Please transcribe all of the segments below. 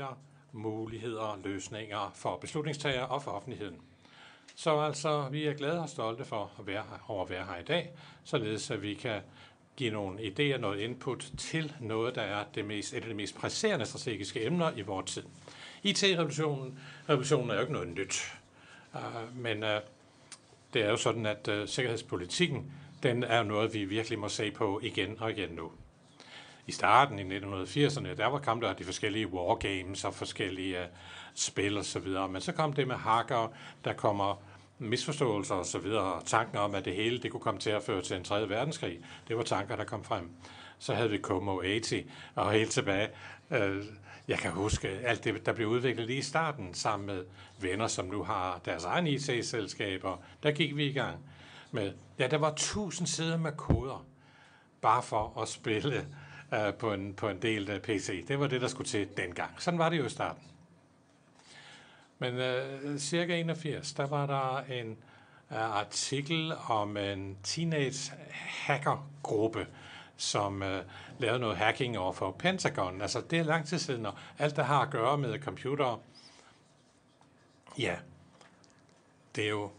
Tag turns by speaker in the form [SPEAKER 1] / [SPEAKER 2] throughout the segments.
[SPEAKER 1] detaljer, muligheder, løsninger for beslutningstagere og for offentligheden. Så altså, vi er glade og stolte for at være her, over at være her i dag, således at vi kan give nogle idéer, noget input til noget, der er det mest, et af de mest presserende strategiske emner i vores tid. IT-revolutionen revolutionen er jo ikke noget nyt, uh, men uh, det er jo sådan, at uh, sikkerhedspolitikken, den er noget, vi virkelig må se på igen og igen nu. I starten i 1980'erne, der var kom der de forskellige wargames og forskellige øh, spil og så videre, men så kom det med hacker, der kommer misforståelser og så videre, tanken om, at det hele det kunne komme til at føre til en 3. verdenskrig, det var tanker, der kom frem. Så havde vi Como 80, og helt tilbage, øh, jeg kan huske alt det, der blev udviklet lige i starten, sammen med venner, som nu har deres egen IT-selskaber. Der gik vi i gang med, ja, der var tusind sider med koder, bare for at spille uh, på, en, på en del øh, af PC. Det var det, der skulle til dengang. Sådan var det jo i starten. Men øh, cirka 81, der var der en øh, artikel om en teenage hackergruppe, som øh, lavede noget hacking over for Pentagon. Altså, det er lang tid siden, og alt, der har at gøre med computere, ja, det er jo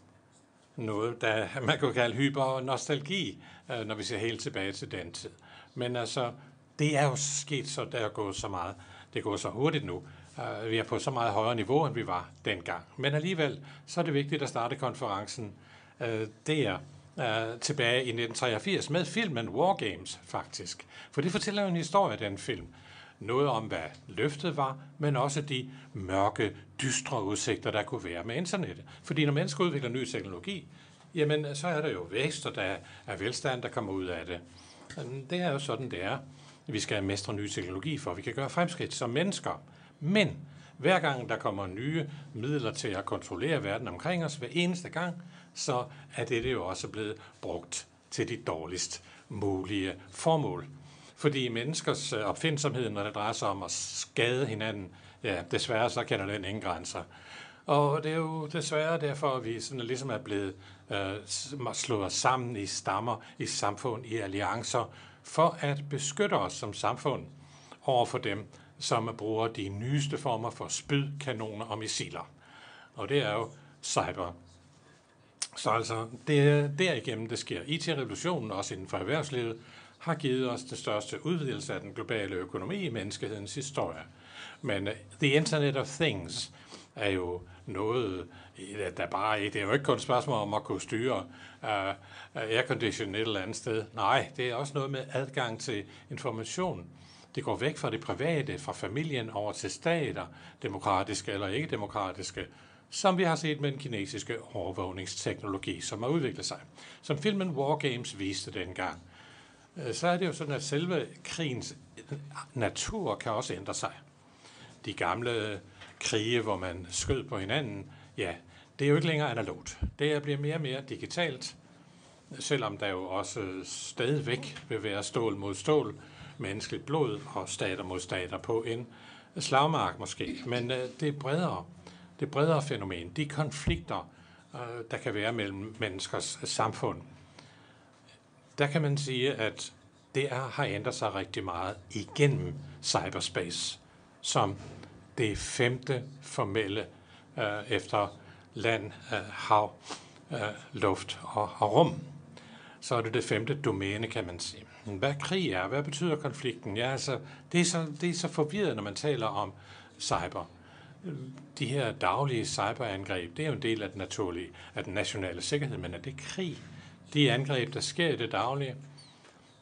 [SPEAKER 1] noget, der man kunne kalde hyper-nostalgi, øh, når vi ser helt tilbage til den tid. Men altså, det er jo sket, så der er gået så meget. Det går så hurtigt nu. Øh, vi er på så meget højere niveau, end vi var dengang. Men alligevel, så er det vigtigt at starte konferencen. Øh, der øh, tilbage i 1983 med filmen War Games, faktisk. For det fortæller jo en historie, den film. Noget om, hvad løftet var, men også de mørke, dystre udsigter, der kunne være med internettet. Fordi når mennesker udvikler ny teknologi, jamen så er der jo vækst, og der er velstand, der kommer ud af det. Det er jo sådan, det er. Vi skal mestre ny teknologi, for vi kan gøre fremskridt som mennesker. Men hver gang der kommer nye midler til at kontrollere verden omkring os, hver eneste gang, så er det jo også blevet brugt til de dårligst mulige formål. Fordi menneskers øh, opfindsomhed, når det drejer sig om at skade hinanden, ja, desværre så kender den ingen grænser. Og det er jo desværre derfor, at vi sådan ligesom er blevet øh, slået sammen i stammer, i samfund, i alliancer, for at beskytte os som samfund over for dem, som bruger de nyeste former for spyd, kanoner og missiler. Og det er jo cyber. Så altså, det er derigennem, det sker. IT-revolutionen, også inden for erhvervslivet, har givet os den største udvidelse af den globale økonomi i menneskehedens historie. Men uh, The Internet of Things er jo noget, der bare det er jo ikke kun et spørgsmål om at kunne styre uh, aircondition et eller andet sted. Nej, det er også noget med adgang til information. Det går væk fra det private, fra familien over til stater, demokratiske eller ikke demokratiske, som vi har set med den kinesiske overvågningsteknologi, som har udviklet sig. Som filmen War Games viste dengang, øh, så er det jo sådan, at selve krigens natur kan også ændre sig. De gamle krige, hvor man skød på hinanden, ja, det er jo ikke længere analogt. Det bliver mere og mere digitalt, selvom der jo også stadigvæk vil være stål mod stål, menneskeligt blod og stater mod stater på en slagmark måske. Men øh, det er bredere. Det er bredere fænomen. De konflikter, øh, der kan være mellem menneskers samfund, der kan man sige, at det er, har ændret sig rigtig meget igennem cyberspace, som det femte formelle øh, efter land, øh, hav, øh, luft og, og rum. Så er det det femte domæne, kan man sige. Hvad krig er? Hvad betyder konflikten? Ja, altså, det er så, det er så forvirret, når man taler om cyber. De her daglige cyberangreb, det er jo en del af den naturlige, af den nationale sikkerhed, men er det krig? De angreb, der sker i det daglige,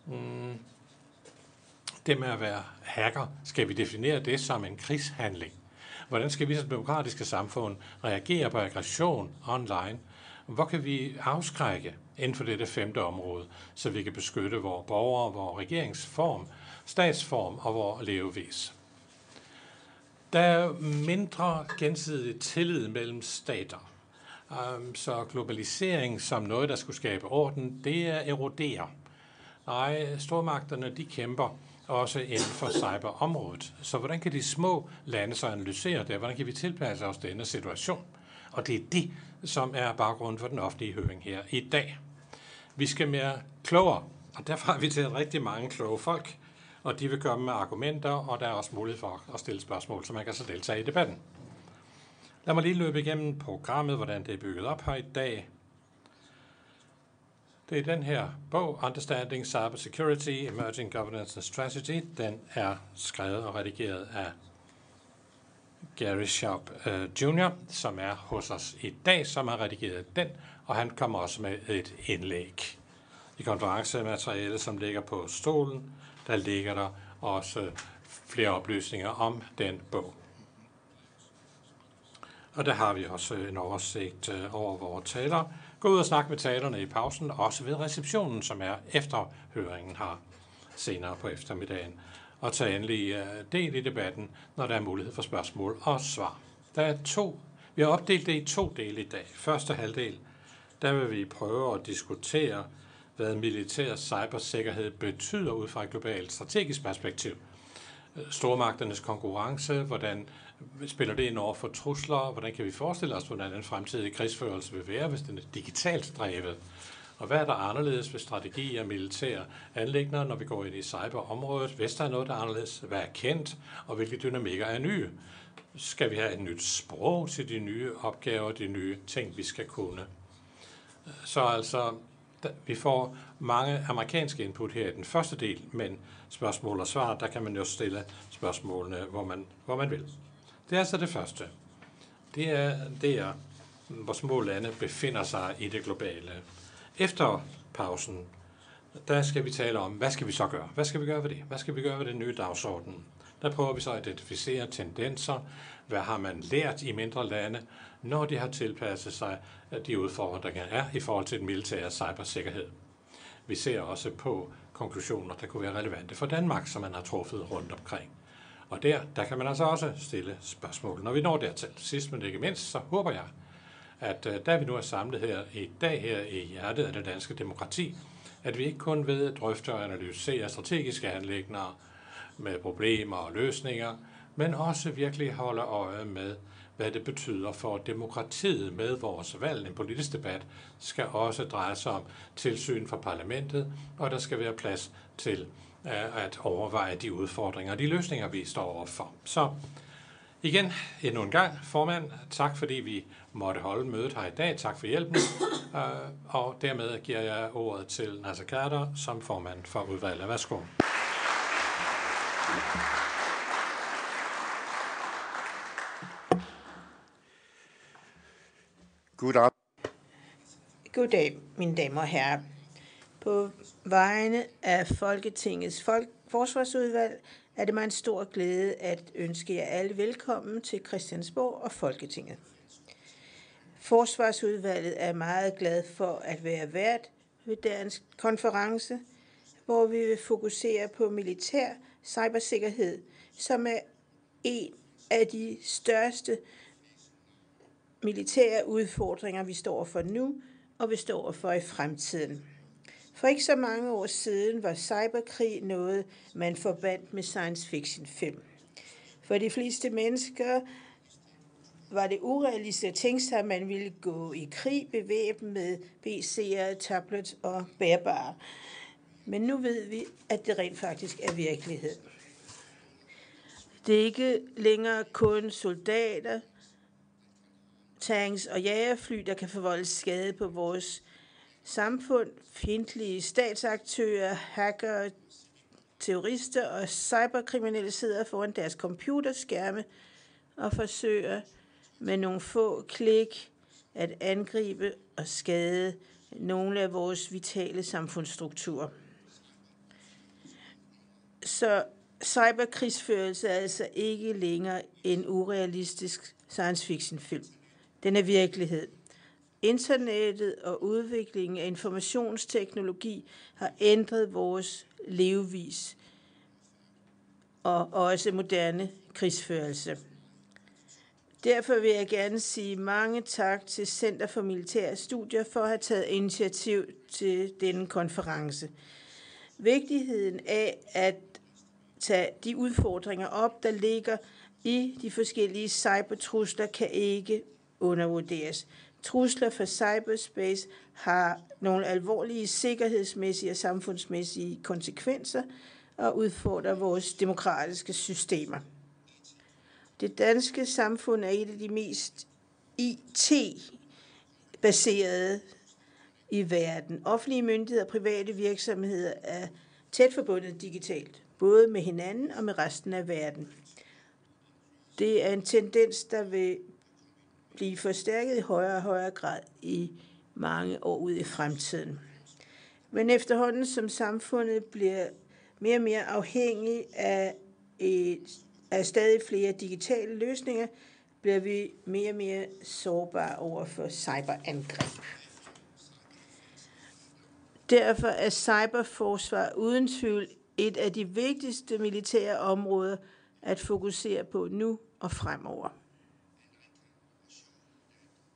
[SPEAKER 1] mm, det med at være hacker, skal vi definere det som en krigshandling? Hvordan skal vi som demokratiske samfund reagere på aggression online? Hvor kan vi afskrække inden for dette femte område, så vi kan beskytte vores borgere, vores regeringsform, statsform og vores levevis? Der er mindre gensidig tillid mellem stater. Øhm, så globalisering som noget, der skulle skabe orden, det er eroderer. Nej, stormagterne de kæmper også inden for cyberområdet. Så hvordan kan de små lande så analysere det? Hvordan kan vi tilpasse os denne situation? Og det er det, som er baggrunden for den offentlige høring her i dag. Vi skal mere klogere, og derfor har vi til rigtig mange kloge folk. og de vil komme med argumenter, og der er også mulighed for at stille spørgsmål, så man kan så deltage i debatten. Lad mig lige løbe igennem programmet, hvordan det er bygget op her i dag. Det er den her bog, Understanding Cyber Security, Emerging Governance and Strategy. Den er skrevet og redigeret af Gary Sharp uh, øh, Jr., som er hos os i dag, som har redigeret den, og han kommer også med et indlæg. I konferencematerialet, som ligger på stolen, der ligger der også flere oplysninger om den bog. Og der har vi også en oversigt øh, over vores taler. Gå ud og snak med talerne i pausen, også ved receptionen, som er efter høringen har senere på eftermiddagen. Og tage endelig øh, del i debatten, når der er mulighed for spørgsmål og svar. Der er to. Vi har opdelt det i to dele i dag. Første halvdel, der vil vi prøve at diskutere, hvad militær cybersikkerhed betyder ud fra et globalt strategisk perspektiv. Stormagternes konkurrence, hvordan spiller det ind over for trusler? Hvordan kan vi forestille os, hvordan den fremtidige krigsførelse vil være, hvis den er digitalt drevet? Og hvad er der anderledes ved strategi og militære anlægner, når vi går ind i cyberområdet? Hvis der er noget, der er anderledes, hvad er kendt, og hvilke dynamikker er nye? Skal vi have et nyt sprog til de nye opgaver, de nye ting, vi skal kunne? Så altså, vi får mange amerikanske input her i den første del, men spørgsmål og svar, der kan man jo stille spørgsmålene, hvor man, hvor man vil. Det er altså det første. Det er, det er, hvor små lande befinder sig i det globale. Efter pausen, der skal vi tale om, hvad skal vi så gøre? Hvad skal vi gøre ved det? Hvad skal vi gøre ved den nye dagsorden? Der prøver vi så at identificere tendenser. Hvad har man lært i mindre lande, når de har tilpasset sig øh, de udfordringer, der er i forhold til den militære cybersikkerhed. Vi ser også på konklusioner, der kunne være relevante for Danmark, som man har truffet rundt omkring. Og der, der kan man altså også stille spørgsmål. Når vi når dertil sidst, men ikke mindst, så håber jeg, at øh, da vi nu er samlet her i dag her i hjertet af det danske demokrati, at vi ikke kun ved at drøfte og analysere strategiske anlægner med problemer og løsninger, men også virkelig holde øje med, hvad det betyder for demokratiet med vores valg. En politisk debat skal også dreje sig om tilsyn for parlamentet, og der skal være plads til øh, at overveje de udfordringer og de løsninger, vi står overfor. Så igen, endnu en gang, formand, tak fordi vi måtte holde mødet her i dag. Tak for hjælpen. Øh, og dermed giver jeg ordet til Nasser Kader som formand for udvalget. Værsgo.
[SPEAKER 2] God Goddag, mine damer og herrer. På vegne af Folketingets folk- forsvarsudvalg er det mig en stor glæde at ønske jer alle velkommen til Christiansborg og Folketinget. Forsvarsudvalget er meget glad for at være vært ved dagens konference, hvor vi vil fokusere på militær cybersikkerhed, som er en af de største militære udfordringer, vi står for nu og vi står for i fremtiden. For ikke så mange år siden var cyberkrig noget, man forbandt med science fiction film. For de fleste mennesker var det urealistisk at tænke sig, at man ville gå i krig bevæbnet med PC'er, tablets og bærbare. Men nu ved vi, at det rent faktisk er virkelighed. Det er ikke længere kun soldater, tanks og jagerfly, der kan forvolde skade på vores samfund, fjendtlige statsaktører, hacker, terrorister og cyberkriminelle sidder foran deres computerskærme og forsøger med nogle få klik at angribe og skade nogle af vores vitale samfundsstrukturer. Så cyberkrigsførelse er altså ikke længere en urealistisk science fiction film. Den er virkelighed. Internettet og udviklingen af informationsteknologi har ændret vores levevis og også moderne krigsførelse. Derfor vil jeg gerne sige mange tak til Center for Militære Studier for at have taget initiativ til denne konference. Vigtigheden af at tage de udfordringer op, der ligger i de forskellige cybertrusler, kan ikke undervurderes. Trusler for cyberspace har nogle alvorlige sikkerhedsmæssige og samfundsmæssige konsekvenser, og udfordrer vores demokratiske systemer. Det danske samfund er et af de mest IT-baserede i verden. Offentlige myndigheder og private virksomheder er tæt forbundet digitalt, både med hinanden og med resten af verden. Det er en tendens, der vil blive forstærket i højere og højere grad i mange år ud i fremtiden. Men efterhånden som samfundet bliver mere og mere afhængig af, et, af stadig flere digitale løsninger, bliver vi mere og mere sårbare over for cyberangreb. Derfor er cyberforsvar uden tvivl et af de vigtigste militære områder at fokusere på nu og fremover.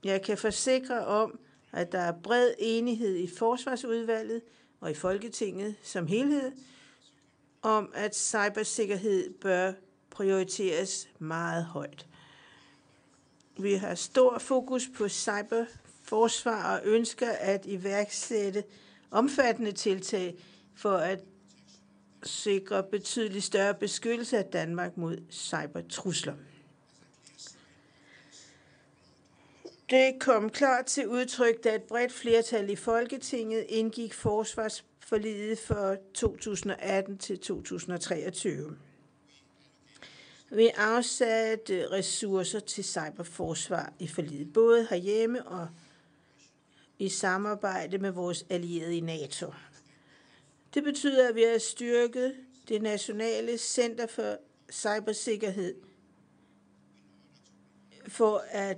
[SPEAKER 2] Jeg kan forsikre om, at der er bred enighed i Forsvarsudvalget og i Folketinget som helhed om, at cybersikkerhed bør prioriteres meget højt. Vi har stor fokus på cyberforsvar og ønsker at iværksætte omfattende tiltag for at sikre betydeligt større beskyttelse af Danmark mod cybertrusler. Det kom klart til udtryk, da et bredt flertal i Folketinget indgik forsvarsforliget for 2018 til 2023. Vi afsatte ressourcer til cyberforsvar i forliget, både herhjemme og i samarbejde med vores allierede i NATO. Det betyder, at vi har styrket det nationale center for cybersikkerhed for at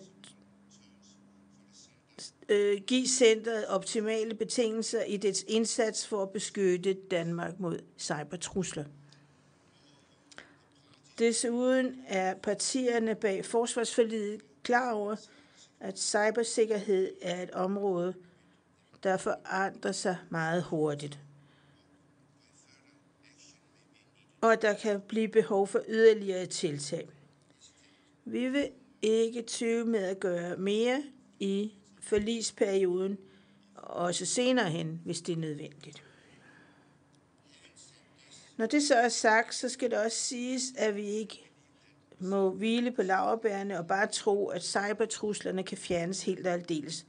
[SPEAKER 2] øh, give centret optimale betingelser i dets indsats for at beskytte Danmark mod cybertrusler. Desuden er partierne bag forsvarsforliget klar over, at cybersikkerhed er et område, der forandrer sig meget hurtigt. Og at der kan blive behov for yderligere tiltag. Vi vil ikke tøve med at gøre mere i forlisperioden, også senere hen, hvis det er nødvendigt. Når det så er sagt, så skal det også siges, at vi ikke må hvile på laverbærene og bare tro, at cybertruslerne kan fjernes helt og aldeles.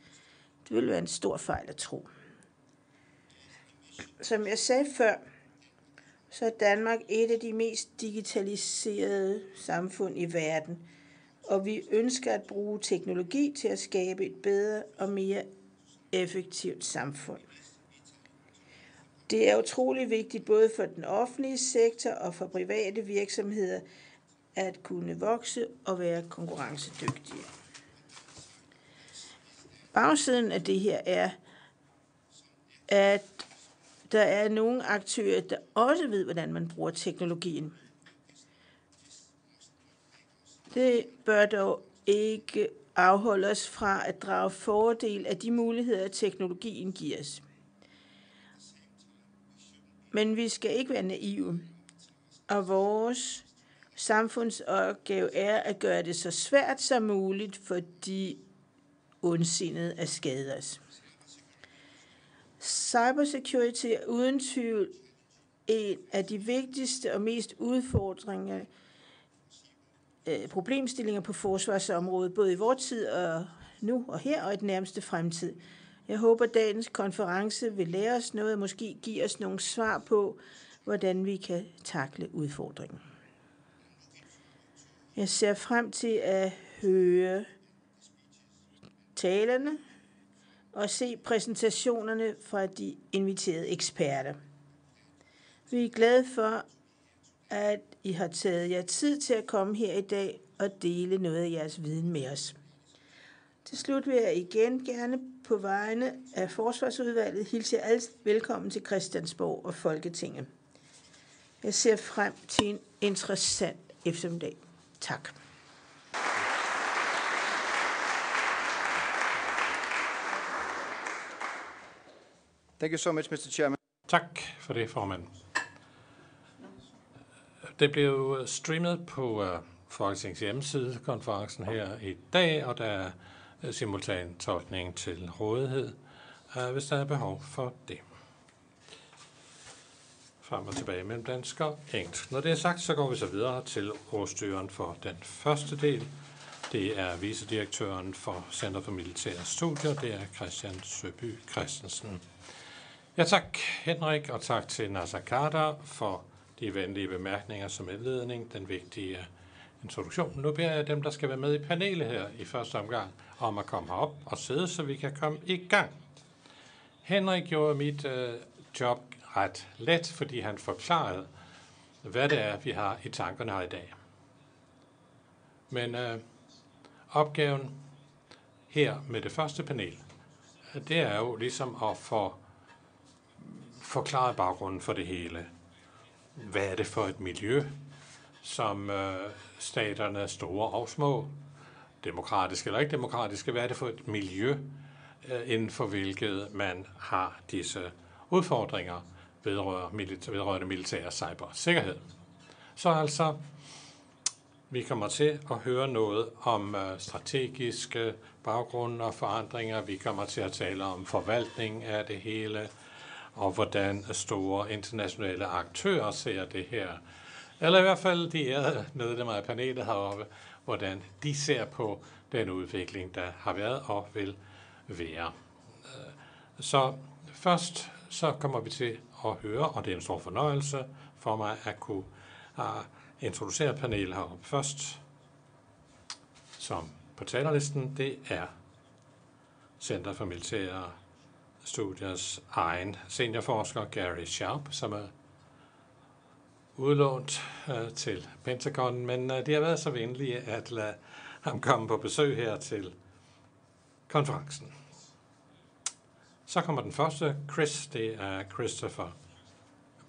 [SPEAKER 2] Det ville være en stor fejl at tro. Som jeg sagde før, så er Danmark et af de mest digitaliserede samfund i verden, og vi ønsker at bruge teknologi til at skabe et bedre og mere effektivt samfund. Det er utrolig vigtigt både for den offentlige sektor og for private virksomheder at kunne vokse og være konkurrencedygtige. Bagsiden af det her er, at der er nogle aktører, der også ved, hvordan man bruger teknologien. Det bør dog ikke afholde os fra at drage fordel af de muligheder, teknologien giver os. Men vi skal ikke være naive, og vores samfundsopgave er at gøre det så svært som muligt for de ondsindede at skade os. Cybersecurity er uden tvivl en af de vigtigste og mest udfordrende øh, problemstillinger på forsvarsområdet, både i vores tid og nu og her og i den nærmeste fremtid. Jeg håber, at dagens konference vil lære os noget og måske give os nogle svar på, hvordan vi kan takle udfordringen. Jeg ser frem til at høre talerne og se præsentationerne fra de inviterede eksperter. Vi er glade for, at i har taget jer tid til at komme her i dag og dele noget af jeres viden med os. Til slut vil jeg igen gerne på vegne af Forsvarsudvalget hilse jer alle velkommen til Christiansborg og Folketinget. Jeg ser frem til en interessant eftermiddag. Tak.
[SPEAKER 3] Thank you so much, Mr. Chairman.
[SPEAKER 1] Tak for det, formand. Det blev øh, streamet på uh, Folketingets hjemmeside, konferencen her i dag, og der er øh, uh, simultan tolkning til rådighed, uh, hvis der er behov for det. frem og tilbage mellem dansk og engelsk. Når det er sagt, så går vi så videre til ordstyren for den første del. Det er vicedirektøren for Center for Militære Studier, det er Christian Søby Christensen. Ja tak, Henrik, og tak til Nasser Kader for de venlige bemærkninger som indledning, den vigtige introduktion. Nu beder jeg dem, der skal være med i panelet her i første omgang, om at komme herop og sidde, så vi kan komme i gang. Henrik gjorde mit øh, job ret let, fordi han forklarede, hvad det er, vi har i tankerne her i dag. Men øh, opgaven her med det første panel, det er jo ligesom at få forklaret baggrunden for det hele. Hvad er det for et miljø, som øh, staterne store og små, demokratiske eller ikke demokratiske, hvad er det for et miljø, øh, inden for hvilket man har disse udfordringer vedrørende militær cybersikkerhed. Så altså, vi kommer til at høre noget om øh, strategiske baggrunde og forandringer. Vi kommer til at tale om forvaltning af det hele, og hvordan store internationale aktører ser det her. Eller i hvert fald de ærede medlemmer af panelet heroppe, hvordan de ser på den udvikling, der har været og vil være. Så først så kommer vi til at høre, og det er en stor fornøjelse for mig at kunne ah, introducere panelet heroppe først, som på talerlisten, det er Center for Militære Studiers egen seniorforsker Gary Sharp, som er udlånt øh, til Pentagon, men øh, de har været så venlige at lade ham komme på besøg her til konferencen. Så kommer den første, Chris, det er Christopher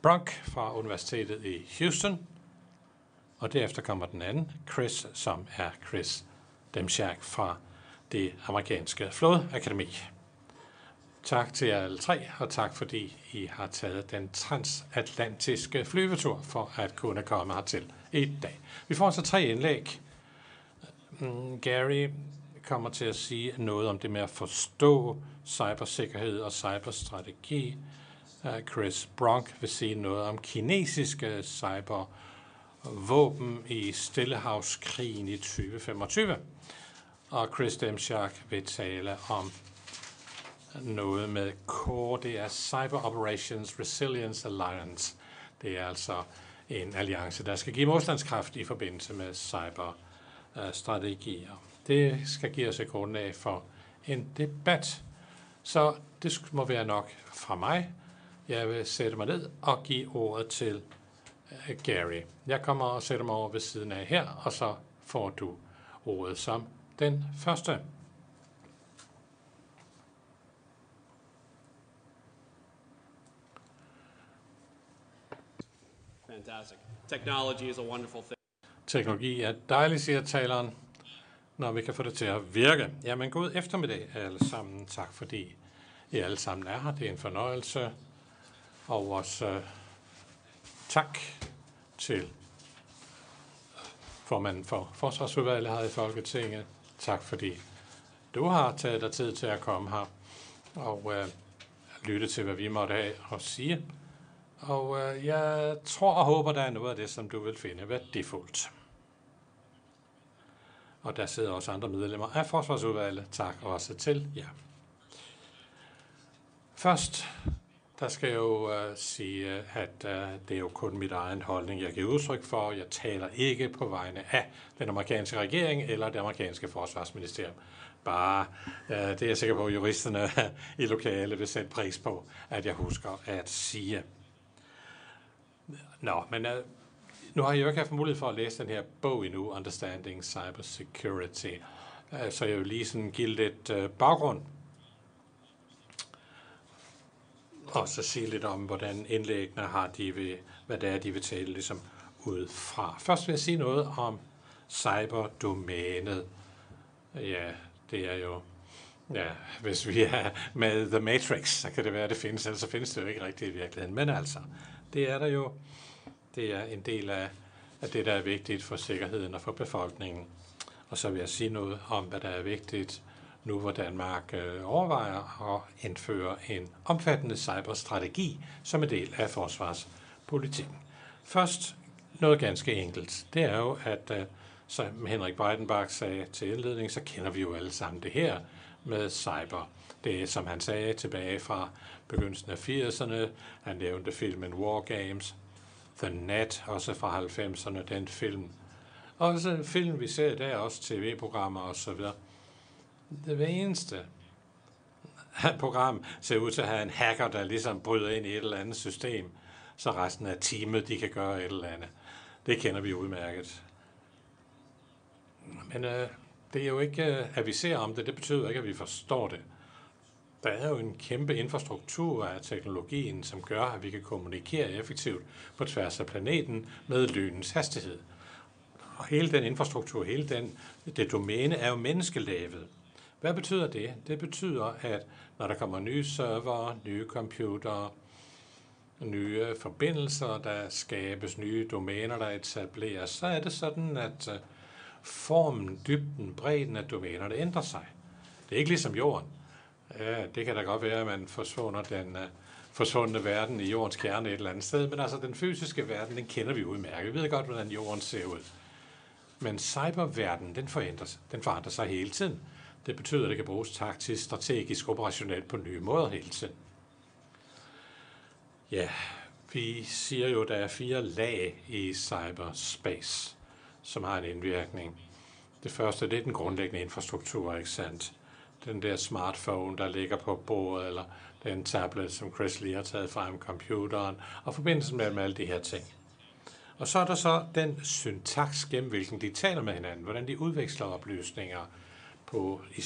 [SPEAKER 1] Brunk fra Universitetet i Houston. Og derefter kommer den anden, Chris, som er Chris Demchak fra det amerikanske flådeakademi. Tak til jer alle tre, og tak fordi I har taget den transatlantiske flyvetur for at kunne komme hertil i dag. Vi får så tre indlæg. Mm, Gary kommer til at sige noget om det med at forstå cybersikkerhed og cyberstrategi. Øh, Chris Bronk vil sige noget om kinesiske cybervåben i Stillehavskrigen i 2025. Og Chris Demchak vil tale om noget med CORE, det er Cyber Operations Resilience Alliance. Det er altså en alliance, der skal give modstandskraft i forbindelse med cyberstrategier. Øh, det skal give os et grundlag for en debat. Så det må være nok fra mig. Jeg vil sætte mig ned og give ordet til øh, Gary. Jeg kommer og sætter mig over ved siden af her, og så får du ordet som den første.
[SPEAKER 4] Fantastic. Technology is a wonderful thing.
[SPEAKER 1] Teknologi er dejligt, siger taleren, når vi kan få det til at virke. Jamen, god eftermiddag alle sammen. Tak fordi I alle sammen er her. Det er en fornøjelse. Og også uh, tak til formanden for Forsvarsudvalget her i Folketinget. Tak fordi du har taget dig tid til at komme her og uh, lytte til, hvad vi måtte have at sige. Og øh, jeg tror og håber, der er noget af det, som du vil finde værdifuldt. Og der sidder også andre medlemmer af Forsvarsudvalget. Tak også til jer. Først der skal jeg jo øh, sige, at øh, det er jo kun mit egen holdning, jeg giver udtryk for. Jeg taler ikke på vegne af den amerikanske regering eller det amerikanske forsvarsministerium. Bare, øh, det er jeg sikker på, at juristerne i lokale vil sætte pris på, at jeg husker at sige. Nå, men uh, nu har jeg jo ikke haft mulighed for at læse den her bog endnu, Understanding Cybersecurity. Uh, så jeg vil lige sådan give lidt uh, baggrund og så sige lidt om, hvordan indlæggene har de ved, hvad det er, de vil tale ligesom ud fra. Først vil jeg sige noget om cyberdomænet. Ja, det er jo, ja, hvis vi er med The Matrix, så kan det være, at det findes, ellers så findes det jo ikke rigtigt i virkeligheden. Men altså, det er der jo, det er en del af, af det, der er vigtigt for sikkerheden og for befolkningen. Og så vil jeg sige noget om, hvad der er vigtigt nu hvor Danmark øh, overvejer at indføre en omfattende cyberstrategi som en del af forsvarspolitikken politikken. Først noget ganske enkelt. Det er jo, at uh, som Henrik Breidenbach sagde til indledning, så kender vi jo alle sammen det her med cyber. Det er, som han sagde, tilbage fra begyndelsen af 80'erne. Han nævnte filmen War Games, The Net, også fra 90'erne, den film. Også film, vi ser i dag, også tv-programmer og så videre. Det eneste program ser ud til at have en hacker, der ligesom bryder ind i et eller andet system, så resten af teamet, de kan gøre et eller andet. Det kender vi udmærket. Men øh, det er jo ikke, øh, at vi ser om det, det betyder ikke, at vi forstår det. Der er jo en kæmpe infrastruktur af teknologien, som gør, at vi kan kommunikere effektivt på tværs af planeten med lynens hastighed. Og hele den infrastruktur, hele den, det domæne er jo menneskelavet. Hvad betyder det? Det betyder, at når der kommer nye server, nye computere, nye forbindelser, der skabes nye domæner, der etableres, så er det sådan, at øh, formen, dybden, bredden af domænerne ændrer sig. Det er ikke ligesom jorden. Ja, det kan da godt være, at man forsvunder den uh, forsvundne verden i jordens kerne et eller andet sted, men altså den fysiske verden, den kender vi udmærket. Vi ved godt, hvordan jorden ser ud. Men cyberverdenen, den forandrer, den forandrer sig hele tiden. Det betyder, at det kan bruges taktisk, strategisk, operationelt på nye måder hele tiden. Ja, vi siger jo, at der er fire lag i cyberspace, som har en indvirkning. Det første, det er den grundlæggende infrastruktur, ikke sandt? Den der smartphone, der ligger på bordet, eller den tablet, som Chris lige har taget frem, computeren, og forbindelsen mellem alle de her ting. Og så er der så den syntaks, gennem hvilken de taler med hinanden, hvordan de udveksler oplysninger, på i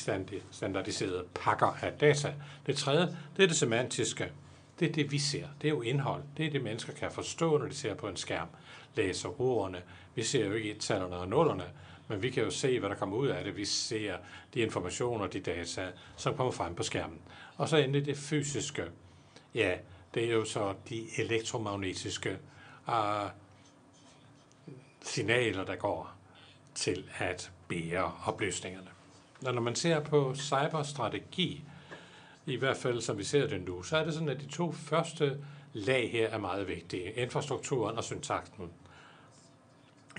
[SPEAKER 1] standardiserede pakker af data. Det tredje, det er det semantiske. Det er det, vi ser. Det er jo indhold. Det er det, mennesker kan forstå, når de ser på en skærm. Læser ordene. Vi ser jo ikke tallerne og nullerne, men vi kan jo se, hvad der kommer ud af det. Vi ser de informationer, de data, som kommer frem på skærmen. Og så endelig det fysiske. Ja, det er jo så de elektromagnetiske uh, signaler, der går til at bære oplysningerne. Og når man ser på cyberstrategi, i hvert fald som vi ser det nu, så er det sådan, at de to første lag her er meget vigtige. Infrastrukturen og syntaksen.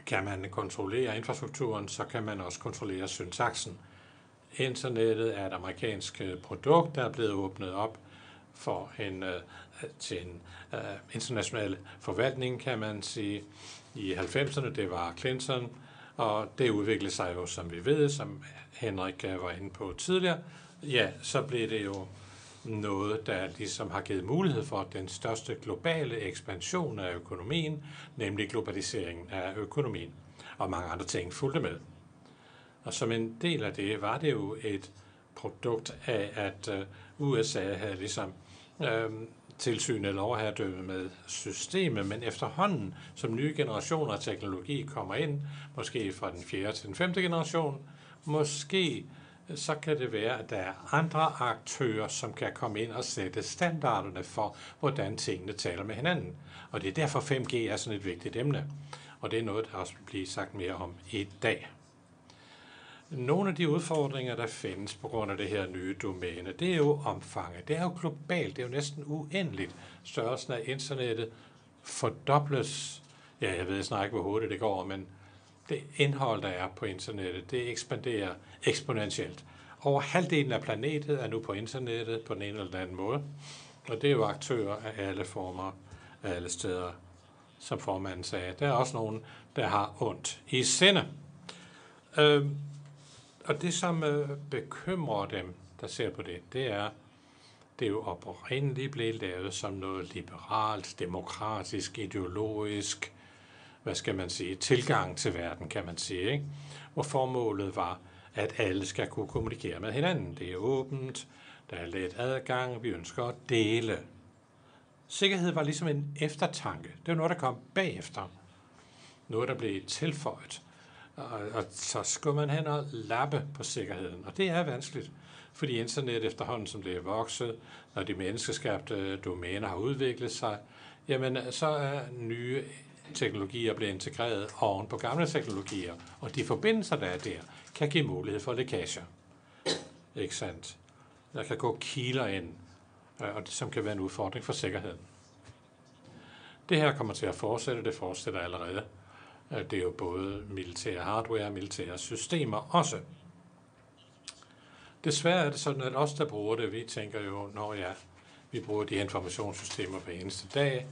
[SPEAKER 1] Kan man kontrollere infrastrukturen, så kan man også kontrollere syntaksen. Internettet er et amerikansk øh, produkt, der er blevet åbnet op for en, øh, øh, til en uh, international forvaltning, kan man sige. I 90'erne, det var Clinton, og det udviklede sig jo, som vi ved, som Henrik var inde på tidligere, ja, så blev det jo noget, der ligesom har givet mulighed for den største globale ekspansion af økonomien, nemlig globaliseringen af økonomien, og mange andre ting fulgte med. Og som en del af det var det jo et produkt af, at øh, USA havde ligesom øh, tilsyn eller overherredømme med systemet, men efterhånden, som nye generationer af teknologi kommer ind, måske fra den fjerde til den femte generation, Måske så kan det være, at der er andre aktører, som kan komme ind og sætte standarderne for, hvordan tingene taler med hinanden. Og det er derfor 5G er sådan et vigtigt emne. Og det er noget, der også bliver sagt mere om i dag. Nogle af de udfordringer, der findes på grund af det her nye domæne, det er jo omfanget. Det er jo globalt, det er jo næsten uendeligt. Størrelsen af internettet fordobles. Ja, jeg ved snart ikke, hvor hurtigt det går, men det indhold, der er på internettet, det ekspanderer eksponentielt. Over halvdelen af planetet er nu på internettet på den ene eller den anden måde. Og det er jo aktører af alle former, af alle steder, som formanden sagde. Der er også nogen, der har ondt i sinde. Øh, og det, som øh, bekymrer dem, der ser på det, det er, det er jo oprindeligt blevet lavet som noget liberalt, demokratisk, ideologisk, hvad skal man sige, tilgang til verden, kan man sige, ikke? hvor formålet var, at alle skal kunne kommunikere med hinanden. Det er åbent, der er let adgang, vi ønsker at dele. Sikkerhed var ligesom en eftertanke. Det var noget, der kom bagefter. Noget, der blev tilføjet. Og, og så skulle man hen og lappe på sikkerheden. Og det er vanskeligt, fordi internet efterhånden, som det er vokset, når de menneskeskabte domæner har udviklet sig, jamen så er nye teknologier blevet integreret oven på gamle teknologier, og de forbindelser, der er der, kan give mulighed for lækager. Ikke sandt? Der kan gå kiler ind, øh, og det, som kan være en udfordring for sikkerheden. Det her kommer til at fortsætte, det fortsætter allerede. Øh, det er jo både militære hardware og militære systemer også. Desværre er det sådan, at os, der bruger det, vi tænker jo, når ja, vi bruger de informationssystemer hver eneste dag.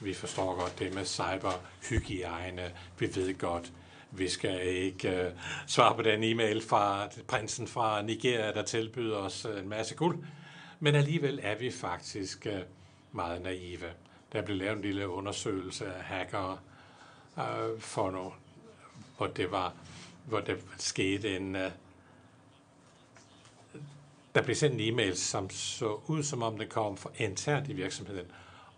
[SPEAKER 1] Vi forstår godt det med cyberhygiejne. Vi ved godt, vi skal ikke øh, svare på den e-mail fra prinsen fra Nigeria, der tilbyder os øh, en masse guld. Men alligevel er vi faktisk øh, meget naive. Der blev lavet en lille undersøgelse af hackere øh, for nu, hvor det var, hvor det skete en, øh, der blev sendt en e-mail, som så ud, som om det kom fra internt i virksomheden.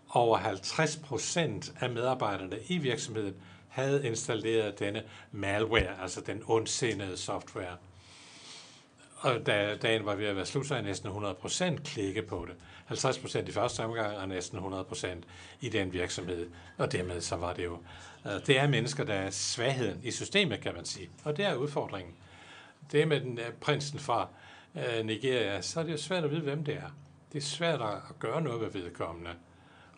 [SPEAKER 1] Over 50 procent af medarbejderne i virksomheden havde installeret denne malware, altså den ondsindede software. Og da dagen var ved at være slut, så jeg næsten 100% klikke på det. 50% i første omgang, og næsten 100% i den virksomhed. Og dermed så var det jo... Øh, det er mennesker, der er svagheden i systemet, kan man sige. Og det er udfordringen. Det med den øh, prinsen fra øh, Nigeria, så er det jo svært at vide, hvem det er. Det er svært at gøre noget ved vedkommende,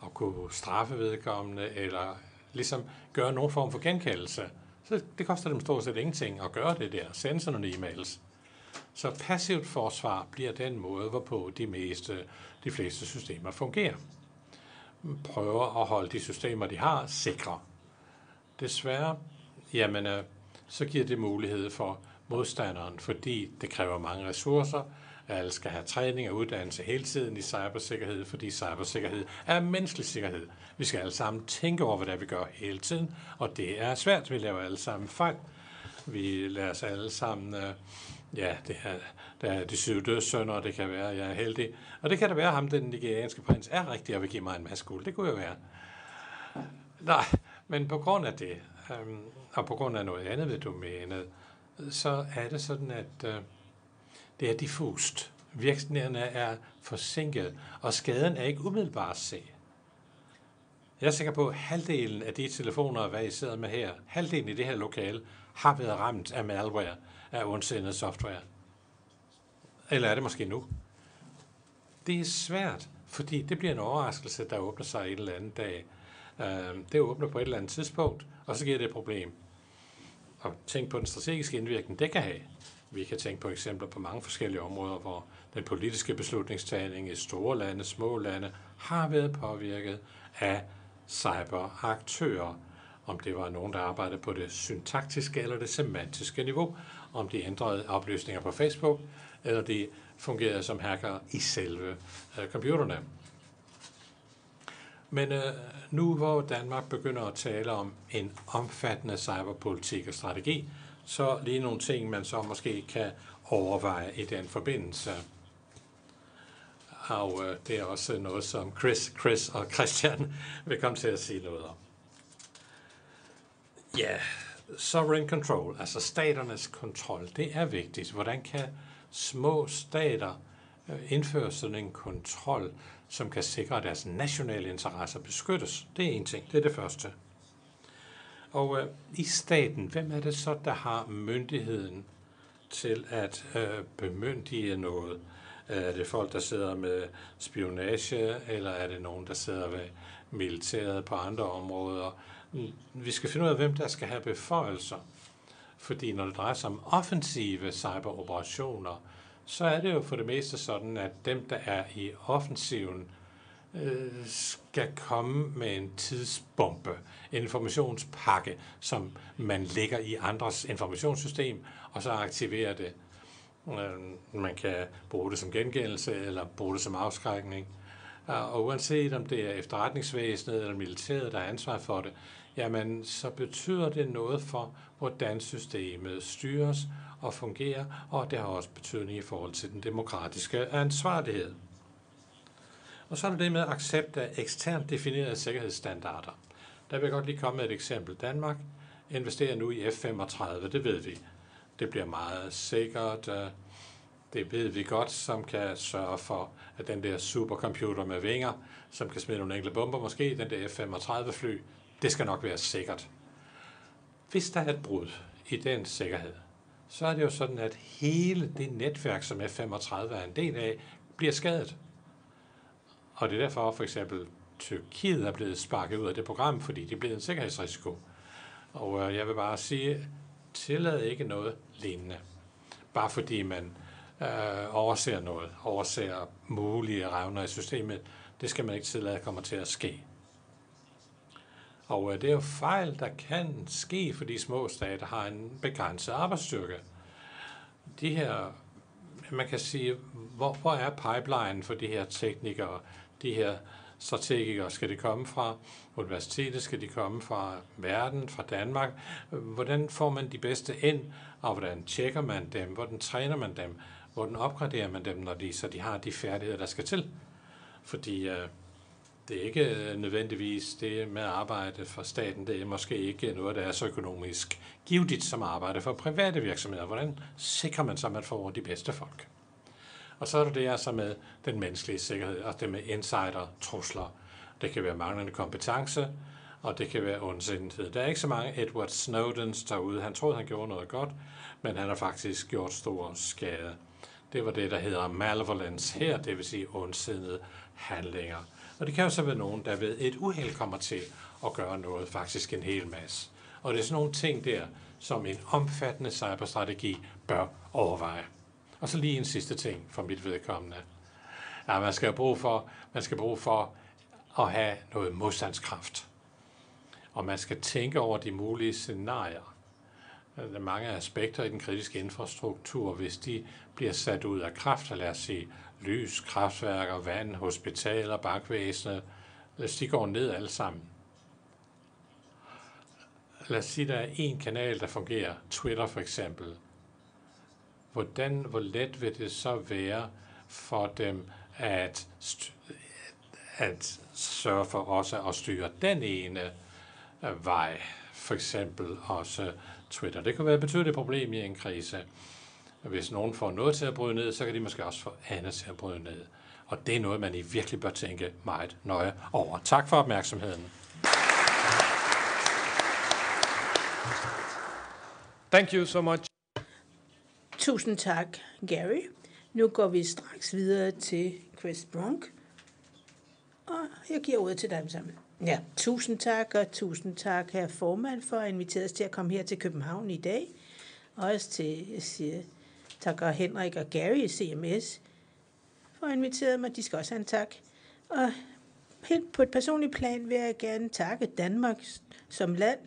[SPEAKER 1] At kunne straffe vedkommende, eller ligesom gøre nogen form for genkaldelse. Så det koster dem stort set ingenting at gøre det der, sende sådan nogle e-mails. Så passivt forsvar bliver den måde, hvorpå de, meste, de fleste systemer fungerer. Prøver at holde de systemer, de har, sikre. Desværre, jamen, øh, så giver det mulighed for modstanderen, fordi det kræver mange ressourcer. Alle skal have træning og uddannelse hele tiden i cybersikkerhed, fordi cybersikkerhed er menneskelig sikkerhed. Vi skal alle sammen tænke over, hvad det er, vi gør hele tiden, og det er svært. Vi laver alle sammen fejl. Vi lader os alle sammen, øh, ja, det er, der er de syv dødsønner, og det kan være, at jeg er heldig. Og det kan da være, at ham, den nigerianske prins, er rigtig og vil give mig en masse guld. Det kunne jo være. Nej, men på grund af det, øhm, og på grund af noget andet ved domænet, så er det sådan, at øh, det er diffust. Virksomhederne er forsinket, og skaden er ikke umiddelbart at se. Jeg er sikker på, at halvdelen af de telefoner, hvad I sidder med her, halvdelen i det her lokale, har været ramt af malware, af ondsindet software. Eller er det måske nu? Det er svært, fordi det bliver en overraskelse, der åbner sig et eller andet dag. Øhm, det åbner på et eller andet tidspunkt, og så giver det et problem og tænk på den strategiske indvirkning, det kan have. Vi kan tænke på eksempler på mange forskellige områder, hvor den politiske beslutningstagning i store lande, små lande, har været påvirket af cyberaktører. Om det var nogen, der arbejdede på det syntaktiske eller det semantiske niveau, om de ændrede oplysninger på Facebook, eller de fungerede som hacker i selve øh, computerne. Men øh, nu hvor Danmark begynder at tale om en omfattende cyberpolitik og strategi, så lige nogle ting, man så måske kan overveje i den forbindelse. Og øh, det er også noget, som Chris, Chris og Christian vil komme til at sige noget om. Ja, sovereign control, altså staternes kontrol, det er vigtigt. Hvordan kan små stater øh, indføre sådan en kontrol, som kan sikre, at deres nationale interesser beskyttes. Det er en ting. Det er det første. Og øh, i staten, hvem er det så, der har myndigheden til at øh, bemyndige noget? Øh, er det folk, der sidder med spionage, eller er det nogen, der sidder ved militæret på andre områder? Mm, vi skal finde ud af, hvem der skal have beføjelser. Fordi når det drejer sig om offensive cyberoperationer, så er det jo for det meste sådan, at dem, der er i offensiven, øh, skal komme med en tidsbombe, en informationspakke, som man lægger i andres informationssystem, og så aktiverer det. Øh, man kan bruge det som gengældelse, eller bruge det som afskrækning. Og uanset om det er efterretningsvæsenet eller militæret, der er ansvar for det, jamen så betyder det noget for, hvordan systemet styres, og fungerer, og det har også betydning i forhold til den demokratiske ansvarlighed. Og så er der det med accept af eksternt definerede sikkerhedsstandarder. Der vil jeg godt lige komme med et eksempel. Danmark investerer nu i F-35, det ved vi. Det bliver meget sikkert, øh, det ved vi godt, som kan sørge for, at den der supercomputer med vinger, som kan smide nogle enkelte bomber måske, den der F-35 fly, det skal nok være sikkert. Hvis der er et brud i den sikkerhed, så er det jo sådan, at hele det netværk, som F-35 er en del af, bliver skadet. Og det er derfor for eksempel Tyrkiet er blevet sparket ud af det program, fordi det er blevet en sikkerhedsrisiko. Og øh, jeg vil bare sige, tillad ikke noget lignende. Bare fordi man øh, overser noget, overser mulige revner i systemet, det skal man ikke tillade kommer til at ske. Og øh, det er jo fejl, der kan ske, fordi små stater har en begrænset arbejdsstyrke. De her, man kan sige, hvor, hvor er pipeline for de her teknikere, de her strategikere? Skal de komme fra universitetet? Skal de komme fra verden, fra Danmark? Hvordan får man de bedste ind, og hvordan tjekker man dem? Hvordan træner man dem? Hvordan opgraderer man dem, når de, så de har de færdigheder, der skal til? Fordi øh, det er ikke øh, nødvendigvis det med at arbejde for staten. Det er måske ikke noget, der er så økonomisk givetigt som arbejde for private virksomheder. Hvordan sikrer man sig, at man får de bedste folk? Og så er der det altså med den menneskelige sikkerhed, og det med insider-trusler. Det kan være manglende kompetence, og det kan være ondsindighed. Der er ikke så mange Edward Snowdens derude. Han troede, han gjorde noget godt, men han har faktisk gjort stor skade. Det var det, der hedder malevolence her, det vil sige ondsindede handlinger. Og det kan jo så være nogen, der ved et uheld kommer til at gøre noget, faktisk en hel masse. Og det er sådan nogle ting der, som en omfattende cyberstrategi bør overveje. Og så lige en sidste ting for mit vedkommende. Ja, man skal bruge for, man skal bruge for at have noget modstandskraft. Og man skal tænke over de mulige scenarier. Øh, der er mange aspekter i den kritiske infrastruktur, hvis de bliver sat ud af kraft, lad os sige lys, kraftværker, vand, hospitaler, bankvæsenet, hvis de går ned alle sammen. Lad os sige, der er en kanal, der fungerer, Twitter for eksempel. Hvordan, hvor let vil det så være for dem at, at sørge for også at styre den ene øh, vej, for eksempel også Twitter. Det kan være et betydeligt problem i en krise. Hvis nogen får noget til at bryde ned, så kan de måske også få andet til at bryde ned. Og det er noget, man i virkelig bør tænke meget nøje over. Tak for opmærksomheden.
[SPEAKER 5] Thank you so much.
[SPEAKER 2] Tusind tak, Gary. Nu går vi straks videre til Chris Brunk. Og jeg giver ordet til dem sammen. Ja, tusind tak, og tusind tak, herr formand, for at invitere os til at komme her til København i dag. Også til, jeg siger, takker Henrik og Gary i CMS for at invitere mig. De skal også have en tak. Og helt på et personligt plan vil jeg gerne takke Danmark som land.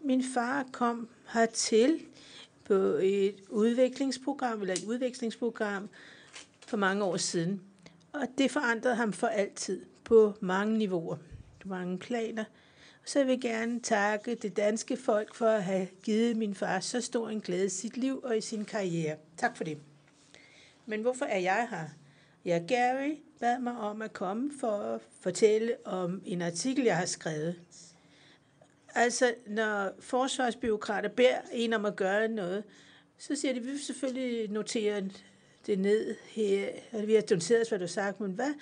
[SPEAKER 2] Min far kom hertil på et udviklingsprogram, eller et udvekslingsprogram for mange år siden. Og det forandrede ham for altid på mange niveauer, på mange planer. Så jeg vil gerne takke det danske folk for at have givet min far så stor en glæde i sit liv og i sin karriere. Tak for det. Men hvorfor er jeg her? Ja, Gary bad mig om at komme for at fortælle om en artikel, jeg har skrevet. Altså, når forsvarsbyråkrater beder en om at gøre noget, så siger de, vi vil selvfølgelig notere det ned her. Vi har noteret, hvad du har sagt, men hvad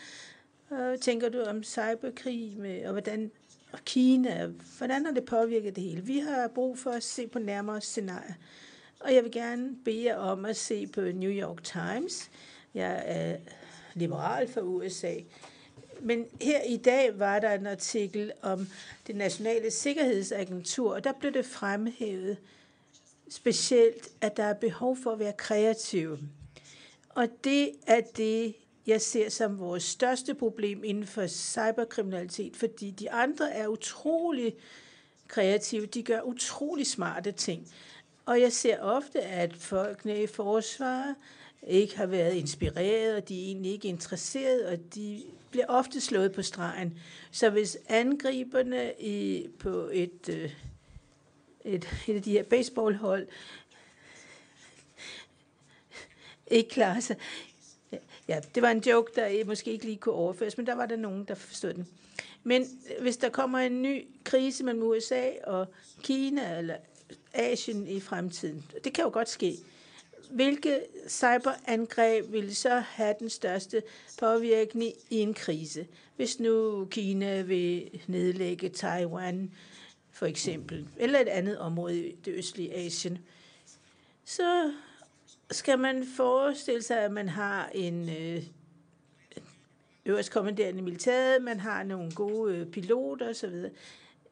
[SPEAKER 2] øh, tænker du om cyberkrig, med, og hvordan og Kina, hvordan har det påvirket det hele? Vi har brug for at se på nærmere scenarier. Og jeg vil gerne bede jer om at se på New York Times. Jeg er liberal for USA. Men her i dag var der en artikel om det nationale sikkerhedsagentur, og der blev det fremhævet specielt, at der er behov for at være kreativ. Og det er det, jeg ser som vores største problem inden for cyberkriminalitet, fordi de andre er utrolig kreative, de gør utrolig smarte ting. Og jeg ser ofte, at folkene i forsvaret ikke har været inspireret, og de er egentlig ikke interesseret, og de bliver ofte slået på stregen. Så hvis angriberne i, på et, øh, et, et af de her baseballhold ikke klarer sig, Ja, det var en joke, der måske ikke lige kunne overføres, men der var der nogen, der forstod den. Men hvis der kommer en ny krise mellem USA og Kina eller Asien i fremtiden, det kan jo godt ske. Hvilke cyberangreb vil så have den største påvirkning i en krise? Hvis nu Kina vil nedlægge Taiwan, for eksempel, eller et andet område i det østlige Asien, så skal man forestille sig, at man har en, øh, øverstkommanderende øverst kommanderende militæret, man har nogle gode øh, piloter osv.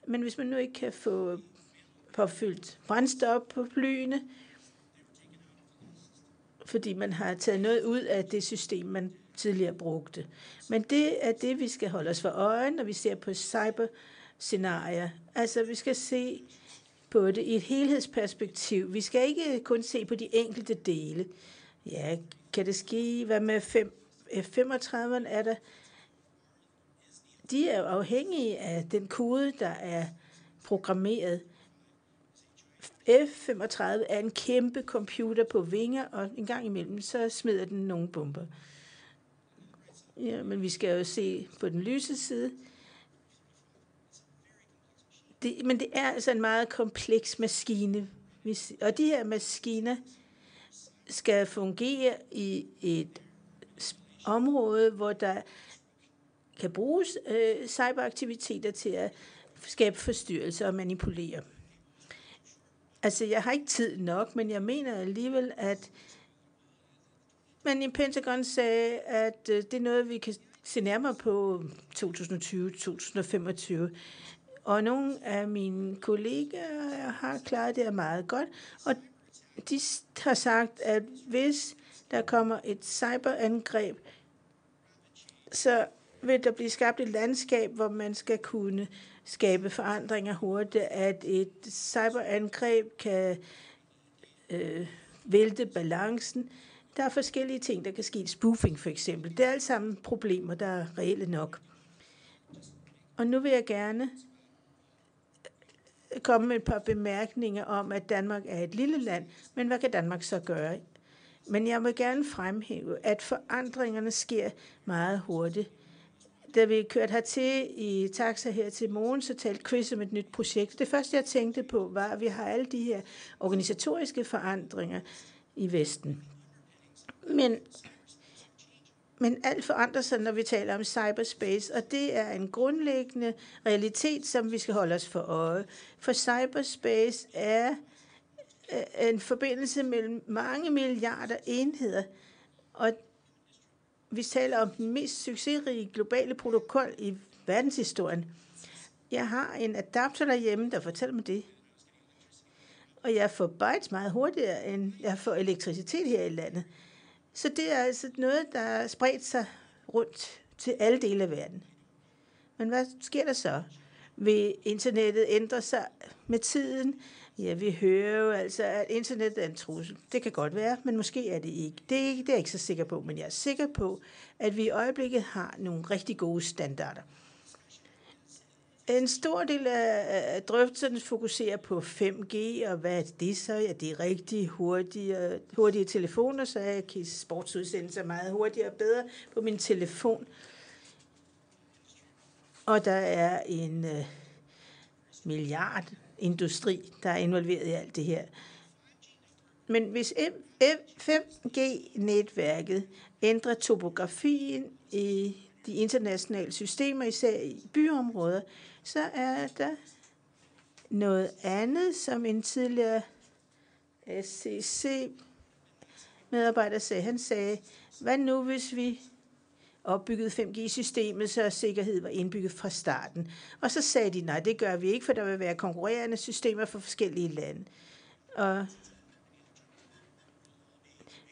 [SPEAKER 2] Men hvis man nu ikke kan få påfyldt brændstof på flyene, fordi man har taget noget ud af det system, man tidligere brugte. Men det er det, vi skal holde os for øje, når vi ser på cyberscenarier. Altså, vi skal se på det i et helhedsperspektiv. Vi skal ikke kun se på de enkelte dele. Ja, kan det ske? Hvad med F-35? er der? De er afhængige af den kode, der er programmeret. F-35 er en kæmpe computer på vinger, og en gang imellem, så smider den nogle bomber. Ja, men vi skal jo se på den lyse side. Det, men det er altså en meget kompleks maskine. Og de her maskiner skal fungere i et område, hvor der kan bruges øh, cyberaktiviteter til at skabe forstyrrelser og manipulere. Altså, jeg har ikke tid nok, men jeg mener alligevel, at man i Pentagon sagde, at øh, det er noget, vi kan se nærmere på 2020-2025. Og nogle af mine kollegaer har klaret det meget godt, og de har sagt, at hvis der kommer et cyberangreb, så vil der blive skabt et landskab, hvor man skal kunne skabe forandringer hurtigt, at et cyberangreb kan øh, vælte balancen. Der er forskellige ting, der kan ske. Spoofing for eksempel. Det er alt sammen problemer, der er reelle nok. Og nu vil jeg gerne øh, komme med et par bemærkninger om, at Danmark er et lille land, men hvad kan Danmark så gøre? Men jeg vil gerne fremhæve, at forandringerne sker meget hurtigt. Da vi kørte hertil i taxa her til morgen, så talte Chris om et nyt projekt. Det første, jeg tænkte på, var, at vi har alle de her organisatoriske forandringer i Vesten. Men, men alt forandrer sig, når vi taler om cyberspace, og det er en grundlæggende realitet, som vi skal holde os for øje. For cyberspace er en forbindelse mellem mange milliarder enheder, og vi taler om den mest succesrige globale protokol i verdenshistorien. Jeg har en adapter derhjemme, der fortæller mig det. Og jeg får bytes meget hurtigere, end jeg får elektricitet her i landet. Så det er altså noget, der er spredt sig rundt til alle dele af verden. Men hvad sker der så? Vil internettet ændre sig med tiden? Ja, vi hører jo altså, at internet er en trussel. Det kan godt være, men måske er det ikke. Det er, ikke, det er jeg ikke så sikker på, men jeg er sikker på, at vi i øjeblikket har nogle rigtig gode standarder. En stor del af drøftelsen fokuserer på 5G, og hvad er det så? Ja, det er rigtig hurtige, hurtige telefoner, så jeg kan sportsudsendelser meget hurtigere og bedre på min telefon. Og der er en øh, milliard industri, der er involveret i alt det her. Men hvis 5G-netværket ændrer topografien i de internationale systemer, især i byområder, så er der noget andet, som en tidligere SCC medarbejder sagde. Han sagde, hvad nu hvis vi opbygget 5G-systemet, så sikkerhed var indbygget fra starten. Og så sagde de, nej, det gør vi ikke, for der vil være konkurrerende systemer for forskellige lande. Og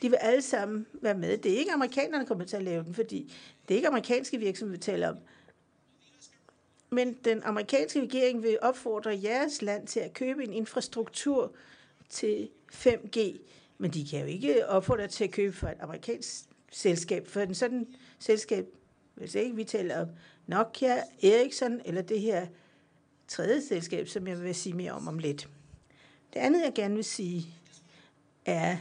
[SPEAKER 2] de vil alle sammen være med. Det er ikke amerikanerne, der kommer til at lave den, fordi det er ikke amerikanske virksomheder, vi taler om. Men den amerikanske regering vil opfordre jeres land til at købe en infrastruktur til 5G. Men de kan jo ikke opfordre til at købe for et amerikansk selskab, for en sådan selskab, hvis ikke vi taler om Nokia, Ericsson eller det her tredje selskab, som jeg vil sige mere om om lidt. Det andet, jeg gerne vil sige, er,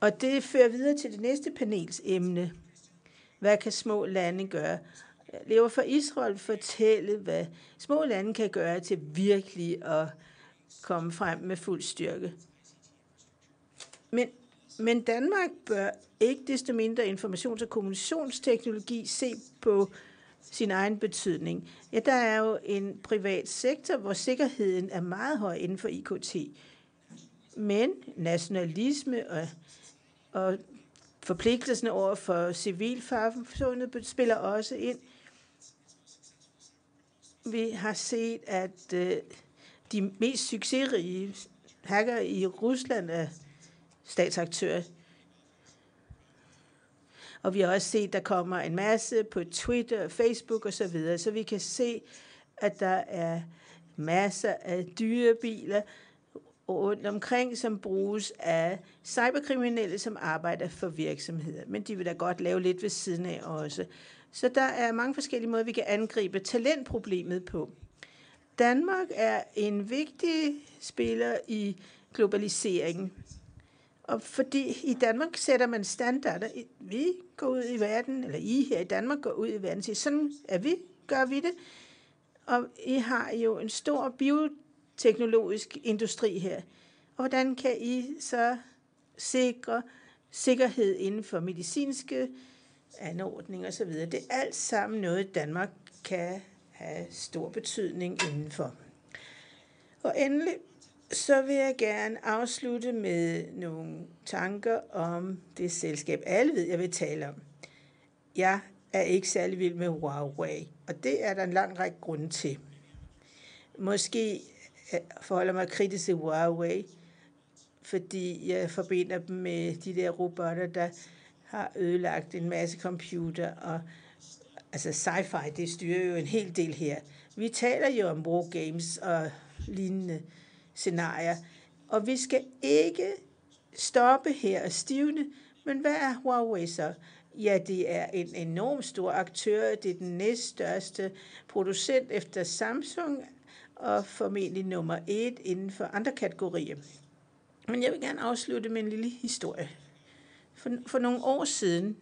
[SPEAKER 2] og det fører videre til det næste panels emne, hvad kan små lande gøre? Jeg lever for Israel fortælle, hvad små lande kan gøre til virkelig at komme frem med fuld styrke. Men men Danmark bør ikke desto mindre informations- og kommunikationsteknologi se på sin egen betydning. Ja, der er jo en privat sektor, hvor sikkerheden er meget høj inden for IKT. Men nationalisme og, og Forpligtelsen over for civilsamfundet spiller også ind. Vi har set, at øh, de mest succesrige hacker i Rusland er statsaktører. Og vi har også set, at der kommer en masse på Twitter, Facebook osv., så, videre. så vi kan se, at der er masser af dyre biler rundt omkring, som bruges af cyberkriminelle, som arbejder for virksomheder. Men de vil da godt lave lidt ved siden af også. Så der er mange forskellige måder, vi kan angribe talentproblemet på. Danmark er en vigtig spiller i globaliseringen. Og fordi i Danmark sætter man standarder. Vi går ud i verden, eller I her i Danmark går ud i verden og siger, sådan er vi, gør vi det. Og I har jo en stor bioteknologisk industri her. Og hvordan kan I så sikre sikkerhed inden for medicinske anordninger osv.? Det er alt sammen noget, Danmark kan have stor betydning indenfor. Og endelig så vil jeg gerne afslutte med nogle tanker om det selskab, alle ved, jeg vil tale om. Jeg er ikke særlig vild med Huawei, og det er der en lang række grunde til. Måske øh, forholder mig kritisk til Huawei, fordi jeg forbinder dem med de der robotter, der har ødelagt en masse computer, og altså sci-fi, det styrer jo en hel del her. Vi taler jo om wargames og lignende scenarier, og vi skal ikke stoppe her og stivne, men hvad er Huawei så? Ja, det er en enorm stor aktør. Det er den næststørste producent efter Samsung, og formentlig nummer et inden for andre kategorier. Men jeg vil gerne afslutte med en lille historie. For, for nogle år siden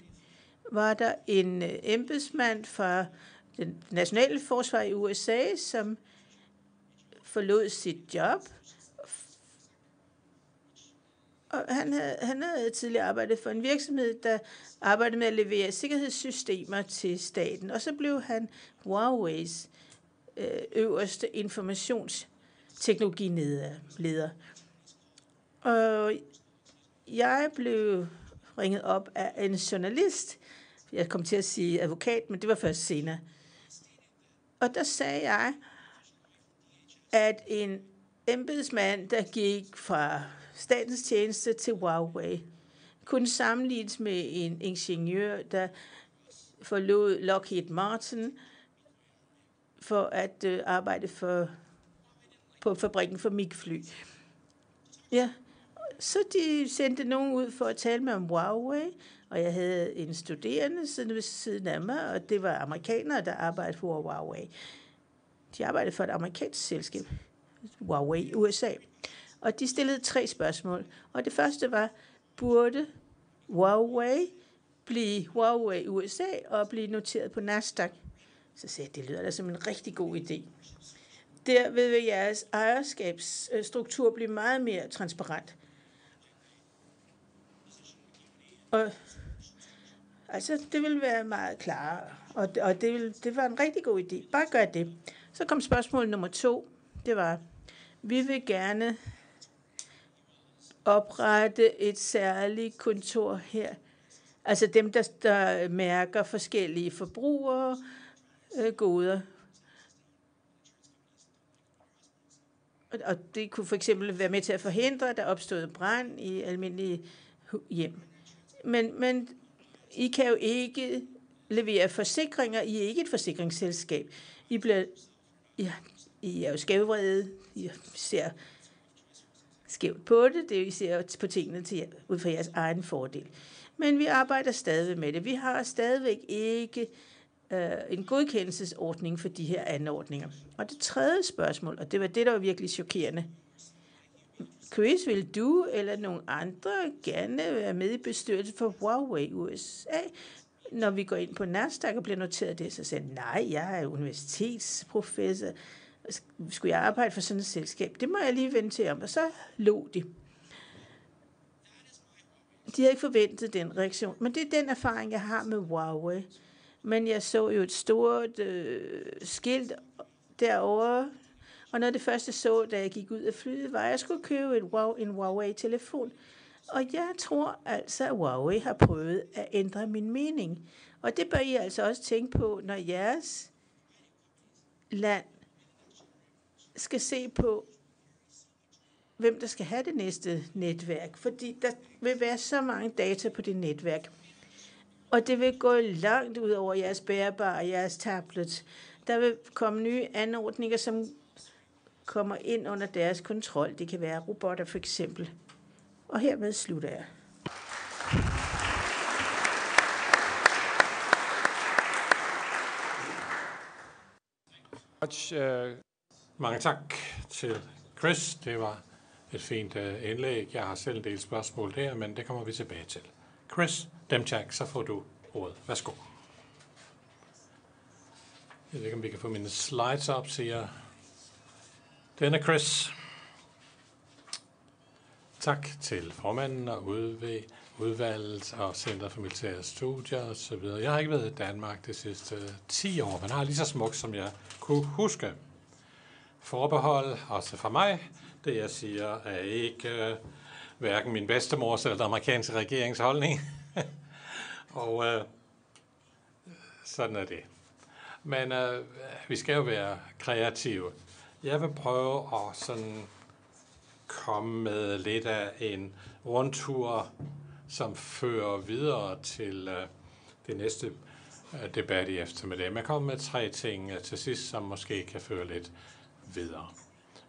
[SPEAKER 2] var der en øh, embedsmand fra den nationale forsvar i USA, som forlod sit job. Og han havde, han havde tidligere arbejdet for en virksomhed, der arbejdede med at levere sikkerhedssystemer til staten. Og så blev han Huawei's øh, øverste informationsteknologileder. Og jeg blev ringet op af en journalist. Jeg kom til at sige advokat, men det var først senere. Og der sagde jeg, at en embedsmand, der gik fra statens tjeneste til Huawei, kunne sammenlignes med en ingeniør, der forlod Lockheed Martin for at øh, arbejde for, på fabrikken for MiG-fly. Ja, så de sendte nogen ud for at tale med om Huawei, og jeg havde en studerende siddende ved siden af mig, og det var amerikanere, der arbejdede for Huawei. De arbejdede for et amerikansk selskab, Huawei USA. Og de stillede tre spørgsmål. Og det første var, burde Huawei blive Huawei USA og blive noteret på Nasdaq? Så sagde jeg, det lyder da som en rigtig god idé. Derved vil jeres ejerskabsstruktur blive meget mere transparent. Og altså, det vil være meget klart, og, og det, vil, det var en rigtig god idé. Bare gør det. Så kom spørgsmål nummer to. Det var, vi vil gerne oprette et særligt kontor her. Altså dem, der, der mærker forskellige forbrugere øh, goder. Og det kunne for eksempel være med til at forhindre, at der opstod brand i almindelige hjem. Men, men I kan jo ikke levere forsikringer. I er ikke et forsikringsselskab. I, bliver, ja, I er jo skævrede. I ser skævt på det. Det er, I ser på tingene til, ud fra jeres egen fordel. Men vi arbejder stadig med det. Vi har stadigvæk ikke øh, en godkendelsesordning for de her anordninger. Og det tredje spørgsmål, og det var det, der var virkelig chokerende, Chris, vil du eller nogen andre gerne være med i bestyrelsen for Huawei USA? Når vi går ind på Nasdaq og bliver noteret det, så sagde nej, jeg er universitetsprofessor. Skulle jeg arbejde for sådan et selskab? Det må jeg lige vente til om. Og så lå de. De havde ikke forventet den reaktion. Men det er den erfaring, jeg har med Huawei. Men jeg så jo et stort øh, skilt derovre, og noget af det første så, da jeg gik ud af flyet, var, at jeg skulle købe et wow, en Huawei-telefon. Og jeg tror altså, at Huawei har prøvet at ændre min mening. Og det bør I altså også tænke på, når jeres land skal se på, hvem der skal have det næste netværk. Fordi der vil være så mange data på det netværk. Og det vil gå langt ud over jeres bærbare og jeres tablet. Der vil komme nye anordninger, som kommer ind under deres kontrol. Det kan være robotter for eksempel. Og hermed slutter jeg.
[SPEAKER 5] Much, uh, øh,
[SPEAKER 1] mange tak til Chris. Det var et fint øh, indlæg. Jeg har selv en del spørgsmål der, men det kommer vi tilbage til. Chris Demchak, så får du ordet. Værsgo. Jeg ved ikke, om vi kan få mine slides op, siger denne Chris. Tak til formanden og udv- udvalget og Center for Militære Studier osv. Jeg har ikke været i Danmark de sidste øh, 10 år, men har lige så smukt, som jeg kunne huske. Forbehold, også for mig, det jeg siger, er ikke øh, hverken min bedstemors eller den amerikanske regerings holdning. og øh, sådan er det. Men øh, vi skal jo være kreative. Jeg vil prøve at sådan komme med lidt af en rundtur, som fører videre til øh, det næste øh, debat i eftermiddag. Jeg kommer med tre ting øh, til sidst, som måske kan føre lidt videre.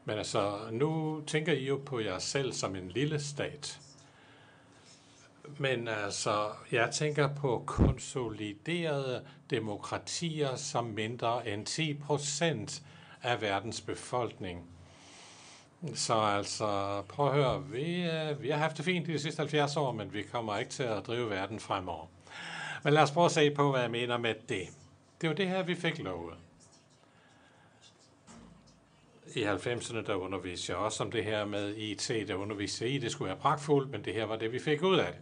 [SPEAKER 1] Men altså, nu tænker I jo på jer selv som en lille stat. Men altså, jeg tænker på konsoliderede demokratier som mindre end 10 procent af verdens befolkning. Så altså, prøv at høre, vi, øh, vi har haft det fint de sidste 70 år, men vi kommer ikke til at drive verden fremover. Men lad os prøve at se på, hvad jeg mener med det. Det er jo det her, vi fik lovet. I 90'erne, der underviste jeg også om det her med IT, der underviste jeg i, det skulle være pragtfuldt, men det her var det, vi fik ud af det.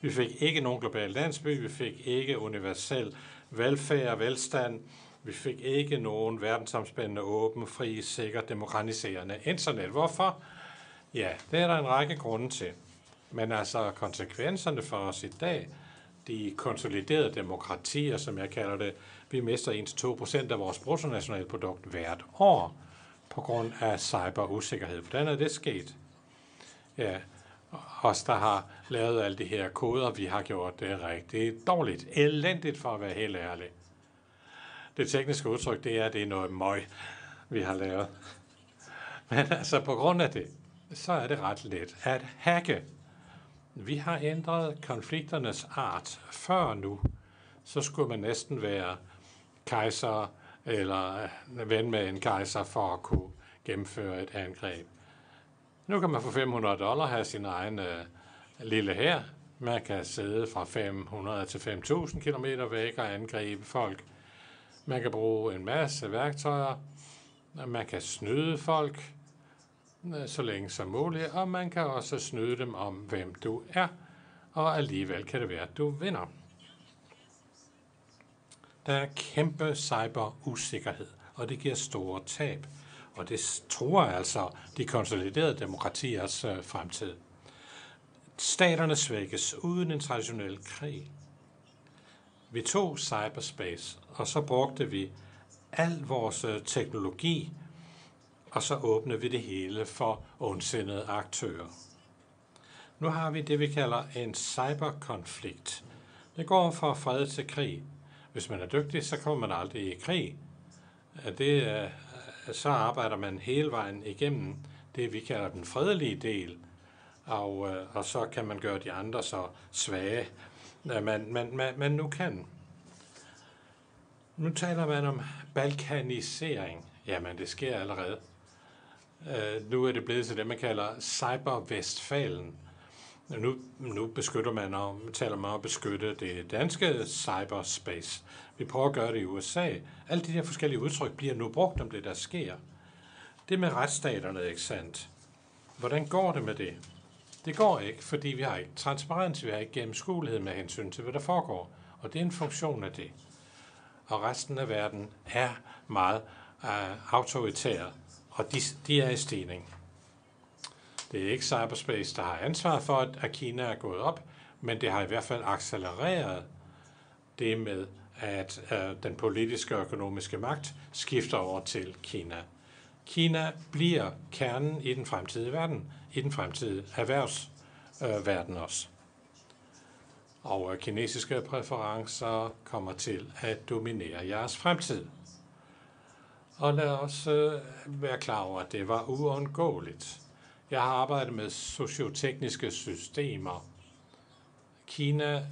[SPEAKER 1] Vi fik ikke nogen global landsby, vi fik ikke universel velfærd og velstand, vi fik ikke nogen verdensomspændende, åben, fri, sikker, demokratiserende internet. Hvorfor? Ja, det er der en række grunde til. Men altså konsekvenserne for os i dag, de konsoliderede demokratier, som jeg kalder det, vi mister 1-2% af vores bruttonationalprodukt hvert år på grund af cyberusikkerhed. Hvordan er det sket? Ja, os, der har lavet alle de her koder, vi har gjort det rigtig dårligt. Elendigt, for at være helt ærlig. Det tekniske udtryk, det er, at det er noget møg, vi har lavet. Men altså, på grund af det, så er det ret let at hacke. Vi har ændret konflikternes art. Før nu, så skulle man næsten være kejser eller øh, ven med en kejser for at kunne gennemføre et angreb. Nu kan man for 500 dollar have sin egen øh, lille her. Man kan sidde fra 500 til 5.000 km væk og angribe folk. Man kan bruge en masse værktøjer. Man kan snyde folk øh, så længe som muligt, og man kan også snyde dem om, hvem du er, og alligevel kan det være, at du vinder. Der er kæmpe cyberusikkerhed, og det giver store tab. Og det tror altså de konsoliderede demokratiers øh, fremtid. Staterne svækkes uden en traditionel krig. Vi tog cyberspace, og så brugte vi al vores øh, teknologi, og så åbnede vi det hele for ondsindede aktører. Nu har vi det, vi kalder en cyberkonflikt. Det går fra fred til krig. Hvis man er dygtig, så kommer man aldrig i krig. Det, øh, så arbejder man hele vejen igennem det, vi kalder den fredelige del, og, øh, og så kan man gøre de andre så svage, man, man, man, man nu kan. Nu taler man om balkanisering. Jamen, det sker allerede. Uh, nu er det blevet til det, man kalder Cyber-Vestfalen. Nu, nu beskytter man og taler man om at beskytte det danske cyberspace. Vi prøver at gøre det i USA. Alle de her forskellige udtryk bliver nu brugt om det, der sker. Det med retsstaterne, ikke sandt? Hvordan går det med det? Det går ikke, fordi vi har ikke transparens, vi har ikke gennemskuelighed med hensyn til, hvad der foregår. Og det er en funktion af det. Og resten af verden er meget øh, uh, autoritær, og de, de er i stigning. Det er ikke cyberspace, der har ansvar for, at Kina er gået op, men det har i hvert fald accelereret det med, at øh, den politiske og økonomiske magt skifter over til Kina. Kina bliver kernen i den fremtidige verden, i den fremtidige erhvervsverden øh, også. Og øh, kinesiske præferencer kommer til at dominere jeres fremtid. Og lad os øh, være klar over, at det var uundgåeligt. Jeg har arbejdet med sociotekniske systemer. Kina øh,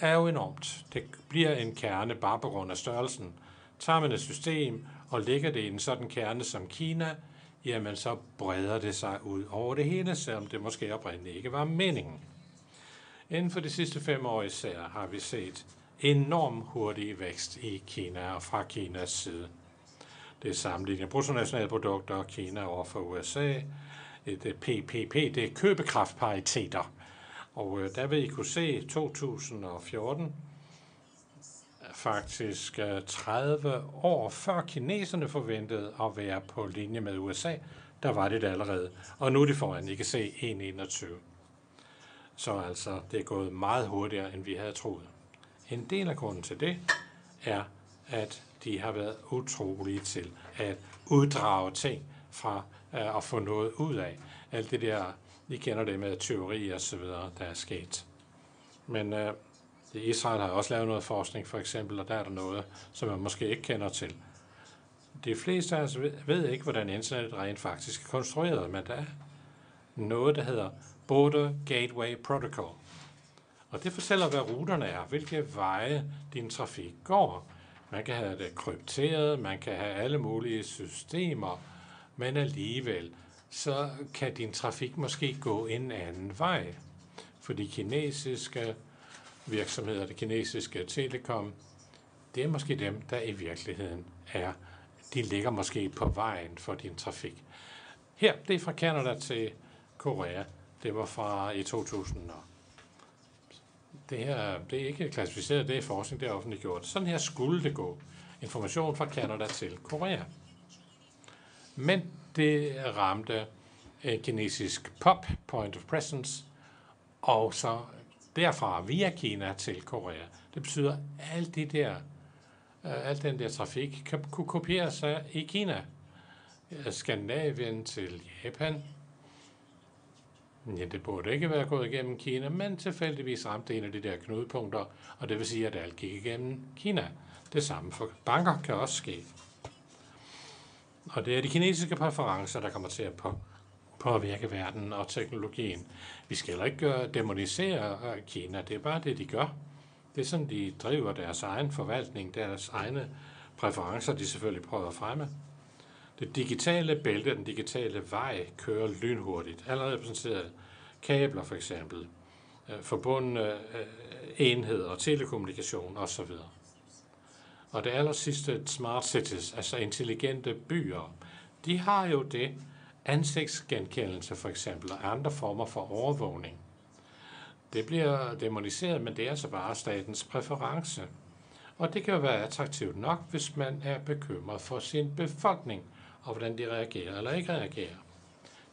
[SPEAKER 1] er jo enormt. Det bliver en kerne bare på grund af størrelsen. Tager man et system og lægger det i en sådan kerne som Kina, jamen så breder det sig ud over det hele, selvom det måske oprindeligt ikke var meningen. Inden for de sidste fem år især har vi set enorm hurtig vækst i Kina og fra Kinas side. Det er sammenlignet bruttonationalprodukter og Kina over for USA. Det PPP, øh, det er købekraftpariteter. Og øh, der vil I kunne se 2014, øh, faktisk øh, 30 år før kineserne forventede at være på linje med USA, der var det allerede. Og nu er det foran, I kan se 1,21. Så altså, det er gået meget hurtigere, end vi havde troet. En del af grunden til det er, at de har været utrolige til at uddrage ting fra uh, at få noget ud af. Alt det der, I kender det med teori og så videre, der er sket. Men øh, Israel har også lavet noget forskning, for eksempel, og der er der noget, som man måske ikke kender til. De fleste af os ved ikke, hvordan internettet rent faktisk er konstrueret, men der er noget, der hedder Border Gateway Protocol. Og det fortæller, hvad ruterne er, hvilke veje din trafik går. Man kan have det krypteret, man kan have alle mulige systemer, men alligevel, så kan din trafik måske gå en anden vej. For de kinesiske virksomheder, det kinesiske telekom, det er måske dem, der i virkeligheden er, de ligger måske på vejen for din trafik. Her, det er fra Canada til Korea. Det var fra i 2000. Det her, det er ikke klassificeret, det er forskning, det er offentliggjort. Sådan her skulle det gå. Information fra Canada til Korea. Men det ramte øh, kinesisk POP, Point of Presence, og så derfra via Kina til Korea. Det betyder, at alt det der, øh, al den der trafik kan, kunne kopiere sig i Kina. Øh, Skandinavien til Japan. Ja, det burde ikke være gået igennem Kina, men tilfældigvis ramte en af de der knudepunkter, og det vil sige, at alt gik igennem Kina. Det samme for banker kan også ske. Og det er de kinesiske præferencer, der kommer til at på, påvirke verden og teknologien. Vi skal heller ikke gøre, demonisere øh, Kina, det er bare det, de gør. Det er sådan, de driver deres egen forvaltning, deres egne præferencer, de selvfølgelig prøver at fremme. Det digitale bælte, den digitale vej, kører lynhurtigt. Allerede repræsenteret kabler for eksempel, øh, forbundne enheder enheder, telekommunikation osv. Og det aller sidste, smart cities, altså intelligente byer, de har jo det, ansigtsgenkendelse for eksempel, og andre former for overvågning. Det bliver demoniseret, men det er altså bare statens præference. Og det kan jo være attraktivt nok, hvis man er bekymret for sin befolkning, og hvordan de reagerer eller ikke reagerer.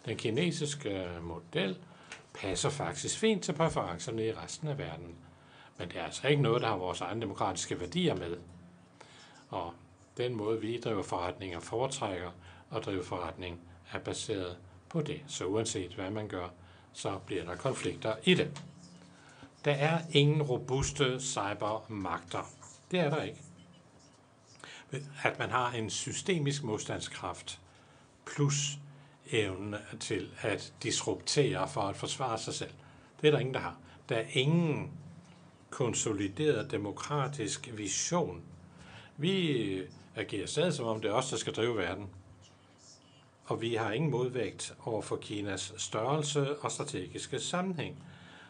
[SPEAKER 1] Den kinesiske model passer faktisk fint til præferencerne i resten af verden. Men det er altså ikke noget, der har vores egne demokratiske værdier med. Og den måde, vi driver forretninger foretrækker at drive forretning, er baseret på det. Så uanset hvad man gør, så bliver der konflikter i det. Der er ingen robuste cybermagter. Det er der ikke. At man har en systemisk modstandskraft plus evnen til at disruptere for at forsvare sig selv. Det er der ingen, der har. Der er ingen konsolideret demokratisk vision. Vi agerer stadig som om det er os, der skal drive verden og vi har ingen modvægt over for Kinas størrelse og strategiske sammenhæng.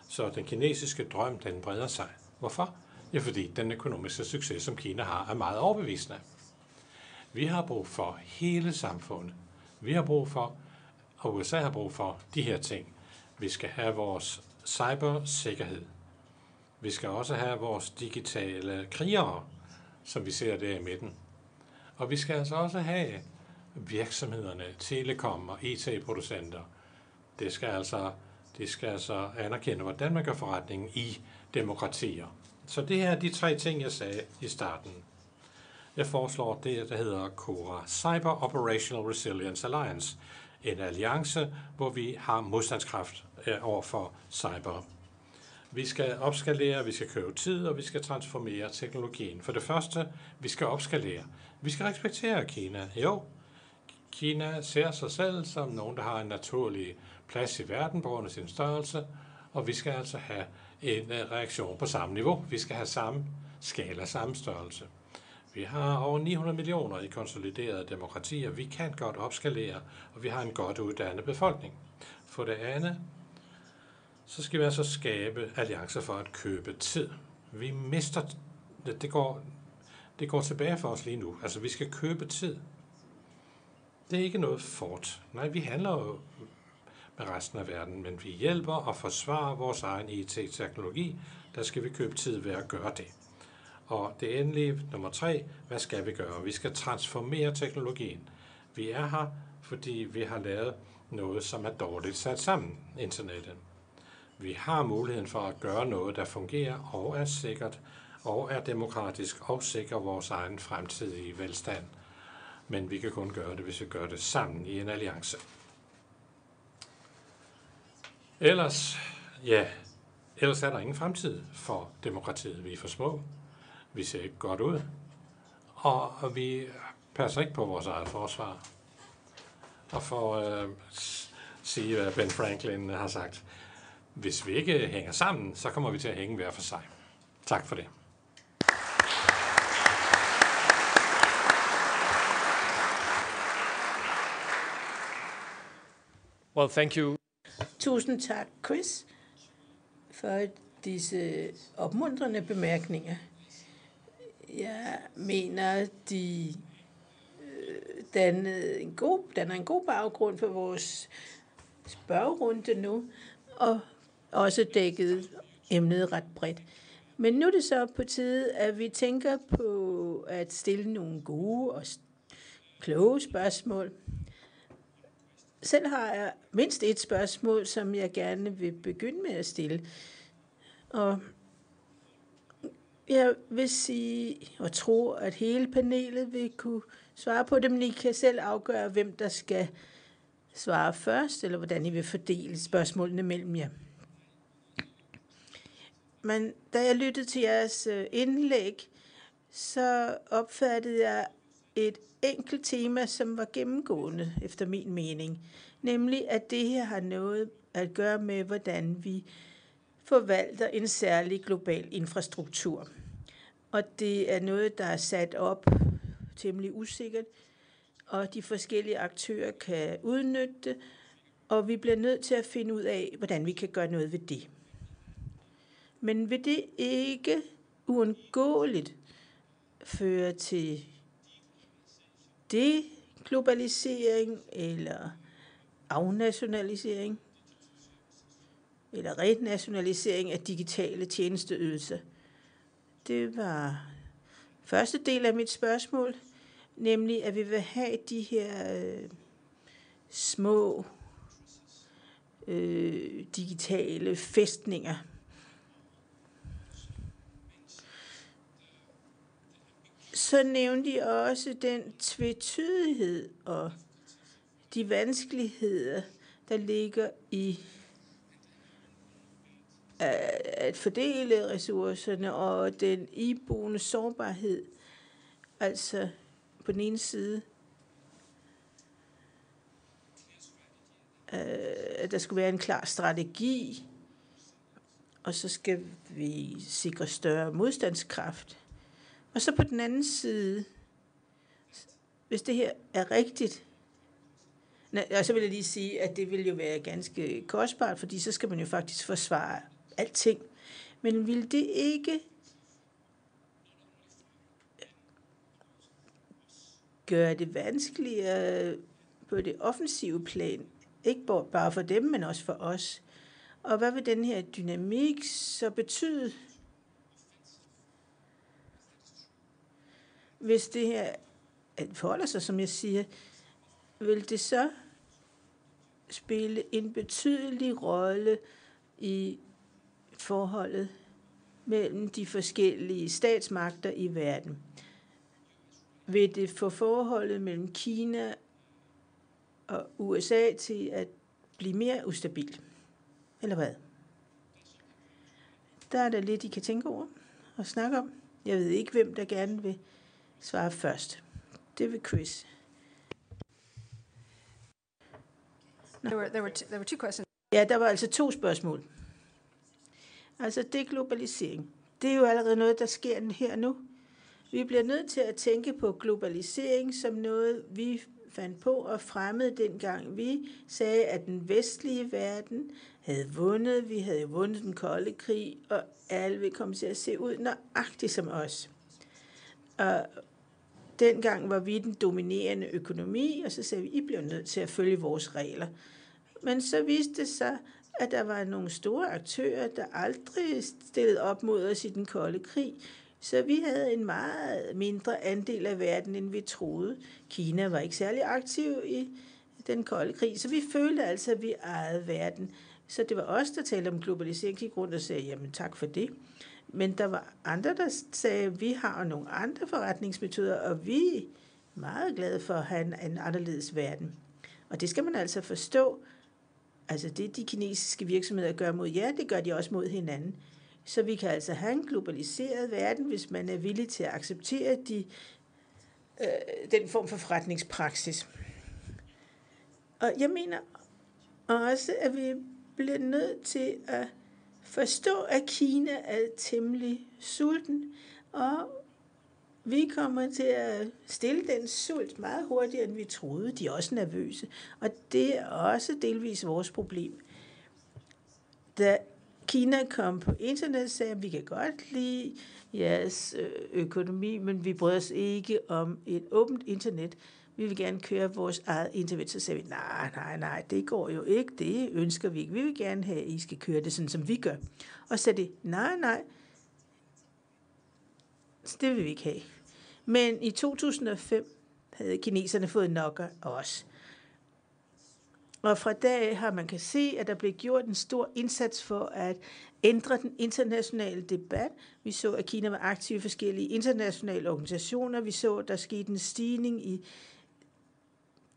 [SPEAKER 1] Så den kinesiske drøm, den breder sig. Hvorfor? Ja, fordi den økonomiske succes, som Kina har, er meget overbevisende. Vi har brug for hele samfundet. Vi har brug for, og USA har brug for de her ting. Vi skal have vores cybersikkerhed. Vi skal også have vores digitale krigere, som vi ser der i midten. Og vi skal altså også have virksomhederne, telekom og IT-producenter, Det skal altså, det skal altså anerkende, hvordan man gør forretningen i demokratier. Så det her er de tre ting, jeg sagde i starten. Jeg foreslår det, der hedder CORA, Cyber Operational Resilience Alliance, en alliance, hvor vi har modstandskraft øh, over for cyber. Vi skal opskalere, vi skal købe tid, og vi skal transformere teknologien. For det første, vi skal opskalere. Vi skal respektere Kina. Jo, Kina ser sig selv som nogen, der har en naturlig plads i verden på grund af sin størrelse, og vi skal altså have en øh, reaktion på samme niveau. Vi skal have samme skala, samme størrelse. Vi har over 900 millioner i konsoliderede demokratier. Vi kan godt opskalere, og vi har en godt uddannet befolkning. For det andet, så skal vi altså skabe alliancer for at købe tid. Vi mister, det går, det går tilbage for os lige nu. Altså, vi skal købe tid. Det er ikke noget fort. Nej, vi handler jo med resten af verden, men vi hjælper og forsvarer vores egen IT-teknologi. Der skal vi købe tid ved at gøre det. Og det endelige, nummer tre, hvad skal vi gøre? Vi skal transformere teknologien. Vi er her, fordi vi har lavet noget, som er dårligt sat sammen, internettet. Vi har muligheden for at gøre noget, der fungerer og er sikkert, og er demokratisk og sikrer vores egen fremtidige velstand. Men vi kan kun gøre det, hvis vi gør det sammen i en alliance. Ellers, ja, ellers er der ingen fremtid for demokratiet. Vi er for små, vi ser ikke godt ud, og vi passer ikke på vores eget forsvar. Og for at øh, sige, hvad Ben Franklin har sagt, hvis vi ikke hænger sammen, så kommer vi til at hænge hver for sig. Tak for det.
[SPEAKER 5] Well, thank you.
[SPEAKER 2] Tusind tak, Chris, for disse opmuntrende bemærkninger. Jeg mener, de øh, dannede en god, danner en god baggrund for vores spørgerunde nu, og også dækket emnet ret bredt. Men nu er det så på tide, at vi tænker på at stille nogle gode og kloge spørgsmål. Selv har jeg mindst et spørgsmål, som jeg gerne vil begynde med at stille. Og jeg vil sige og tro, at hele panelet vil kunne svare på det, men I kan selv afgøre, hvem der skal svare først, eller hvordan I vil fordele spørgsmålene mellem jer. Men da jeg lyttede til jeres øh, indlæg, så opfattede jeg et enkelt tema, som var gennemgående, efter min mening. Nemlig, at det her har noget at gøre med, hvordan vi forvalter en særlig global infrastruktur. Og det er noget, der er sat op temmelig usikkert, og de forskellige aktører kan udnytte det, og vi bliver nødt til at finde ud af, hvordan vi kan gøre noget ved det. Men vil det ikke uundgåeligt føre til deglobalisering eller afnationalisering eller renationalisering af digitale tjenesteydelser? Det var første del af mit spørgsmål, nemlig at vi vil have de her øh, små øh, digitale fæstninger. Så nævnte de også den tvetydighed og de vanskeligheder, der ligger i at fordele ressourcerne og den iboende sårbarhed. Altså på den ene side, øh, at der skulle være en klar strategi, og så skal vi sikre større modstandskraft. Og så på den anden side, hvis det her er rigtigt, og så vil jeg lige sige, at det vil jo være ganske kostbart, fordi så skal man jo faktisk forsvare alting. Men vil det ikke gøre det vanskeligere på det offensive plan, ikke bare for dem, men også for os? Og hvad vil den her dynamik så betyde, hvis det her forholder sig, som jeg siger, vil det så spille en betydelig rolle i forholdet mellem de forskellige statsmagter i verden. Vil det få forholdet mellem Kina og USA til at blive mere ustabilt? Eller hvad? Der er der lidt, I kan tænke over og snakke om. Jeg ved ikke, hvem der gerne vil svare først. Det vil Chris.
[SPEAKER 6] There were, there were, two, there were two questions.
[SPEAKER 2] Ja, der var altså to spørgsmål. Altså deglobalisering. Det er jo allerede noget, der sker her nu. Vi bliver nødt til at tænke på globalisering som noget, vi fandt på og fremmede dengang vi sagde, at den vestlige verden havde vundet. Vi havde vundet den kolde krig, og alle vil komme til at se ud nøjagtigt som os. Og dengang var vi den dominerende økonomi, og så sagde vi, I bliver nødt til at følge vores regler. Men så viste det sig, at der var nogle store aktører, der aldrig stillede op mod os i den kolde krig. Så vi havde en meget mindre andel af verden, end vi troede. Kina var ikke særlig aktiv i den kolde krig, så vi følte altså, at vi ejede verden. Så det var os, der talte om globalisering, gik rundt og sagde, jamen tak for det. Men der var andre, der sagde, at vi har nogle andre forretningsmetoder, og vi er meget glade for at have en, en anderledes verden. Og det skal man altså forstå. Altså det, de kinesiske virksomheder gør mod jer, det gør de også mod hinanden. Så vi kan altså have en globaliseret verden, hvis man er villig til at acceptere de, øh, den form for forretningspraksis. Og jeg mener også, at vi bliver nødt til at forstå, at Kina er temmelig sulten, og vi kommer til at stille den sult meget hurtigere, end vi troede. De er også nervøse, og det er også delvis vores problem. Da Kina kom på internet, sagde at vi kan godt lide jeres øh, økonomi, men vi bryder os ikke om et åbent internet. Vi vil gerne køre vores eget internet. Så sagde vi, nej, nej, nej, det går jo ikke. Det ønsker vi ikke. Vi vil gerne have, at I skal køre det sådan, som vi gør. Og så sagde de, nej, nej, det vil vi ikke have. Men i 2005 havde kineserne fået nok af os. Og fra dag har man kan se, at der blev gjort en stor indsats for at ændre den internationale debat. Vi så, at Kina var aktiv i forskellige internationale organisationer. Vi så, at der skete en stigning i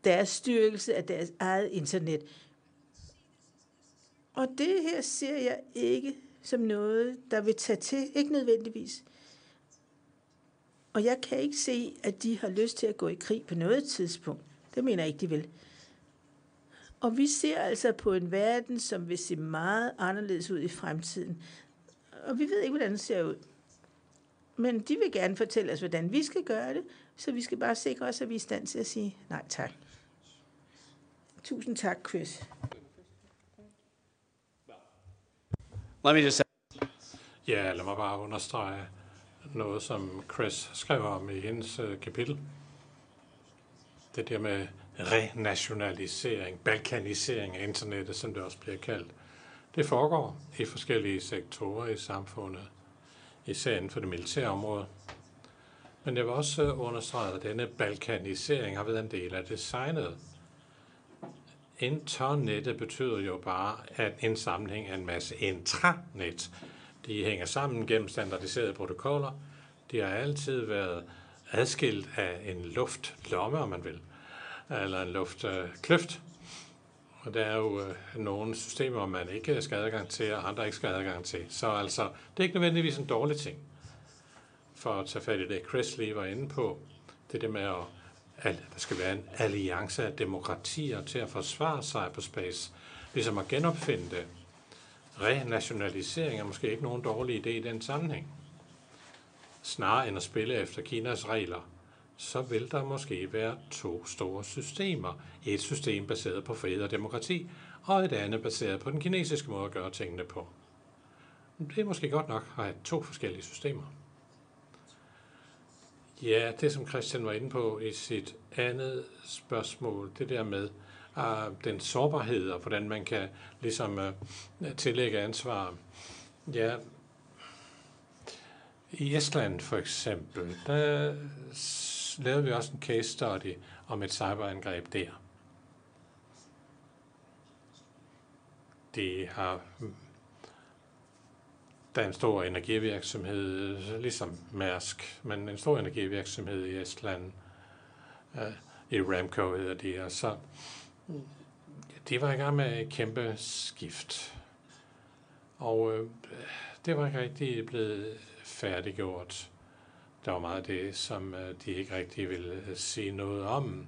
[SPEAKER 2] deres styrkelse af deres eget internet. Og det her ser jeg ikke som noget, der vil tage til. Ikke nødvendigvis. Og jeg kan ikke se, at de har lyst til at gå i krig på noget tidspunkt. Det mener jeg ikke, de vil. Og vi ser altså på en verden, som vil se meget anderledes ud i fremtiden. Og vi ved ikke, hvordan det ser ud. Men de vil gerne fortælle os, hvordan vi skal gøre det, så vi skal bare sikre os, at vi er i stand til at sige nej tak. Tusind tak, Chris.
[SPEAKER 4] Let me just say,
[SPEAKER 1] Ja, lad mig bare understrege noget, som Chris skrev om i hendes uh, kapitel. Det der med renationalisering, balkanisering af internettet, som det også bliver kaldt. Det foregår i forskellige sektorer i samfundet, især inden for det militære område. Men jeg vil også øh, understrege, at denne balkanisering har været en del af designet. Internettet betyder jo bare, at en samling er en masse intranet. De hænger sammen gennem standardiserede protokoller. De har altid været adskilt af en luftlomme, om man vil eller en luftkløft. Og der er jo øh, nogle systemer, man ikke skal have adgang til, og andre ikke skal have adgang til. Så altså, det er ikke nødvendigvis en dårlig ting. For at tage fat i det, Chris lige var inde på, det er det med, at, at der skal være en alliance af demokratier til at forsvare cyberspace, ligesom at genopfinde det. Renationalisering er måske ikke nogen dårlig idé i den sammenhæng. Snarere end at spille efter Kinas regler, så vil der måske være to store systemer. Et system baseret på frihed og demokrati, og et andet baseret på den kinesiske måde at gøre tingene på. Det er måske godt nok at have to forskellige systemer. Ja, det som Christian var inde på i sit andet spørgsmål, det der med uh, den sårbarhed og hvordan man kan ligesom uh, tillægge ansvar. Ja, i Estland for eksempel, der lavede vi også en case study om et cyberangreb der. Det har der er en stor energivirksomhed, ligesom Mærsk, men en stor energivirksomhed i Estland, uh, i Ramco hedder de, og så de var i gang med et kæmpe skift. Og øh, det var ikke rigtig blevet færdiggjort. Der var meget af det, som øh, de ikke rigtig ville øh, sige noget om.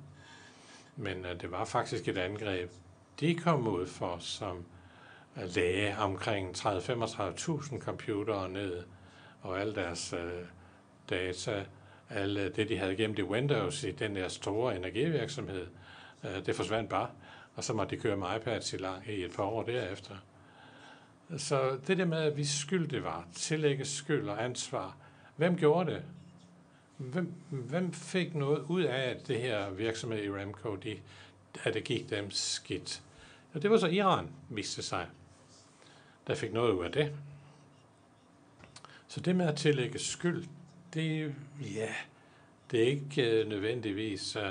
[SPEAKER 1] Men øh, det var faktisk et angreb, de kom ud for, som øh, lagde omkring 30-35.000 computere ned, og alle deres øh, data, alle det, de havde gemt i Windows i den der store energivirksomhed, øh, det forsvandt bare, og så måtte de køre med iPads i, lang, i et par år derefter. Så det der med, at vi skyld det var, tillægge skyld og ansvar, hvem gjorde det? Hvem, hvem fik noget ud af, at det her virksomhed i Ramco, de, at det gik dem skidt? Og det var så Iran, viste sig, der fik noget ud af det. Så det med at tillægge skyld, det, ja, det er ikke uh, nødvendigvis uh,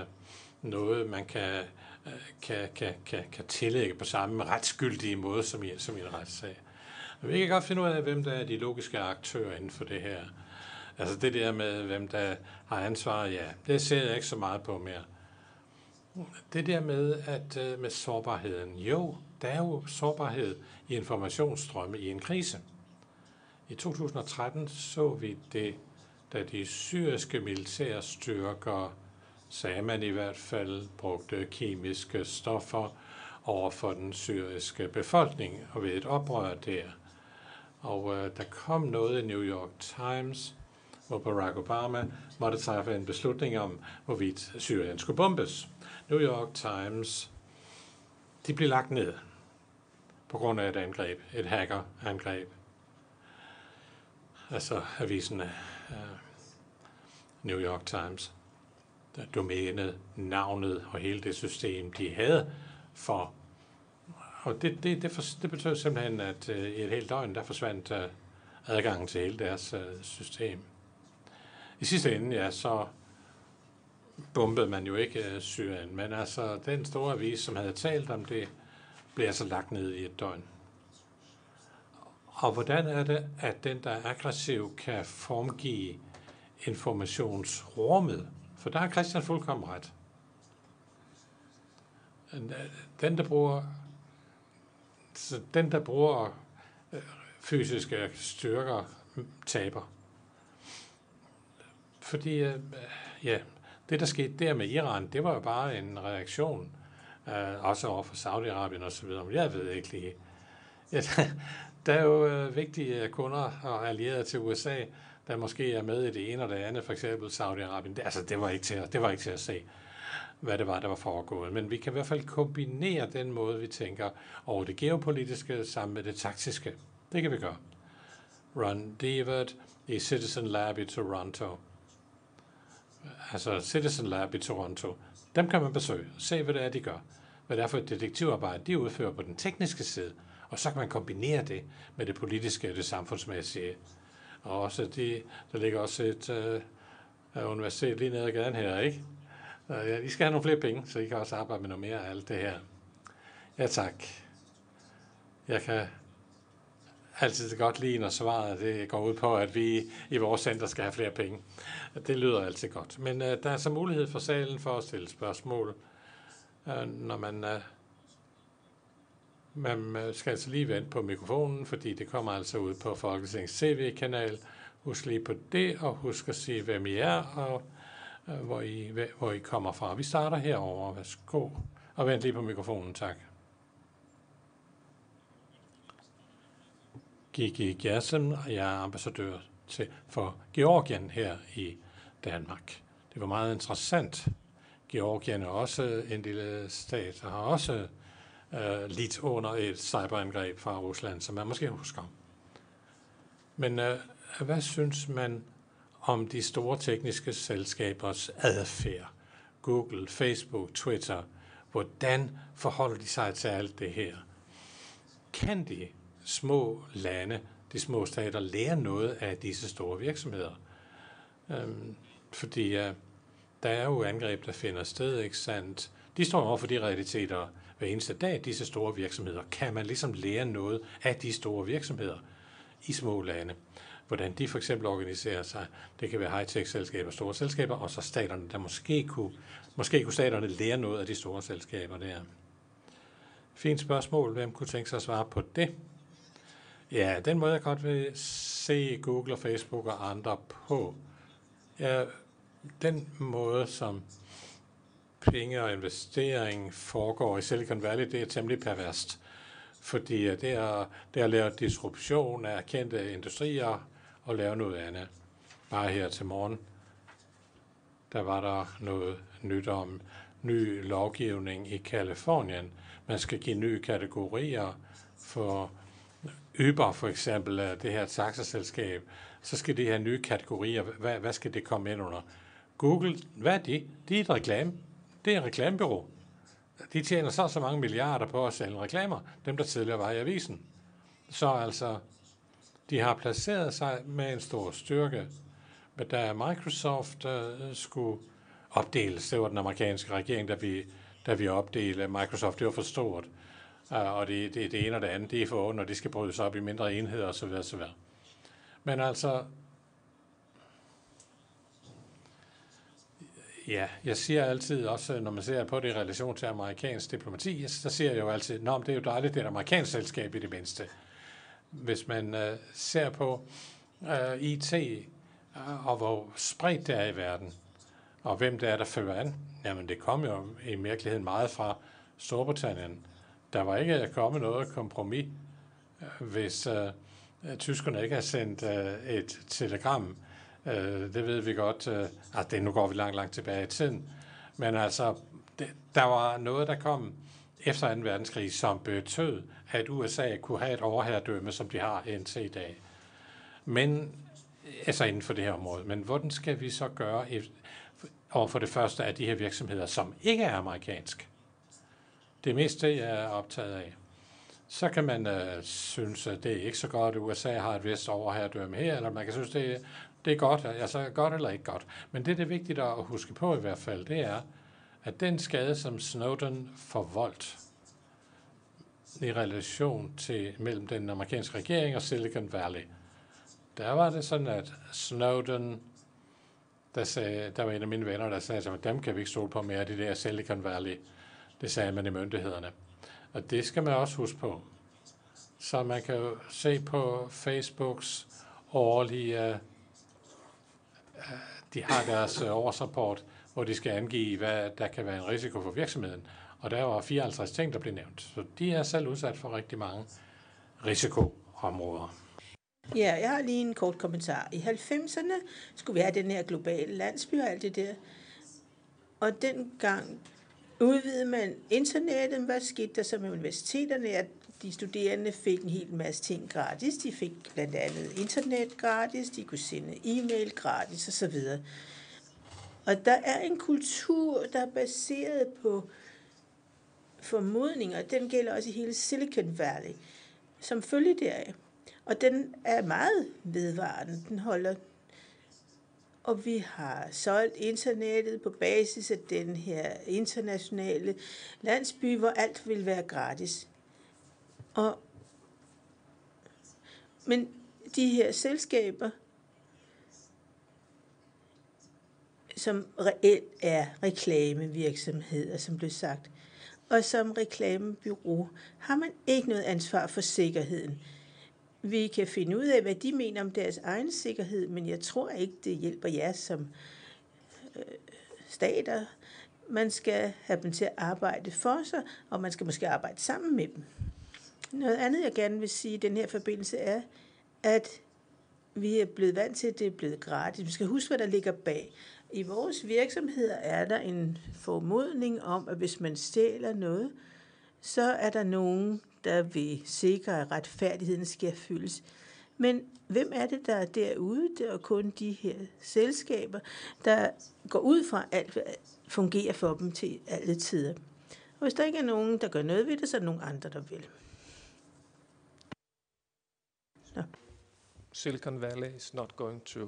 [SPEAKER 1] noget, man kan, uh, kan, kan, kan, kan tillægge på samme retsskyldige måde som i, som i en retssag. Men vi kan godt finde ud af, hvem der er de logiske aktører inden for det her. Altså det der med, hvem der har ansvar, ja, det ser jeg ikke så meget på mere. Det der med, at med sårbarheden. Jo, der er jo sårbarhed i informationsstrømme i en krise. I 2013 så vi det, da de syriske militære styrker, sagde man i hvert fald, brugte kemiske stoffer over for den syriske befolkning og ved et oprør der. Og øh, der kom noget i New York Times, hvor Barack Obama måtte træffe en beslutning om, hvorvidt Syrien skulle bombes. New York Times, de blev lagt ned på grund af et angreb, et hackerangreb. Altså avisen uh, New York Times, der domænet, navnet og hele det system, de havde for og det, det, det, for, det betød simpelthen, at uh, i et helt døgn, der forsvandt uh, adgangen til hele deres uh, system. I sidste ende, ja, så bombede man jo ikke uh, Syrien, men altså den store avis, som havde talt om det, blev altså lagt ned i et døgn. Og hvordan er det, at den, der er aggressiv, kan formgive informationsrummet? For der har Christian fuldkommen ret. Øh, den, der bruger, så den, der bruger øh, fysiske styrker, taber. Fordi, øh, ja, det der skete der med Iran, det var jo bare en reaktion øh, også over for Saudi-Arabien osv. Men jeg ved ikke lige. Ja, der er jo øh, vigtige øh, kunder og allierede til USA, der måske er med i det ene og det andet, for eksempel Saudi-Arabien. Det, altså, det var, ikke til at, det var ikke til at se, hvad det var, der var foregået. Men vi kan i hvert fald kombinere den måde, vi tænker over det geopolitiske sammen med det taktiske. Det kan vi gøre. Ron Devert i Citizen Lab i Toronto. Altså Citizen Lab i Toronto. Dem kan man besøge og se, hvad det er, de gør. Hvad det er for et detektivarbejde, de udfører på den tekniske side. Og så kan man kombinere det med det politiske og det samfundsmæssige. Og også de, der ligger også et øh, øh universitet lige nede ad gaden her, ikke? Uh, ja, I skal have nogle flere penge, så I kan også arbejde med noget mere af alt det her. Ja, tak. Jeg kan altid godt lide, når svaret det går ud på, at vi i vores center skal have flere penge. Det lyder altid godt. Men uh, der er så mulighed for salen for at stille spørgsmål, uh, når man... Uh, man skal altså lige vente på mikrofonen, fordi det kommer altså ud på Folketingets CV-kanal. Husk lige på det, og husk at sige, hvem I er, og uh, hvor, I, hvor I kommer fra. Vi starter herover. Værsgo. Og vent lige på mikrofonen, tak. Gigi Gersen, og jeg er ambassadør til, for Georgien her i Danmark. Det var meget interessant. Georgien er også en lille stat, og har også øh, lidt under et cyberangreb fra Rusland, som man måske husker. Men øh, hvad synes man om de store tekniske selskabers adfærd? Google, Facebook, Twitter. Hvordan forholder de sig til alt det her? Kan de små lande, de små stater, lære noget af disse store virksomheder? Øhm, fordi øh, der er jo angreb, der finder sted, ikke sandt? De står over for de realiteter hver eneste dag, disse store virksomheder. Kan man ligesom lære noget af de store virksomheder i små lande? Hvordan de for eksempel organiserer sig. Det kan være high-tech-selskaber, store selskaber, og så staterne, der måske kunne, måske kunne staterne lære noget af de store selskaber der. Fint spørgsmål. Hvem kunne tænke sig at svare på det? Ja, den måde jeg godt vil se Google og Facebook og andre på, er den måde, som penge og investering foregår i Silicon Valley, det er temmelig perverst. Fordi det er, det er at lave disruption af kendte industrier og lave noget andet. Bare her til morgen, der var der noget nyt om ny lovgivning i Kalifornien. Man skal give nye kategorier for Uber for eksempel, øh, det her taxaselskab, så skal de her nye kategorier. Hvad, hvad skal det komme ind under? Google, hvad er de? De er et reklame. Det er et reklamebyrå. De tjener så så mange milliarder på at sælge reklamer, dem der tidligere var i avisen. Så altså, de har placeret sig med en stor styrke. Men da Microsoft øh, øh skulle opdeles, det var den amerikanske regering, der vi, da vi opdelte Microsoft, det var for stort. Øh, og det, det, det ene og det andet, det er for ondt, og det skal brydes op i mindre enheder osv. osv. Men altså, Ja, jeg siger altid også, når man ser på det i relation til amerikansk diplomati, så siger jeg jo altid, Nå, det er jo dejligt, det er et amerikansk selskab i det mindste. Hvis man øh, ser på øh, IT uh, øh, og hvor spredt det er i verden, og hvem det er, der fører an, jamen det kom jo i virkeligheden meget fra Storbritannien. Der var ikke kommet noget kompromis, hvis uh, tyskerne ikke har sendt uh, et telegram Øh, det ved vi godt, øh, at det, nu går vi langt, langt tilbage i tiden. Men altså, det, der var noget, der kom efter 2. verdenskrig, som betød, at USA kunne have et overherredømme, som de har indtil i dag. Men, altså inden for det her område. Men hvordan skal vi så gøre over for det første af de her virksomheder, som ikke er amerikansk? Det meste, jeg er optaget af. Så kan man øh, synes, at det er ikke så godt, at USA har et vist overherredømme her, eller man kan synes, det er det er godt, altså godt eller ikke godt. Men det, det er vigtigt at huske på i hvert fald, det er, at den skade, som Snowden forvoldt i relation til mellem den amerikanske regering og Silicon Valley, der var det sådan, at Snowden, der, sagde, der var en af mine venner, der sagde, at dem kan vi ikke stole på mere, de der Silicon Valley. Det sagde man i myndighederne. Og det skal man også huske på. Så man kan jo se på Facebooks årlige øh, øh, de har deres øh, årsrapport, hvor de skal angive, hvad der kan være en risiko for virksomheden. Og der var 54 ting, der blev nævnt. Så de er selv udsat for rigtig mange risikoområder.
[SPEAKER 2] Ja, jeg har lige en kort kommentar. I 90'erne skulle vi have den her globale landsby og alt det der. Og dengang udvidede man internettet. Hvad skete der så med universiteterne? At de studerende fik en hel masse ting gratis. De fik blandt andet internet gratis, de kunne sende e-mail gratis osv. Og der er en kultur, der er baseret på formodninger, den gælder også i hele Silicon Valley, som følger deraf. Og den er meget vedvarende. Den holder og vi har solgt internettet på basis af den her internationale landsby, hvor alt vil være gratis. Og, men de her selskaber, som reelt er reklamevirksomheder, som blev sagt, og som reklamebyrå har man ikke noget ansvar for sikkerheden. Vi kan finde ud af, hvad de mener om deres egen sikkerhed, men jeg tror ikke, det hjælper jer som øh, stater. Man skal have dem til at arbejde for sig, og man skal måske arbejde sammen med dem. Noget andet, jeg gerne vil sige i den her forbindelse, er, at vi er blevet vant til, at det er blevet gratis. Vi skal huske, hvad der ligger bag. I vores virksomheder er der en formodning om, at hvis man stjæler noget, så er der nogen, der vil sikre, at retfærdigheden skal fyldes. Men hvem er det, der er derude? Det er kun de her selskaber, der går ud fra, at alt fungerer for dem til alle tider. Og hvis der ikke er nogen, der gør noget ved det, så er der nogen andre, der vil.
[SPEAKER 5] No. Silicon Valley is not going to.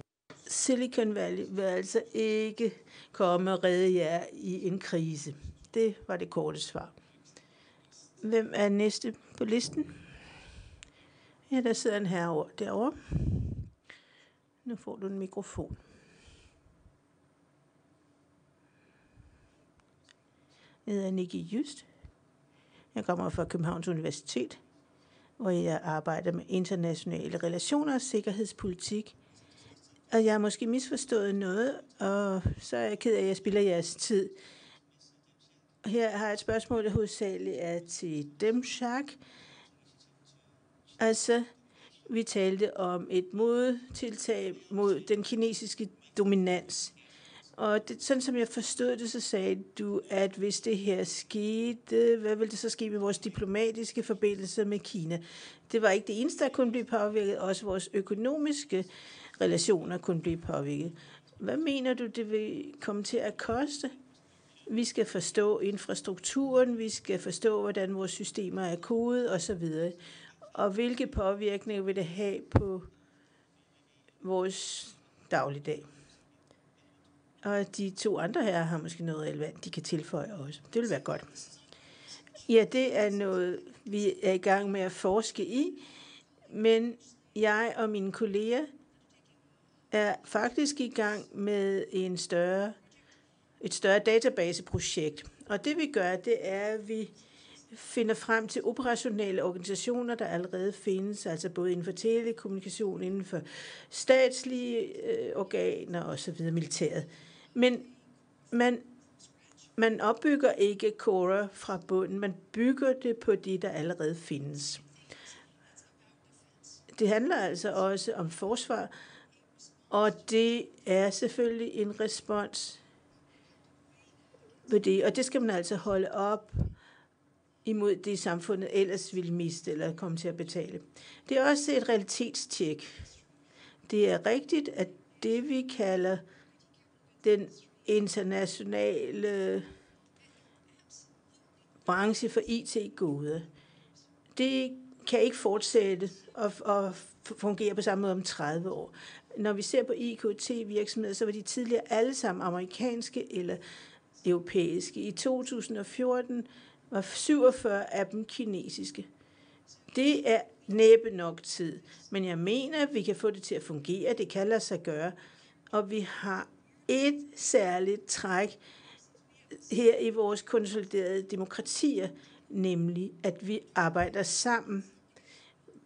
[SPEAKER 2] Silicon Valley vil altså ikke komme og redde jer i en krise. Det var det korte svar. Hvem er næste på listen? Ja, der sidder en herre derovre. Nu får du en mikrofon. Jeg hedder Nicky Just. Jeg kommer fra Københavns Universitet, hvor jeg arbejder med internationale relationer og sikkerhedspolitik. Og jeg har måske misforstået noget, og så er jeg ked af, at jeg spiller jeres tid. Her har jeg et spørgsmål, der hovedsageligt er til dem, Jacques. Altså, vi talte om et modtiltag mod den kinesiske dominans. Og det, sådan som jeg forstod det, så sagde du, at hvis det her skete, hvad ville det så ske med vores diplomatiske forbindelser med Kina? Det var ikke det eneste, der kunne blive påvirket, også vores økonomiske relationer kunne blive påvirket. Hvad mener du, det vil komme til at koste? Vi skal forstå infrastrukturen, vi skal forstå, hvordan vores systemer er kodet osv. Og hvilke påvirkninger vil det have på vores dagligdag? Og de to andre her har måske noget relevant, de kan tilføje også. Det vil være godt. Ja, det er noget, vi er i gang med at forske i, men jeg og mine kolleger er faktisk i gang med en større, et større databaseprojekt. Og det vi gør, det er, at vi finder frem til operationelle organisationer, der allerede findes, altså både inden for telekommunikation, inden for statslige øh, organer osv., militæret. Men man, man opbygger ikke Cora fra bunden, man bygger det på det, der allerede findes. Det handler altså også om forsvar, og det er selvfølgelig en respons på det, og det skal man altså holde op imod det, samfundet ellers vil miste eller komme til at betale. Det er også et realitetstjek. Det er rigtigt, at det vi kalder den internationale branche for IT-goder, det kan ikke fortsætte og, og fungere på samme måde om 30 år. Når vi ser på IKT-virksomheder, så var de tidligere alle sammen amerikanske eller europæiske. I 2014 var 47 af dem kinesiske. Det er næppe nok tid, men jeg mener, at vi kan få det til at fungere. Det kan lade sig gøre. Og vi har et særligt træk her i vores konsoliderede demokratier, nemlig at vi arbejder sammen.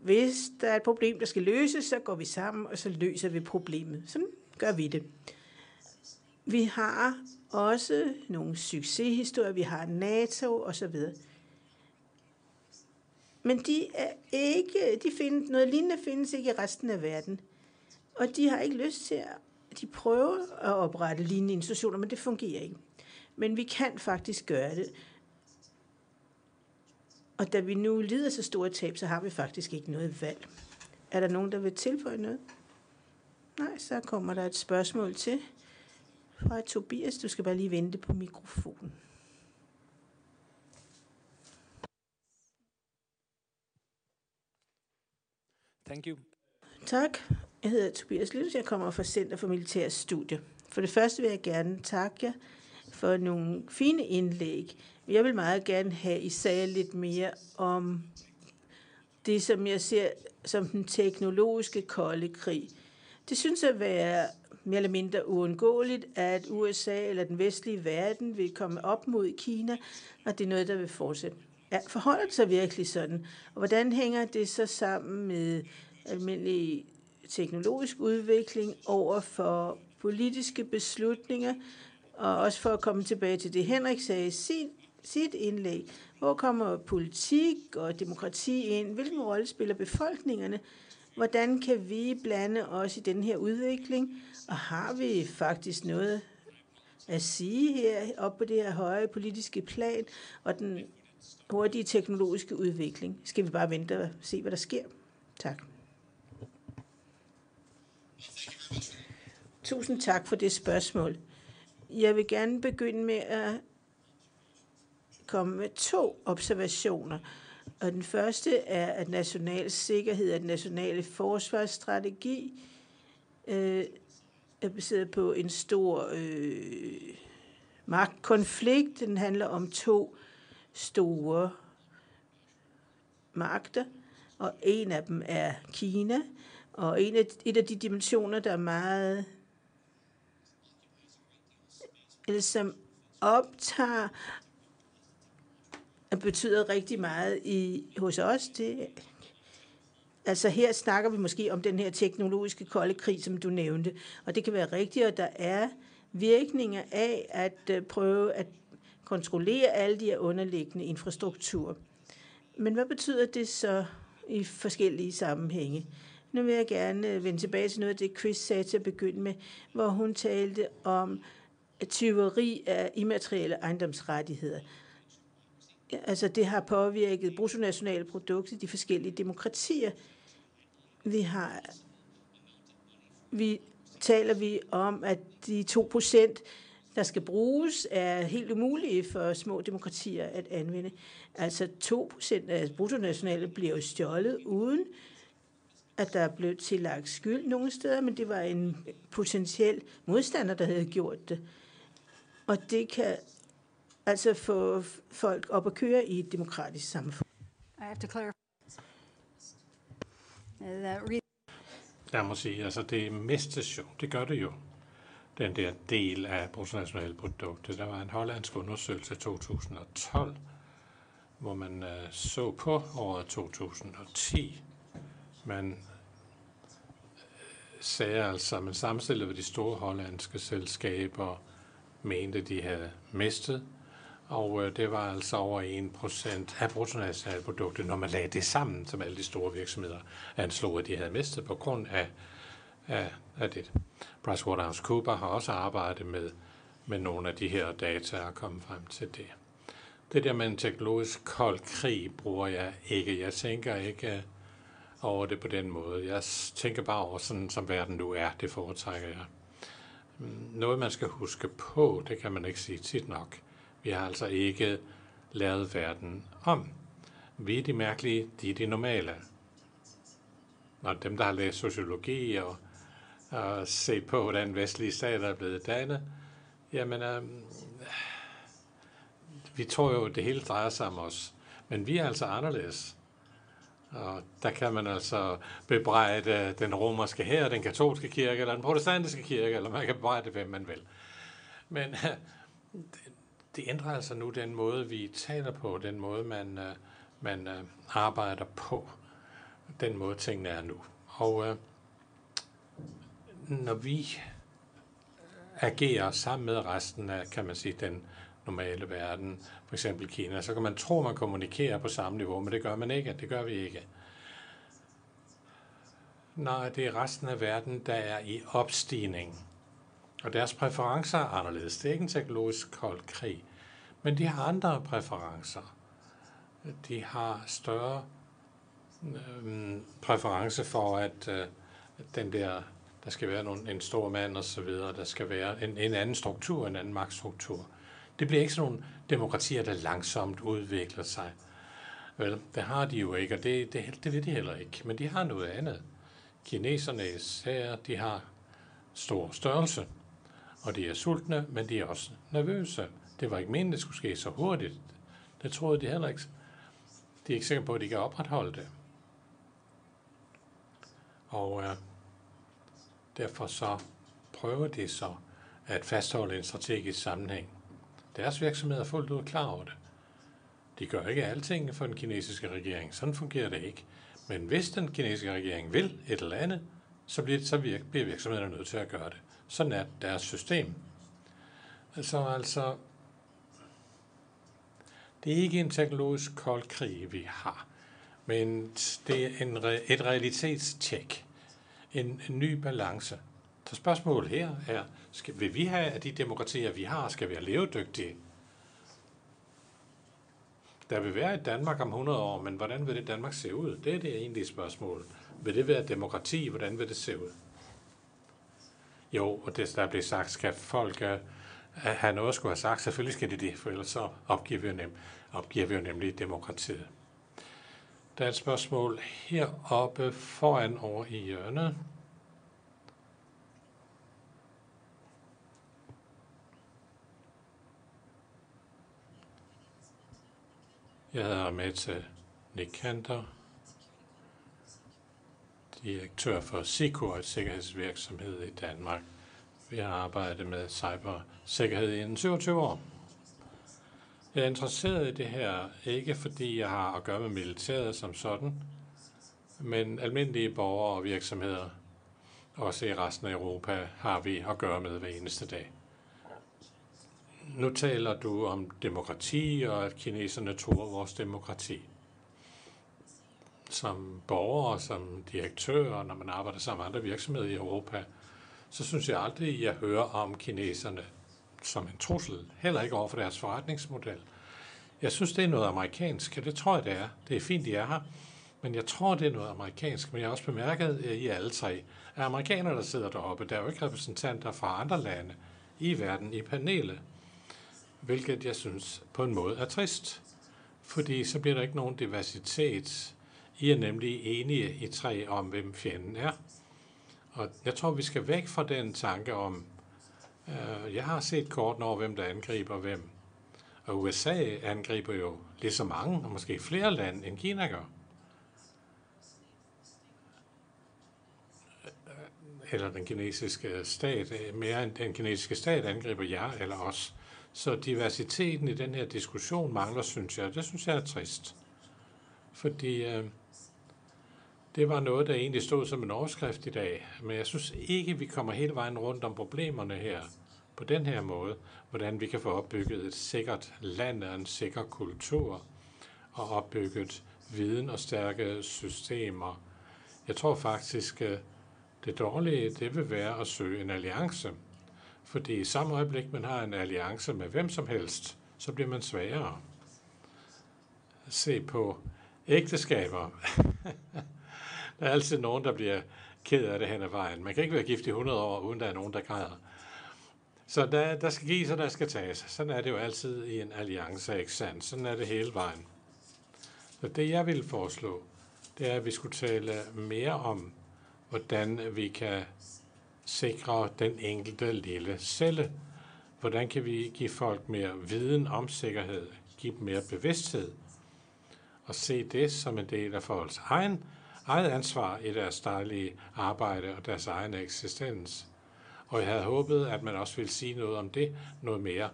[SPEAKER 2] Hvis der er et problem, der skal løses, så går vi sammen, og så løser vi problemet. Sådan gør vi det. Vi har også nogle succeshistorier. Vi har NATO og så videre. Men de er ikke, de find, noget lignende findes ikke i resten af verden. Og de har ikke lyst til at, de prøver at oprette lignende institutioner, men det fungerer ikke. Men vi kan faktisk gøre det. Og da vi nu lider så store tab, så har vi faktisk ikke noget valg. Er der nogen, der vil tilføje noget? Nej, så kommer der et spørgsmål til fra Tobias. Du skal bare lige vente på mikrofonen.
[SPEAKER 5] Thank you.
[SPEAKER 2] Tak. Jeg hedder Tobias Lyttes. Jeg kommer fra Center for Militære Studier. For det første vil jeg gerne takke jer for nogle fine indlæg. Jeg vil meget gerne have, I sagde lidt mere om det, som jeg ser som den teknologiske kolde krig. Det synes at være mere eller mindre uundgåeligt, at USA eller den vestlige verden vil komme op mod Kina, og det er noget, der vil fortsætte. Ja, forholder det sig virkelig sådan? Og hvordan hænger det så sammen med almindelig teknologisk udvikling over for politiske beslutninger, og også for at komme tilbage til det, Henrik sagde i sit, sit indlæg. Hvor kommer politik og demokrati ind? Hvilken rolle spiller befolkningerne? Hvordan kan vi blande os i den her udvikling? Og har vi faktisk noget at sige her op på det her høje politiske plan og den hurtige teknologiske udvikling? Skal vi bare vente og se, hvad der sker? Tak. Tusind tak for det spørgsmål. Jeg vil gerne begynde med at komme med to observationer. Og den første er, at national sikkerhed og den nationale forsvarsstrategi øh, er baseret på en stor øh, magtkonflikt. Den handler om to store magter, og en af dem er Kina. Og en af, et af de dimensioner, der er meget, eller som optager betyder rigtig meget i, hos os, det Altså her snakker vi måske om den her teknologiske kolde krig, som du nævnte, og det kan være rigtigt, at der er virkninger af at øh, prøve at kontrollere alle de her underliggende infrastrukturer. Men hvad betyder det så i forskellige sammenhænge? Nu vil jeg gerne øh, vende tilbage til noget af det, Chris sagde til at begynde med, hvor hun talte om tyveri af immaterielle ejendomsrettigheder. Altså det har påvirket bruttonationale produkter i de forskellige demokratier. Vi har vi taler vi om, at de 2 procent, der skal bruges, er helt umulige for små demokratier at anvende. Altså 2 procent af bruttonationale bliver jo stjålet uden at der blev tillagt skyld nogle steder, men det var en potentiel modstander, der havde gjort det. Og det kan altså få folk op at køre i et demokratisk samfund.
[SPEAKER 6] I have to clarify.
[SPEAKER 1] Jeg må sige, altså det mistes jo, det gør det jo, den der del af bruttonationalproduktet. Der var en hollandsk undersøgelse i 2012, hvor man uh, så på året 2010. Man øh, sagde altså, man sammenstillede med de store hollandske selskaber, mente de havde mistet, og øh, det var altså over 1% af bruttonationalproduktet, når man lagde det sammen, som alle de store virksomheder anslog, at de havde mistet på grund af, af, af det. PricewaterhouseCoopers har også arbejdet med, med nogle af de her data og kommet frem til det. Det der med en teknologisk kold krig bruger jeg ikke. Jeg tænker ikke øh, over det på den måde. Jeg tænker bare over sådan, som verden nu er. Det foretrækker jeg. Noget, man skal huske på, det kan man ikke sige tit nok. Vi har altså ikke lavet verden om. Vi er de mærkelige, de er de normale. Og dem, der har læst sociologi og, og set på, hvordan vestlige stater er blevet dannet, jamen, øh, vi tror jo, at det hele drejer sig om os. Men vi er altså anderledes. Og der kan man altså bebrejde den romerske her, den katolske kirke, eller den protestantiske kirke, eller man kan bebrejde, hvem man vil. Men det ændrer altså nu den måde, vi taler på, den måde, man, øh, man øh, arbejder på, den måde, tingene er nu. Og øh, når vi agerer sammen med resten af, kan man sige, den normale verden, for eksempel Kina, så kan man tro, man kommunikerer på samme niveau, men det gør man ikke. Det gør vi ikke. Nej, det er resten af verden, der er i opstigning. Og deres præferencer er anderledes. Det er ikke en teknologisk kold krig. Men de har andre præferencer. De har større øh, præference for, at øh, den der, der skal være nogen, en stor mand og så videre, der skal være en, en anden struktur, en anden magtstruktur. Det bliver ikke sådan nogle demokratier, der langsomt udvikler sig. Vel, det har de jo ikke, og det, det, det ved de heller ikke. Men de har noget andet. Kineserne især, de har stor størrelse, og de er sultne, men de er også nervøse. Det var ikke meningen, det skulle ske så hurtigt. Det troede de heller ikke. De er ikke sikre på, at de kan opretholde det. Og øh, derfor så prøver de så at fastholde en strategisk sammenhæng. Deres virksomhed er fuldt ud klar over det. De gør ikke alting for den kinesiske regering. Sådan fungerer det ikke. Men hvis den kinesiske regering vil et eller andet, så bliver, så bliver virksomhederne nødt til at gøre det. Sådan er deres system. Altså, altså, det er ikke en teknologisk kold krig, vi har, men det er en, et realitetstjek, en, en ny balance. Så spørgsmålet her er, skal, vil vi have, at de demokratier, vi har, skal være levedygtige? Der vil være et Danmark om 100 år, men hvordan vil det Danmark se ud? Det er det egentlige spørgsmål. Vil det være demokrati? Hvordan vil det se ud? Jo, og det der bliver sagt, skal folk øh, at have noget at skulle have sagt. Selvfølgelig skal de det, for ellers så opgiver vi jo, nem, opgiver vi jo nemlig demokratiet. Der er et spørgsmål heroppe foran over i hjørnet. Jeg hedder Mette Nikander, direktør for Sikor, et sikkerhedsvirksomhed i Danmark. Vi har arbejdet med cyber sikkerhed inden 27 år. Jeg er interesseret i det her, ikke fordi jeg har at gøre med militæret som sådan, men almindelige borgere og virksomheder, også i resten af Europa, har vi at gøre med hver eneste dag. Nu taler du om demokrati og at kineserne tror vores demokrati. Som borger, som direktør, når man arbejder sammen med andre virksomheder i Europa, så synes jeg aldrig, at jeg hører om kineserne som en trussel, heller ikke over for deres forretningsmodel. Jeg synes, det er noget amerikansk, og det tror jeg, det er. Det er fint, de er her, men jeg tror, det er noget amerikansk. Men jeg har også bemærket øh, i alle tre, at amerikanere, der sidder deroppe, der er jo ikke repræsentanter fra andre lande i verden i panelet, hvilket jeg synes på en måde er trist, fordi så bliver der ikke nogen diversitet. I er nemlig enige i tre om, hvem fjenden er. Og jeg tror, vi skal væk fra den tanke om, Øh, jeg har set kort over, hvem der angriber hvem. Og USA angriber jo lige så mange, og måske flere lande, end Kina gør. Øh, eller den kinesiske stat, øh, mere end den kinesiske stat angriber jer eller os. Så diversiteten i den her diskussion mangler, synes jeg. Det synes jeg er trist. Fordi øh, det var noget, der egentlig stod som en overskrift i dag. Men jeg synes ikke, vi kommer hele vejen rundt om problemerne her på den her måde. Hvordan vi kan få opbygget et sikkert land og en sikker kultur og opbygget viden og stærke systemer. Jeg tror faktisk, øh, det dårlige det vil være at søge en alliance. Fordi i samme øjeblik, man har en alliance med hvem som helst, så bliver man svagere. Se på ægteskaber. Der er altid nogen, der bliver ked af det hen ad vejen. Man kan ikke være gift i 100 år, uden der er nogen, der græder. Så der, der skal gives, og der skal tages. Sådan er det jo altid i en alliance, ikke sandt? Sådan er det hele vejen. Så det, jeg vil foreslå, det er, at vi skulle tale mere om, hvordan vi kan sikre den enkelte lille celle. Hvordan kan vi give folk mere viden om sikkerhed, give dem mere bevidsthed, og se det som en del af folks egen eget ansvar i deres daglige arbejde og deres egen eksistens. Og jeg havde håbet, at man også ville sige noget om det, noget mere,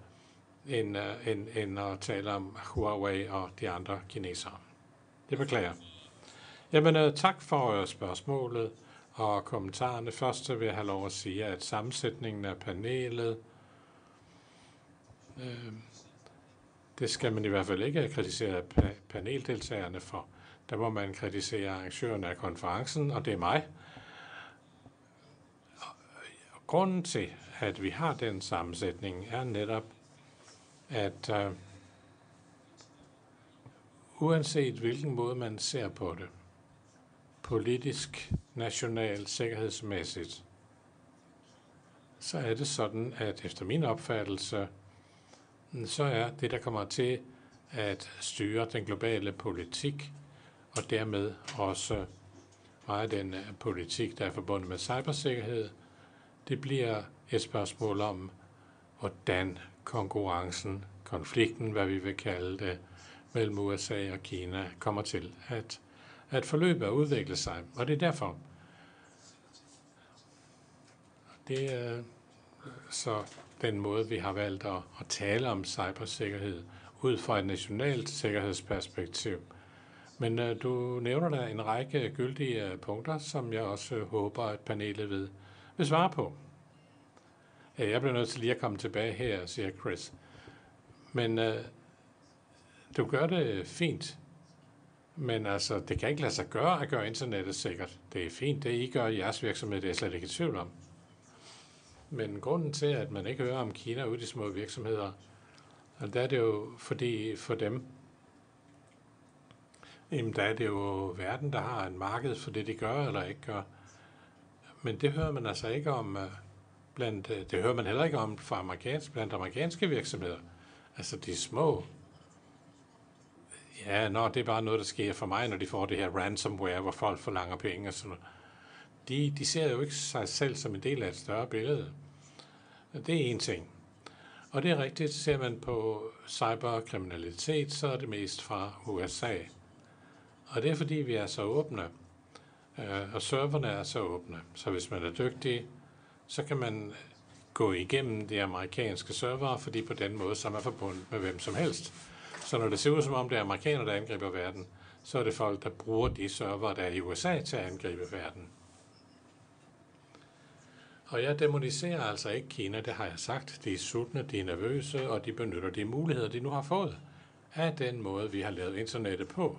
[SPEAKER 1] end, uh, end, end at tale om Huawei og de andre kinesere. Det beklager Jamen, uh, tak for uh, spørgsmålet og kommentarerne. Først vil jeg have lov at sige, at sammensætningen af panelet, øh, det skal man i hvert fald ikke kritisere paneldeltagerne for der må man kritisere arrangøren af konferencen, og det er mig. Grunden til, at vi har den sammensætning, er netop, at øh, uanset hvilken måde man ser på det, politisk, nationalt, sikkerhedsmæssigt, så er det sådan, at efter min opfattelse, så er det, der kommer til at styre den globale politik, og dermed også meget af den øh, politik, der er forbundet med cybersikkerhed. Det bliver et spørgsmål om, hvordan konkurrencen, konflikten, hvad vi vil kalde det, mellem USA og Kina kommer til at, at forløbe og udvikle sig. Og det er derfor, det er så den måde, vi har valgt at, at tale om cybersikkerhed ud fra et nationalt sikkerhedsperspektiv – men uh, du nævner der en række gyldige øh, punkter, som jeg også øh, håber, at panelet vil, vil svare på. Øh, jeg bliver nødt til lige at komme tilbage her, siger Chris. Men øh, du gør det fint. Men altså, det kan ikke lade sig gøre at gøre internettet sikkert. Det er fint, det I gør i jeres virksomhed, det er jeg slet ikke i tvivl om. Men grunden til, at man ikke hører om Kina ude i de små virksomheder, der er det jo fordi for dem, Jamen, der er det jo verden, der har en marked for det, de gør eller ikke gør. Men det hører man altså ikke om, øh, blandt, øh, det hører man heller ikke om fra amerikansk, blandt amerikanske virksomheder. Altså de små. Ja, nå, det er bare noget, der sker for mig, når de får det her ransomware, hvor folk forlanger penge og sådan noget. De, de ser jo ikke sig selv som en del af et større billede. Det er en ting. Og det er rigtigt, ser man på cyberkriminalitet, så er det mest fra USA. Og det er fordi, vi er så åbne, Øh, og serverne er så åbne. Så hvis man er dygtig, så kan man gå igennem de amerikanske servere, fordi på den måde, så er man forbundet med hvem som helst. Så når det ser ud som om, det er amerikanere, der angriber verden, så er det folk, der bruger de server, der er i USA til at angribe verden. Og jeg demoniserer altså ikke Kina, det har jeg sagt. De er sultne, de er nervøse, og de benytter de muligheder, de nu har fået af den måde, vi har lavet internettet på.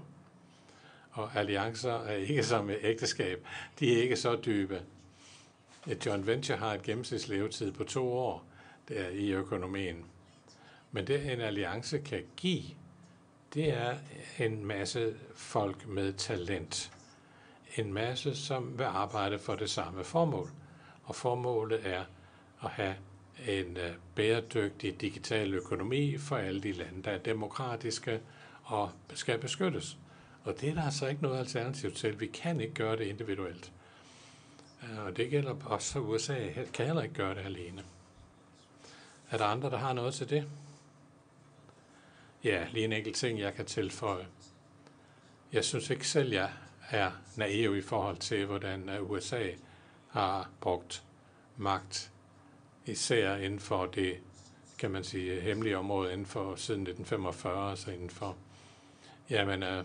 [SPEAKER 1] Og alliancer er ikke som et ægteskab. De er ikke så dybe. Et joint venture har et gennemsnitslevetid på to år der i økonomien. Men det en alliance kan give, det er en masse folk med talent. En masse, som vil arbejde for det samme formål. Og formålet er at have en øh, bæredygtig digital økonomi for alle de lande, der er demokratiske og skal beskyttes. Og det er der altså ikke noget alternativ til. Vi kan ikke gøre det individuelt. Øh, og det gælder også USA. Kan heller ikke gøre det alene. Er der andre, der har noget til det? Ja, lige en enkelt ting, jeg kan tilføje. Jeg synes ikke selv, jeg er naiv i forhold til, hvordan øh, USA har brugt magt, især inden for det, kan man sige, hemmelige område inden for siden 1945, altså inden for, jamen, øh,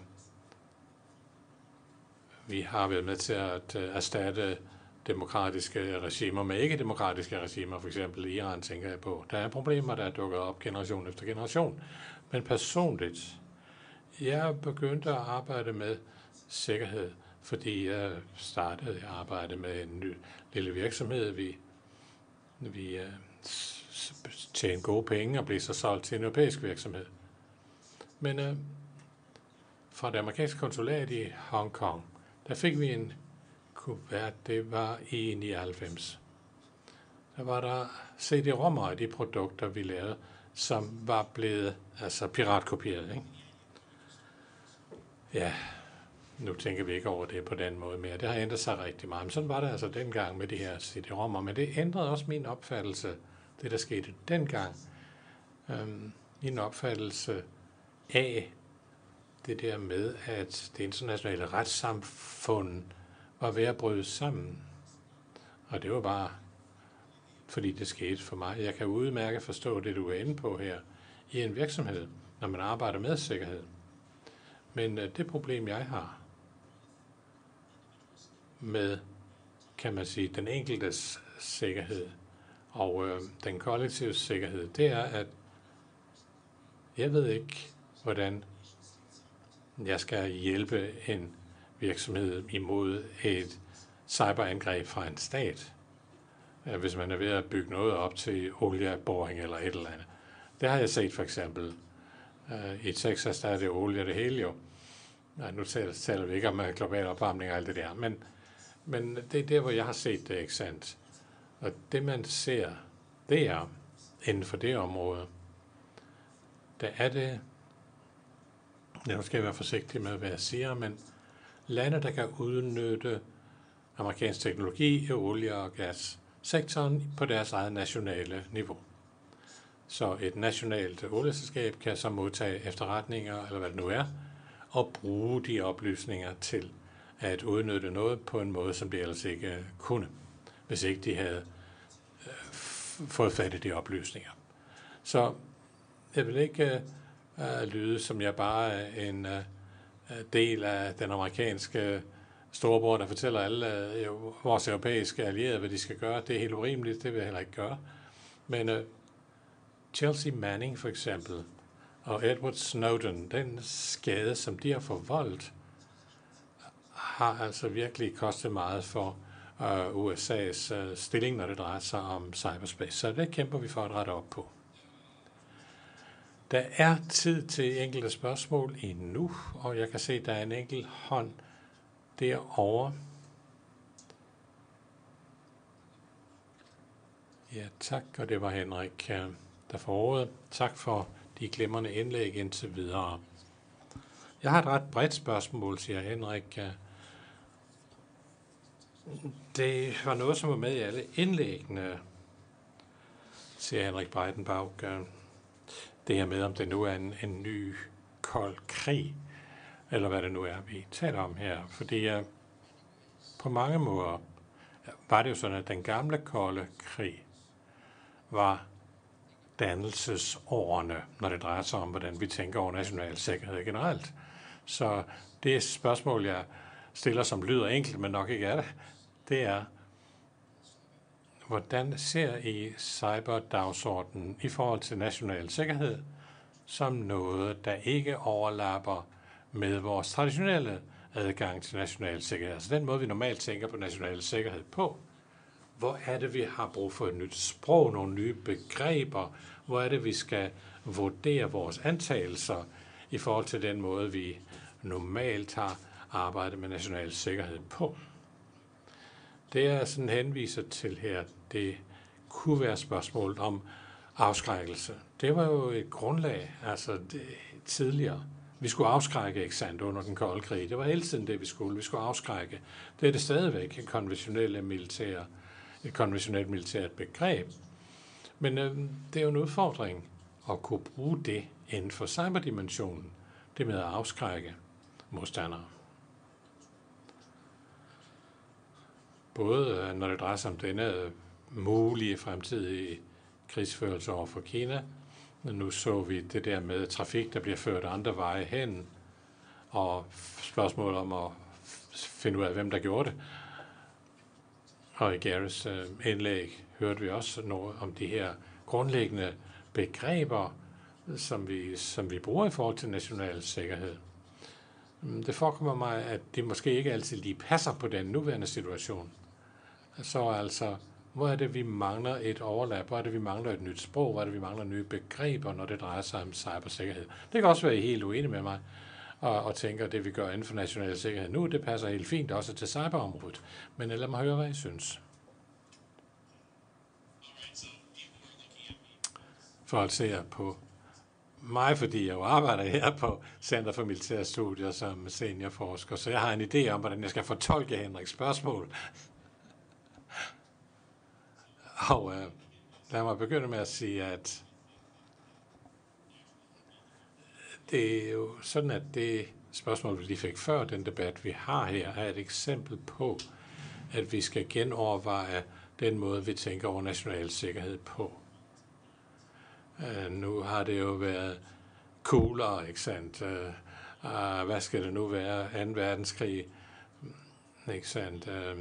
[SPEAKER 1] vi har været med til at øh, erstatte demokratiske regimer med ikke-demokratiske regimer, for eksempel Iran tænker jeg på. Der er problemer, der er dukket op generation efter generation. Men personligt, jeg begyndte at arbejde med sikkerhed, fordi jeg startede at arbejde med en ny lille virksomhed. Vi, vi øh, tjente gode penge og blev så solgt til en europæisk virksomhed. Men øh, fra det amerikanske konsulat i Hongkong, der fik vi en kuvert, det var i 99. Der var der CD-rommer af de produkter, vi lavede, som var blevet altså piratkopieret. Ikke? Ja, nu tænker vi ikke over det på den måde mere. Det har ændret sig rigtig meget. Men sådan var det altså dengang med de her CD-rommer. Men det ændrede også min opfattelse, det der skete dengang. Øhm, min opfattelse af det der med, at det internationale retssamfund var ved at bryde sammen. Og det var bare, fordi det skete for mig. Jeg kan udmærke forstå det, du er inde på her i en virksomhed, når man arbejder med sikkerhed. Men øh, det problem, jeg har med, kan man sige, den enkeltes sikkerhed og øh, den kollektive sikkerhed, det er, at jeg ved ikke, hvordan jeg skal hjælpe en virksomhed imod et cyberangreb fra en stat, øh, hvis man er ved at bygge noget op til olieboring eller et eller andet. Det har jeg set for eksempel. Øh, I Texas der er det olie det hele jo. Nej, nu taler vi ikke om øh, global opvarmning og alt det der, men, men det er der, hvor jeg har set det, ikke sandt? Og det man ser, det er inden for det område, der er det, ja, nu skal jeg være forsigtig med, hvad jeg siger, men lande, der kan udnytte amerikansk teknologi i olie- og gassektoren på deres eget nationale niveau. Så et nationalt olieselskab kan så modtage efterretninger, eller hvad det nu er, og bruge de oplysninger til at udnytte noget på en måde, som de ellers ikke kunne, hvis ikke de havde øh, fået fat i de oplysninger. Så jeg vil ikke øh, øh, lyde, som jeg bare er en øh, øh, del af den amerikanske storebror, der fortæller alle øh, vores europæiske allierede, hvad de skal gøre. Det er helt urimeligt, det vil jeg heller ikke gøre. Men øh, Chelsea Manning for eksempel, og Edward Snowden, den skade, som de har forvoldt, har altså virkelig kostet meget for øh, USA's øh, stilling, når det drejer sig om cyberspace. Så det kæmper vi for at rette op på. Der er tid til enkelte spørgsmål endnu, og jeg kan se, at der er en enkelt hånd derovre. Ja, tak, og det var Henrik, øh, der får ordet. Tak for de glimrende indlæg indtil videre. Jeg har et ret bredt spørgsmål, siger Henrik. Øh. Det var noget, som var med i alle indlæggene. siger Henrik Breitenbach, øh det her med, om det nu er en, en ny kold krig, eller hvad det nu er, vi taler om her. Fordi uh, på mange måder var det jo sådan, at den gamle kolde krig var dannelsesårene, når det drejer sig om, hvordan vi tænker over national sikkerhed generelt. Så det spørgsmål, jeg stiller, som lyder enkelt, men nok ikke er det, det er, hvordan ser I cyberdagsordenen i forhold til national sikkerhed som noget, der ikke overlapper med vores traditionelle adgang til national sikkerhed? Altså den måde, vi normalt tænker på national sikkerhed på. Hvor er det, vi har brug for et nyt sprog, nogle nye begreber? Hvor er det, vi skal vurdere vores antagelser i forhold til den måde, vi normalt har arbejdet med national sikkerhed på? Det jeg sådan henviser til her, det kunne være spørgsmålet om afskrækkelse. Det var jo et grundlag, altså det, tidligere. Vi skulle afskrække, ikke sandt, under den kolde krig. Det var hele tiden det, vi skulle. Vi skulle afskrække. Det er det stadigvæk, en konventionelle militære, et konventionelt militært begreb. Men øh, det er jo en udfordring at kunne bruge det inden for cyberdimensionen. Det med at afskrække modstandere. Både øh, når det drejer sig om denne øh, mulige fremtidige krigsførelse over for Kina. Nu så vi det der med trafik, der bliver ført andre veje hen, og spørgsmål om at finde ud af, hvem der gjorde det. Og i Garys øh, indlæg hørte vi også noget om de her grundlæggende begreber, som vi, som vi bruger i forhold til national sikkerhed. Mm, det forekommer mig, at det måske ikke altid lige passer på den nuværende situation. Så altså, hvor er det, vi mangler et overlap? Hvor er det, vi mangler et nyt sprog? Hvor er det, vi mangler nye begreber, når det drejer sig om cybersikkerhed? Det kan også være helt uenig med mig og, og tænker, at det, vi gør inden for national sikkerhed nu, det passer helt fint også til cyberområdet. Men lad mig høre, hvad I synes. For at se på mig, fordi jeg jo arbejder her på Center for Militære Studier som seniorforsker, så jeg har en idé om, hvordan jeg skal fortolke Henriks spørgsmål. Og øh, lad mig begynde med at sige, at det er jo sådan, at det spørgsmål, vi lige fik før den debat, vi har her, er et eksempel på, at vi skal genoverveje den måde, vi tænker over national sikkerhed på. Øh, nu har det jo været coolere, ikke sandt? Øh, ah, hvad skal det nu være? 2. verdenskrig, ikke sandt? Øh,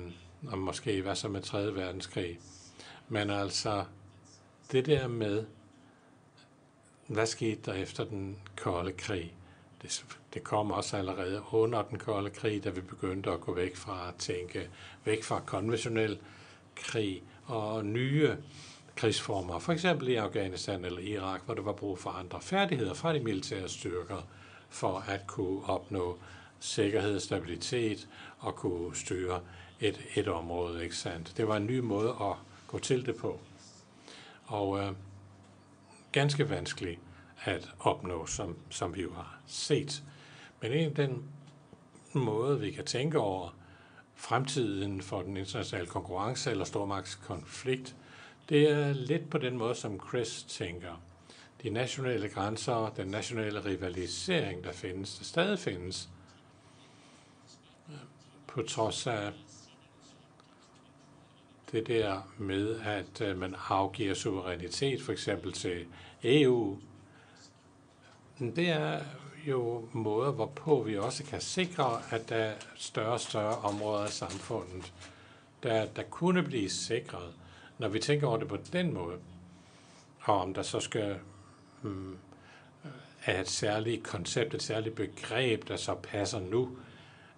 [SPEAKER 1] og måske hvad så med 3. verdenskrig? Men altså, det der med, hvad skete der efter den kolde krig? Det, det kom også allerede under den kolde krig, da vi begyndte at gå væk fra at tænke, væk fra konventionel krig og nye krigsformer, for eksempel i Afghanistan eller Irak, hvor der var brug for andre færdigheder fra de militære styrker for at kunne opnå sikkerhed, stabilitet og kunne styre et, et område. Ikke sandt? Det var en ny måde at gå til det på. Og øh, ganske vanskeligt at opnå, som, som vi jo har set. Men en af den måde, vi kan tænke over fremtiden for den internationale konkurrence eller stormagtskonflikt, det er lidt på den måde, som Chris tænker. De nationale grænser, den nationale rivalisering, der findes, der stadig findes, på trods af det der med, at øh, man afgiver suverænitet for eksempel til EU, det er jo måder, hvorpå vi også kan sikre, at der er større og større områder af samfundet, der, der kunne blive sikret, når vi tænker over det på den måde. Og om der så skal hmm, er et særligt koncept, et særligt begreb, der så passer nu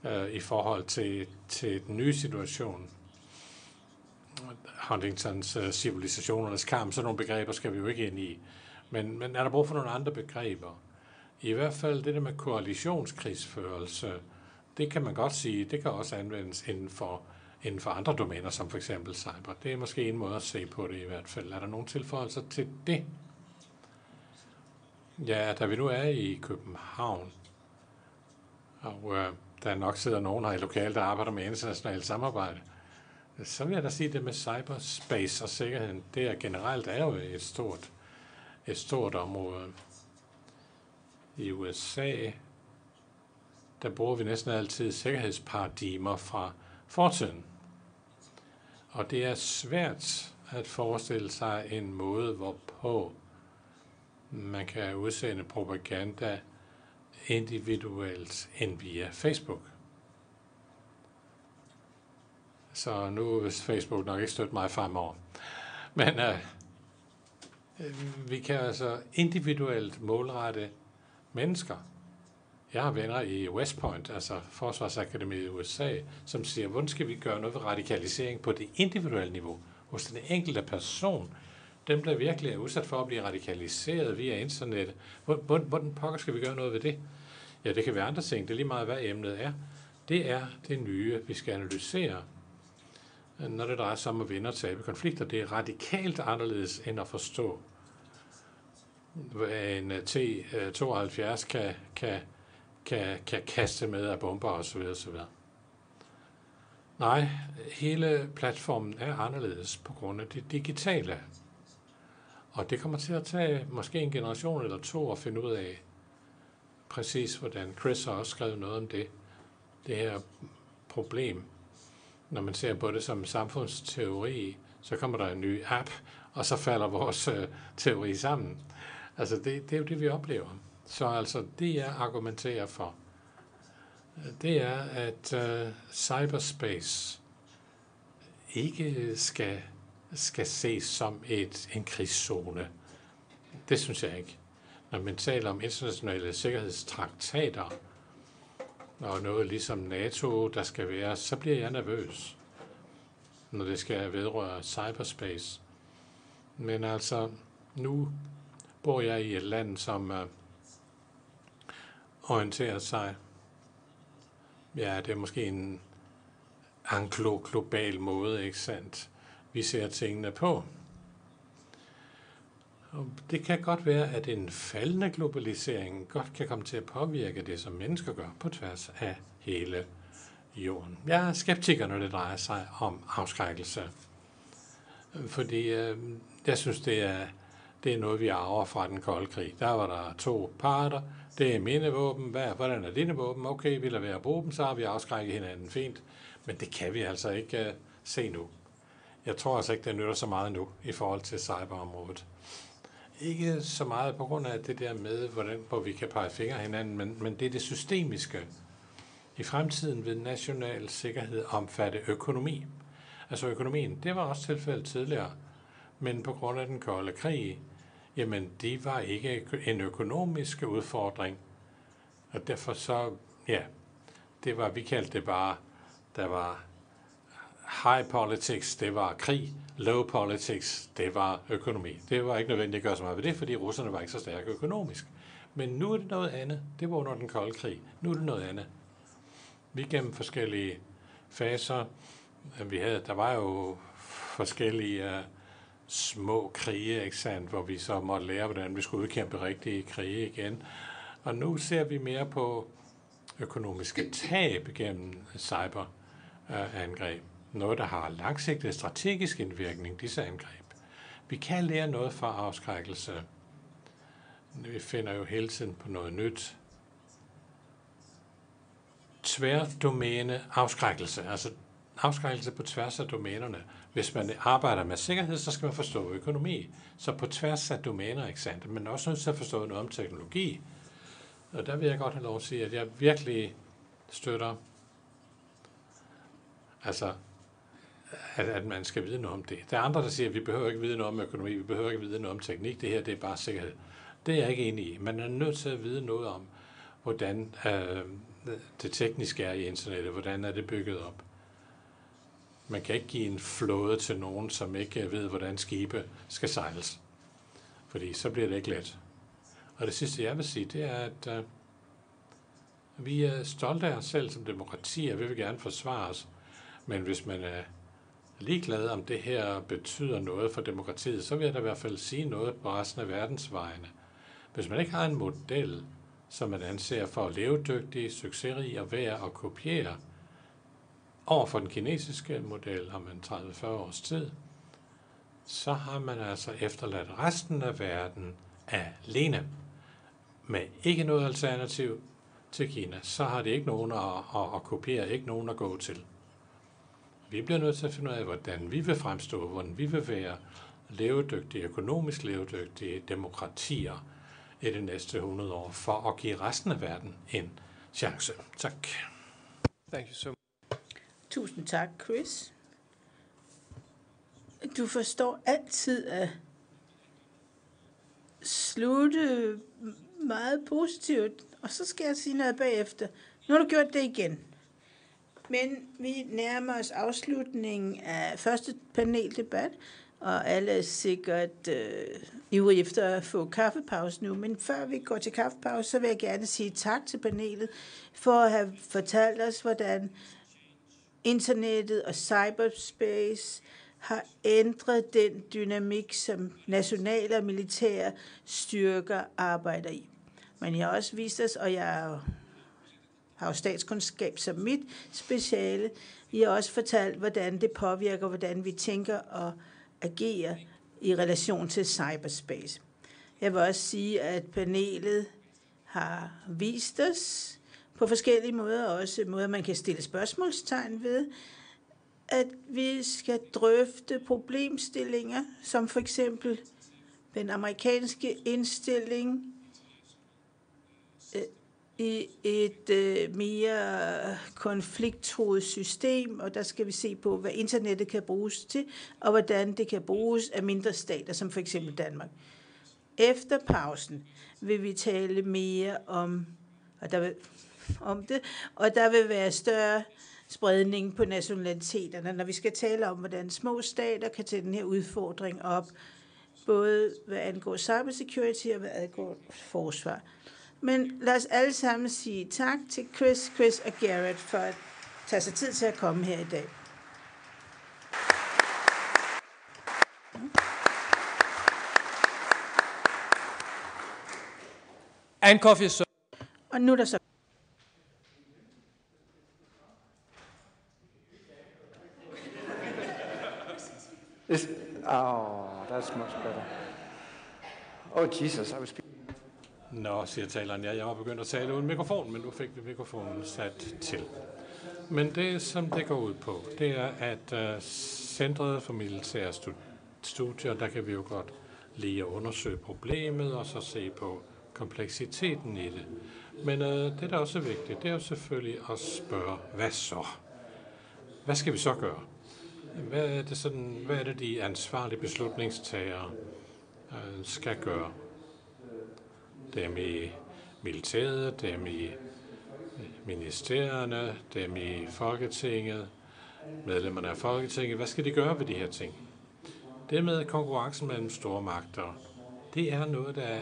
[SPEAKER 1] øh, i forhold til, til den nye situation, Huntingtons uh, civilisationernes kamp, sådan nogle begreber skal vi jo ikke ind i. Men, men er der brug for nogle andre begreber? I hvert fald det der med koalitionskrigsførelse, det kan man godt sige, det kan også anvendes inden for, inden for andre domæner, som for eksempel cyber. Det er måske en måde at se på det i hvert fald. Er der nogle tilføjelser til det? Ja, da vi nu er i København, og øh, der nok sidder nogen her i lokalet, der arbejder med internationalt samarbejde, så vil jeg da sige, det med cyberspace og sikkerheden, det er generelt er jo et stort, et stort område. I USA, der bruger vi næsten altid sikkerhedsparadigmer fra fortiden. Og det er svært at forestille sig en måde, hvorpå man kan udsende propaganda individuelt end via Facebook. Så nu vil Facebook nok ikke støtte mig fremover. Men øh, vi kan altså individuelt målrette mennesker. Jeg har venner i West Point, altså Forsvarsakademiet i USA, som siger, hvordan skal vi gøre noget ved radikalisering på det individuelle niveau hos den enkelte person, dem, der virkelig er udsat for at blive radikaliseret via internettet. Hvordan, hvordan pokker skal vi gøre noget ved det? Ja, det kan være andre ting. Det er lige meget, hvad emnet er. Det er det nye, vi skal analysere, når det drejer sig om at vinde og tabe konflikter. Det er radikalt anderledes end at forstå, hvad en øh, T-72 øh, kan, kan, kan, kan kaste med af bomber osv. osv. Nej, hele platformen er anderledes på grund af det digitale. Og det kommer til at tage måske en generation eller to at finde ud af præcis, hvordan Chris har også skrevet noget om det. Det her problem. Når man ser på det som samfundsteori, så kommer der en ny app, og så falder vores øh, teori sammen. Altså det, det er jo det, vi oplever. Så altså det, jeg argumenterer for, det er, at øh, cyberspace ikke skal, skal ses som et, en krigszone. Det synes jeg ikke. Når man taler om internationale sikkerhedstraktater, og noget ligesom NATO, der skal være, så bliver jeg nervøs, når det skal vedrøre cyberspace. Men altså, nu bor jeg i et land, som uh, orienterer sig ja, det er måske en anglo-global måde, ikke sandt? Vi ser tingene på. Og det kan godt være, at en faldende globalisering godt kan komme til at påvirke det, som mennesker gør på tværs af hele jorden. Jeg er skeptiker, når det drejer sig om afskrækkelse. Fordi øh, jeg synes, det er, det er noget, vi arver fra den kolde krig. Der var der to parter, det er mine våben. Hvad, hvordan er dine våben? Okay, vi lader være at bruge dem, så har vi afskrækket hinanden fint. Men det kan vi altså ikke øh, se nu. Jeg tror altså ikke, det nytter så meget nu i forhold til cyberområdet. Ikke så meget på grund af det der med, hvordan, hvor vi kan pege fingre hinanden, men, men det er det systemiske. I fremtiden vil national sikkerhed omfatte økonomi. Altså økonomien, det var også tilfældet tidligere, men på grund af den kolde krig, jamen det var ikke en økonomisk udfordring. Og derfor så, ja, det var, vi kaldte det bare, der var high politics, det var krig, low politics, det var økonomi. Det var ikke nødvendigt at gøre så meget ved det, fordi russerne var ikke så stærke økonomisk. Men nu er det noget andet. Det var under den kolde krig. Nu er det noget andet. Vi gennem forskellige faser. Vi havde, der var jo forskellige uh, små krige, ikke sandt, hvor vi så måtte lære, hvordan vi skulle udkæmpe rigtige krige igen. Og nu ser vi mere på økonomiske tab gennem cyberangreb. Noget, der har langsigtet strategisk indvirkning, disse angreb. Vi kan lære noget fra afskrækkelse. Vi finder jo hele tiden på noget nyt. Tværdomæne afskrækkelse, altså afskrækkelse på tværs af domænerne. Hvis man arbejder med sikkerhed, så skal man forstå økonomi. Så på tværs af domæner, ikke sandt? Men også nødt til at forstå noget om teknologi. Og der vil jeg godt have lov at sige, at jeg virkelig støtter, altså, at, at man skal vide noget om det. Der er andre, der siger, at vi behøver ikke vide noget om økonomi, vi behøver ikke vide noget om teknik, det her det er bare sikkerhed. Det er jeg ikke enig i. Man er nødt til at vide noget om, hvordan øh, det tekniske er i internettet, hvordan er det bygget op. Man kan ikke give en flåde til nogen, som ikke ved, hvordan skibe skal sejles. Fordi så bliver det ikke let. Og det sidste, jeg vil sige, det er, at øh, vi er stolte af os selv som demokrati, og vi vil gerne forsvare os. Men hvis man er ligeglad om det her betyder noget for demokratiet, så vil jeg da i hvert fald sige noget på resten af verdensvejene. Hvis man ikke har en model, som man anser for levedygtig, succesrig og værd at kopiere, over for den kinesiske model har man 30-40 års tid, så har man altså efterladt resten af verden alene med ikke noget alternativ til Kina. Så har det ikke nogen at, at, at kopiere, ikke nogen at gå til. Vi bliver nødt til at finde ud af, hvordan vi vil fremstå, hvordan vi vil være levedygtige, økonomisk levedygtige demokratier i de næste 100 år, for at give resten af verden en chance. Tak.
[SPEAKER 5] Thank you so much.
[SPEAKER 2] Tusind tak, Chris. Du forstår altid at slutte meget positivt, og så skal jeg sige noget bagefter. Nu har du gjort det igen. Men vi nærmer os afslutningen af første paneldebat, og alle er sikkert øh, ivrige efter at få kaffepause nu. Men før vi går til kaffepause, så vil jeg gerne sige tak til panelet for at have fortalt os, hvordan internettet og cyberspace har ændret den dynamik, som nationale og militære styrker arbejder i. Men jeg har også vist os, og jeg har jo statskundskab som mit speciale, I har også fortalt, hvordan det påvirker, hvordan vi tænker og agerer i relation til cyberspace. Jeg vil også sige, at panelet har vist os på forskellige måder, også måder, man kan stille spørgsmålstegn ved, at vi skal drøfte problemstillinger, som for eksempel den amerikanske indstilling i et øh, mere konflikttroet system, og der skal vi se på, hvad internettet kan bruges til, og hvordan det kan bruges af mindre stater, som for eksempel Danmark. Efter pausen vil vi tale mere om, og der vil, om det, og der vil være større spredning på nationaliteterne, når vi skal tale om, hvordan små stater kan tage den her udfordring op, både hvad angår cybersecurity og hvad angår forsvar. Men lad os alle sammen sige tak til Chris, Chris og Garrett for at tage sig tid til at komme her i dag.
[SPEAKER 5] And coffee is
[SPEAKER 2] Og nu er der så
[SPEAKER 3] oh, that's much better. Oh, Jesus, I was speaking.
[SPEAKER 1] Nå, siger taleren, ja, jeg var begyndt at tale uden mikrofon, men nu fik vi mikrofonen sat til. Men det, som det går ud på, det er, at uh, Centret for Militære Studier, der kan vi jo godt lige at undersøge problemet, og så se på kompleksiteten i det. Men uh, det, der også er vigtigt, det er jo selvfølgelig at spørge, hvad så? Hvad skal vi så gøre? Hvad er det, sådan, hvad er det de ansvarlige beslutningstagere uh, skal gøre? Dem i militæret, dem i øh, ministerierne, dem i Folketinget, medlemmerne af Folketinget. Hvad skal de gøre ved de her ting? Det med konkurrencen mellem store magter, det er noget, der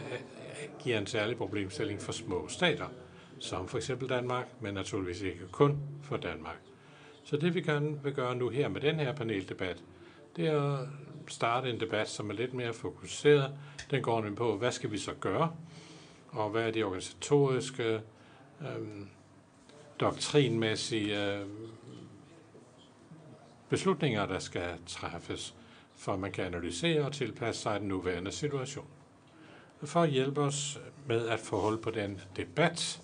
[SPEAKER 1] giver en særlig problemstilling for små stater, som for eksempel Danmark, men naturligvis ikke kun for Danmark. Så det vi gerne vil gøre nu her med den her paneldebat, det er at starte en debat, som er lidt mere fokuseret. Den går nemlig på, hvad skal vi så gøre? Og hvad er de organisatoriske, øh, doktrinmæssige øh, beslutninger, der skal træffes, for man kan analysere og tilpasse sig den nuværende situation. For at hjælpe os med at få hold på den debat,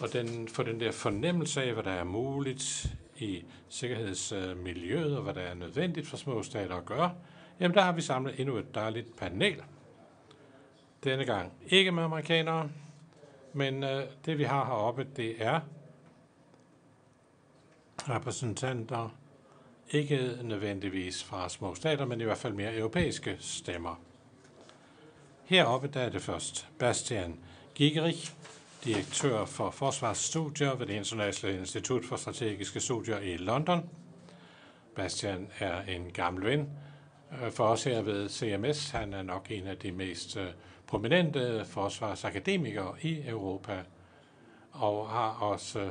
[SPEAKER 1] og den, få den der fornemmelse af, hvad der er muligt i sikkerhedsmiljøet, og hvad der er nødvendigt for små stater at gøre, jamen der har vi samlet endnu et dejligt panel – denne gang ikke med amerikanere, men øh, det vi har heroppe, det er repræsentanter, ikke nødvendigvis fra små stater, men i hvert fald mere europæiske stemmer. Heroppe der er det først Bastian Gigerich, direktør for forsvarsstudier ved det Internationale Institut for Strategiske Studier i London. Bastian er en gammel ven øh, for os her ved CMS. Han er nok en af de mest øh, prominente forsvarsakademikere i Europa, og har også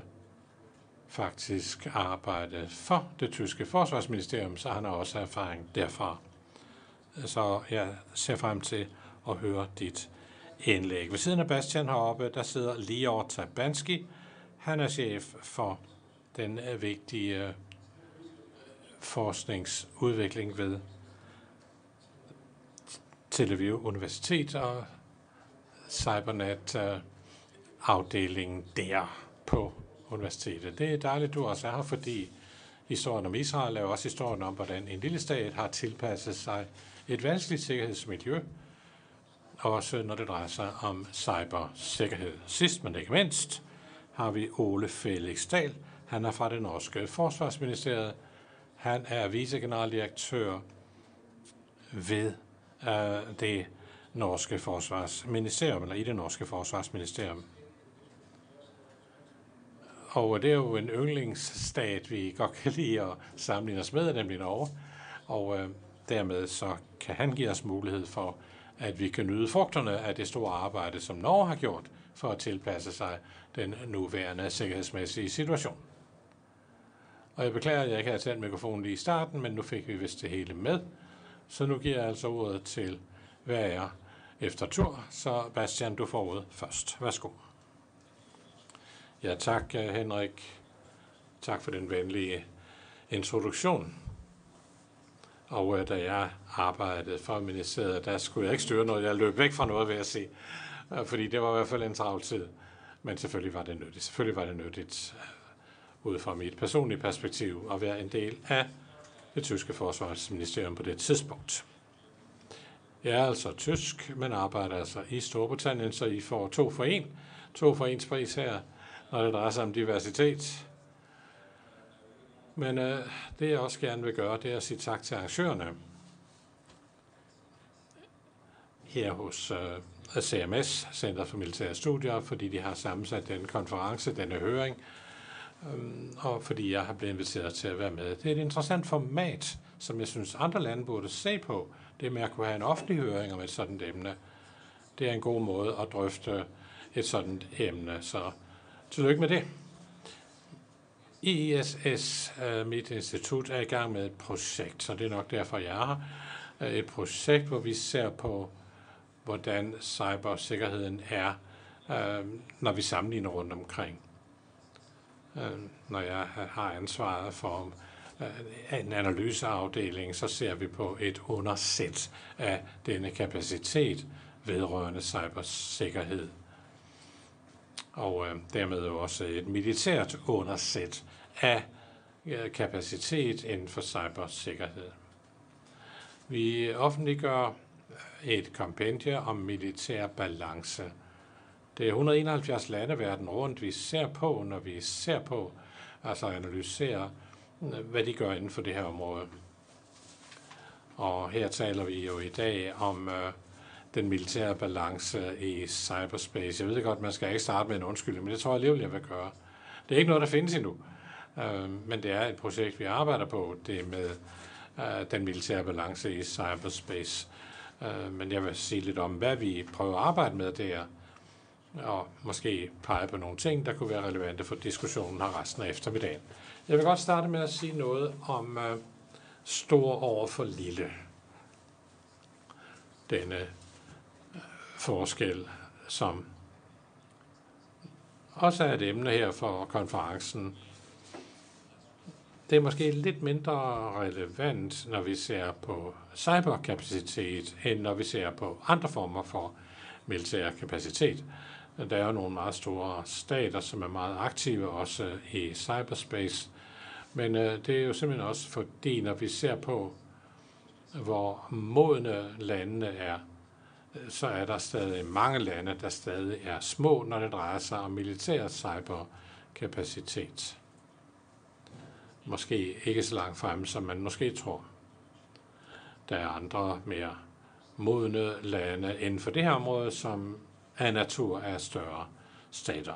[SPEAKER 1] faktisk arbejdet for det tyske forsvarsministerium, så han har også erfaring derfra. Så jeg ser frem til at høre dit indlæg. Ved siden af Bastian heroppe, der sidder Lior Tabanski. Han er chef for den vigtige forskningsudvikling ved Tel Aviv Universitet og Cybernet øh, afdelingen der på universitetet. Det er dejligt, du også er her, fordi historien om Israel er også historien om, hvordan en lille stat har tilpasset sig et vanskeligt sikkerhedsmiljø, også når det drejer sig om cybersikkerhed. Sidst, men ikke mindst, har vi Ole Felix Dahl. Han er fra det norske forsvarsministeriet. Han er vicegeneraldirektør ved øh, det norske forsvarsministerium, eller i det norske forsvarsministerium. Og det er jo en yndlingsstat, vi godt kan lide at sammenligne os med, nemlig Norge. Og øh, dermed så kan han give os mulighed for, at vi kan nyde frugterne af det store arbejde, som Norge har gjort for at tilpasse sig den nuværende sikkerhedsmæssige situation. Og jeg beklager, at jeg ikke har tændt mikrofonen lige i starten, men nu fik vi vist det hele med. Så nu giver jeg altså ordet til hver er efter tur. Så Bastian, du får ordet først. Værsgo. Ja, tak øh, Henrik. Tak for den venlige introduktion. Og uh, da jeg arbejdede for ministeriet, der skulle jeg ikke styre noget. Jeg løb væk fra noget, vil jeg sige. Øh, fordi det var i hvert fald en travl tid. Men selvfølgelig var det nyttigt. Selvfølgelig var det nyttigt ud fra mit personlige perspektiv at være en del af det tyske forsvarsministerium på det tidspunkt. Jeg er altså tysk, men arbejder altså i Storbritannien, så I får to for en. To for ens pris her, når det drejer sig om diversitet. Men øh, det jeg også gerne vil gøre, det er at sige tak til arrangørerne her hos øh, CMS, Center for Militære Studier, fordi de har sammensat den konference, denne høring, øh, og fordi jeg har blevet inviteret til at være med. Det er et interessant format, som jeg synes andre lande burde se på, det med at kunne have en offentlig høring om et sådan emne. Det er en god måde at drøfte et sådan emne, så tillykke med det. IISS, øh, mit institut, er i gang med et projekt, så det er nok derfor, jeg er her. Øh, et projekt, hvor vi ser på, hvordan cybersikkerheden er, øh, når vi sammenligner rundt omkring. Når jeg har ansvaret for en analyseafdeling, så ser vi på et undersæt af denne kapacitet vedrørende cybersikkerhed og øh, dermed også et militært undersæt af øh, kapacitet inden for cybersikkerhed. Vi offentliggør et kompendie om militær balance. Det er 171 lande verden rundt, vi ser på, når vi ser på, altså analyserer, hvad de gør inden for det her område. Og her taler vi jo i dag om øh, den militære balance i cyberspace. Jeg ved godt, man skal ikke starte med en undskyldning, men det tror jeg alligevel, jeg vil gøre. Det er ikke noget, der findes endnu, øh, men det er et projekt, vi arbejder på, det med øh, den militære balance i cyberspace. Øh, men jeg vil sige lidt om, hvad vi prøver at arbejde med der, og måske pege på nogle ting, der kunne være relevante for diskussionen her resten af eftermiddagen. Jeg vil godt starte med at sige noget om øh, stor over for lille. Denne øh, forskel, som også er et emne her for konferencen. Det er måske lidt mindre relevant, når vi ser på cyberkapacitet, end når vi ser på andre former for militær kapacitet. Der er jo nogle meget store stater, som er meget aktive også i cyberspace, men øh, det er jo simpelthen også fordi, når vi ser på, hvor modne landene er, øh, så er der stadig mange lande, der stadig er små, når det drejer sig om militær cyberkapacitet. Måske ikke så langt fremme, som man måske tror. Der er andre mere modne lande inden for det her område, som af natur er større stater.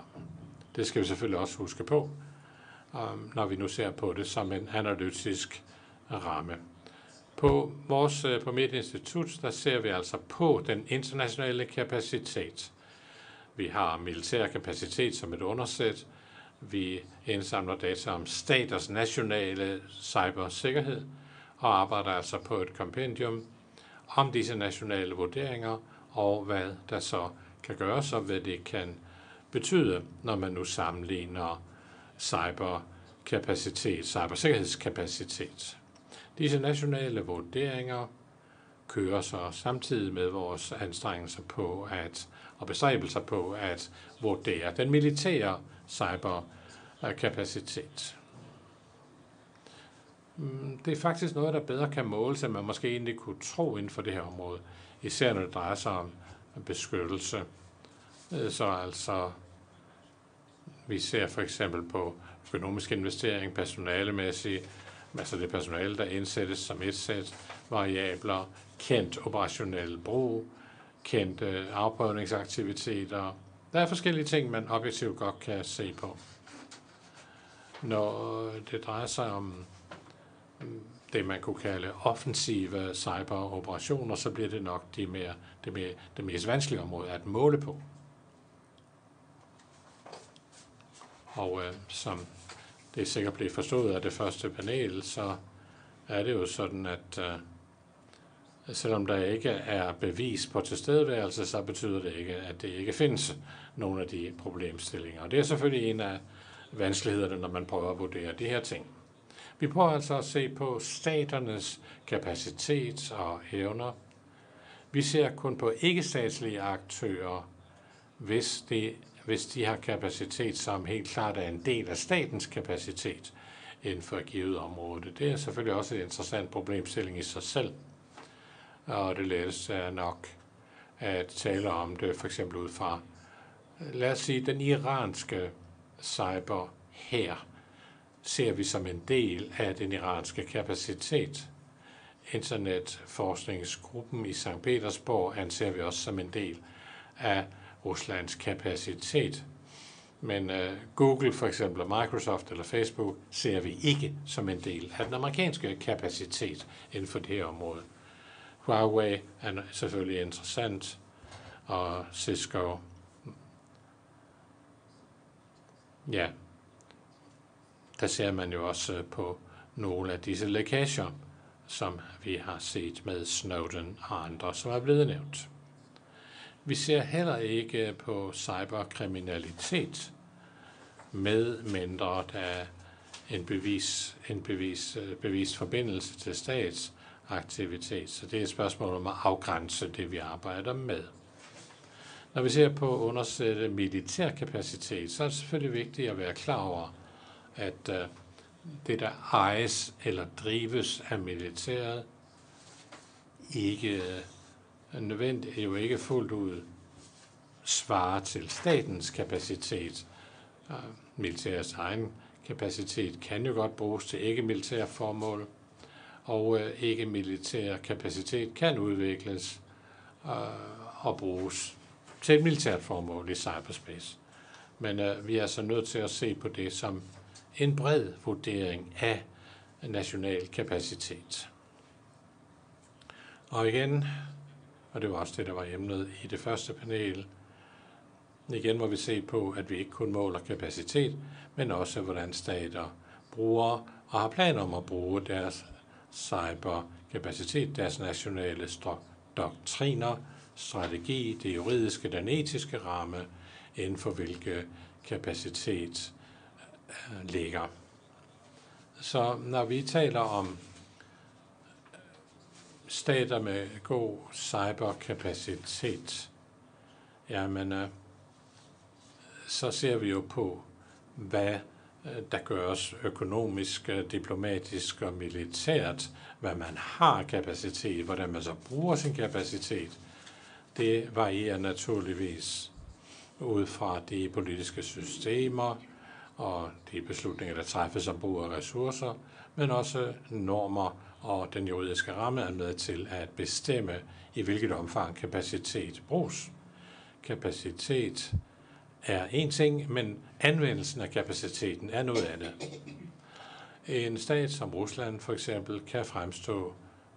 [SPEAKER 1] Det skal vi selvfølgelig også huske på, um, når vi nu ser på det som en analytisk ramme. På vores øh, på mit institut, der ser vi altså på den internationale kapacitet. Vi har militær kapacitet som et undersæt. Vi indsamler data om staters nationale cybersikkerhed og arbejder altså på et kompendium om disse nationale vurderinger og hvad der så kan gøres og hvad det kan betyde, når man nu sammenligner cyberkapacitet, cybersikkerhedskapacitet. Disse nationale vurderinger kører så samtidig med vores anstrengelser på at, og bestræbelser på at vurdere den militære cyberkapacitet. Mm, det er faktisk noget, der bedre kan måles, end man måske egentlig kunne tro inden for det her område. Især når det drejer sig om beskyttelse. Øh, så altså, vi ser for eksempel på økonomisk investering, personalemæssigt, altså det personale, der indsættes som et sæt variabler, kendt operationel brug, kendte afprøvningsaktiviteter. Der er forskellige ting, man objektivt godt kan se på. Når det drejer sig om det, man kunne kalde offensive cyberoperationer, så bliver det nok det, mere, det, mere, det mest vanskelige område at måle på. Og øh, som det er sikkert blev forstået af det første panel, så er det jo sådan, at øh, selvom der ikke er bevis på tilstedeværelse, så betyder det ikke, at det ikke findes nogle af de problemstillinger. Og det er selvfølgelig en af vanskelighederne, når man prøver at vurdere de her ting. Vi prøver altså at se på staternes kapacitet og evner. Vi ser kun på ikke-statslige aktører, hvis, det, hvis de har kapacitet, som helt klart er en del af statens kapacitet inden for et givet område. Det er selvfølgelig også et interessant problemstilling i sig selv. Og det letteste er nok at tale om det for eksempel ud fra, lad os sige, den iranske cyber her ser vi som en del af den iranske kapacitet. Internetforskningsgruppen i St. Petersborg anser vi også som en del af Ruslands kapacitet. Men øh, Google for eksempel, Microsoft eller Facebook ser vi ikke som en del af den amerikanske kapacitet inden for det her område. Huawei er selvfølgelig interessant, og Cisco. Ja, der ser man jo også øh, på nogle af disse lækager, som vi har set med Snowden og andre, som er blevet nævnt. Vi ser heller ikke på cyberkriminalitet, med mindre der er en bevis, en bevis, øh, bevis forbindelse til statsaktivitet. Så det er et spørgsmål om at afgrænse det, vi arbejder med. Når vi ser på at undersætte militær kapacitet, så er det selvfølgelig vigtigt at være klar over, at øh, det, der ejes eller drives af militæret, ikke øh, nødvendigt, jo ikke fuldt ud svarer til statens kapacitet. Øh, militærets egen kapacitet kan jo godt bruges til ikke-militære formål, og øh, ikke-militær kapacitet kan udvikles øh, og bruges til et militært formål i cyberspace. Men vi er så nødt til at se på det som en bred vurdering af national kapacitet. Og igen, og det var også det, der var emnet i det første panel, igen må vi se på, at vi ikke kun måler kapacitet, men også hvordan stater bruger og har planer om at bruge deres cyberkapacitet, deres nationale doktriner, strategi, det juridiske, den etiske ramme, inden for hvilke kapacitet øh, ligger. Så når vi taler om stater med god cyberkapacitet, jamen, øh, så ser vi jo på, hvad øh, der gøres økonomisk, øh, diplomatisk og militært, hvad man har kapacitet, hvordan man så bruger sin kapacitet. Det varierer naturligvis ud fra de politiske systemer, og de beslutninger, der træffes om brug af ressourcer, men også normer og den juridiske ramme er med til at bestemme, i hvilket omfang kapacitet bruges. Kapacitet er en ting, men anvendelsen af kapaciteten er noget andet. En stat som Rusland for eksempel kan fremstå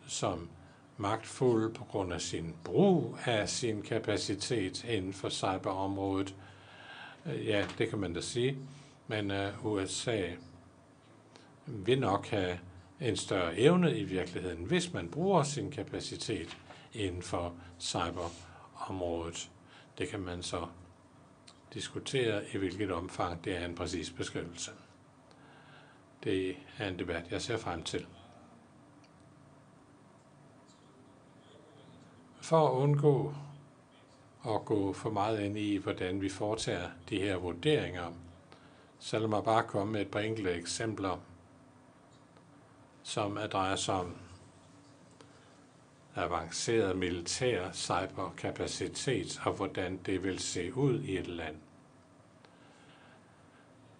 [SPEAKER 1] som magtfuld på grund af sin brug af sin kapacitet inden for cyberområdet. Ja, det kan man da sige. Men øh, USA vil nok have en større evne i virkeligheden, hvis man bruger sin kapacitet inden for cyberområdet. Det kan man så diskutere, i hvilket omfang det er en præcis beskrivelse. Det er en debat, jeg ser frem til. For at undgå at gå for meget ind i, hvordan vi foretager de her vurderinger, så lad mig bare komme med et par enkelte eksempler som drejer sig om avanceret militær cyberkapacitet og hvordan det vil se ud i et land.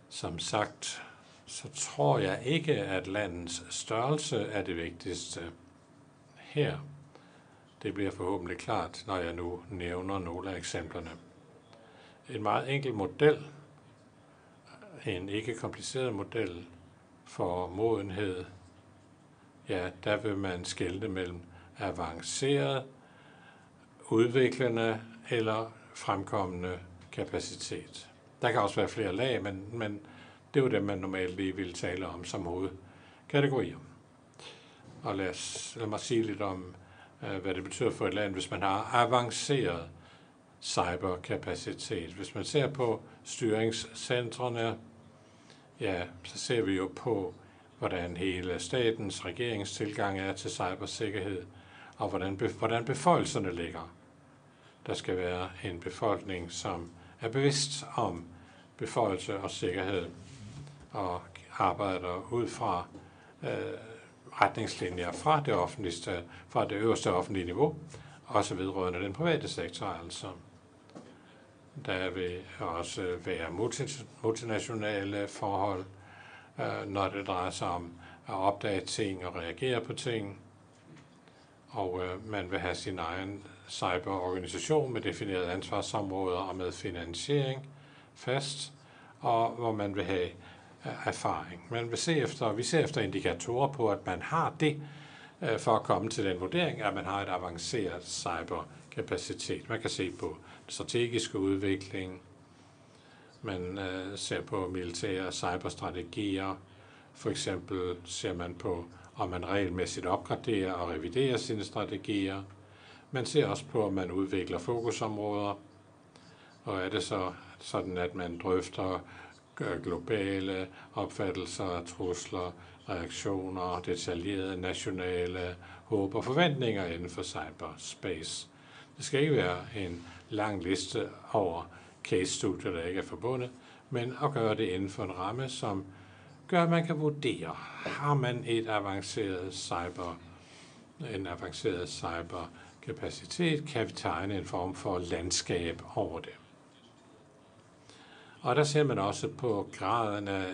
[SPEAKER 1] Som sagt, så tror jeg ikke, at landets størrelse er det vigtigste her. Det bliver forhåbentlig klart, når jeg nu nævner nogle af eksemplerne. En meget enkel model, en ikke kompliceret model for modenhed, ja, der vil man skelne mellem avanceret, udviklende eller fremkommende kapacitet. Der kan også være flere lag, men, men det er jo det, man normalt lige vil tale om som hovedkategorier. Og lad, os, lad mig sige lidt om, øh, hvad det betyder for et land, hvis man har avanceret cyberkapacitet. Hvis man ser på styringscentrene, ja, så ser vi jo på, hvordan hele statens regeringstilgang er til cybersikkerhed, og hvordan, hvordan beføjelserne ligger. Der skal være en befolkning, som er bevidst om beføjelse og sikkerhed, og arbejder ud fra øh, retningslinjer fra det offentligste, fra det øverste offentlige niveau, også vedrørende den private sektor altså. Der vil også være multinationale forhold, øh, når det drejer sig om at opdage ting og reagere på ting. Og øh, man vil have sin egen cyberorganisation med definerede ansvarsområder og med finansiering fast, og hvor man vil have øh, erfaring. Man vil se efter, vi ser efter indikatorer på, at man har det, øh, for at komme til den vurdering, at man har et avanceret cyberkapacitet. Man kan se på strategiske udvikling, man øh, ser på militære cyberstrategier, for eksempel ser man på, om man regelmæssigt opgraderer og reviderer sine strategier. Man ser også på, om man udvikler fokusområder, og er det så sådan, at man drøfter øh, globale opfattelser trusler, reaktioner, detaljerede nationale håb og forventninger inden for cyberspace. Det skal ikke være en lang liste over case-studier, der ikke er forbundet, men at gøre det inden for en ramme, som gør, at man kan vurdere, har man et avanceret cyber, en avanceret cyberkapacitet, kan vi tegne en form for landskab over det. Og der ser man også på graden af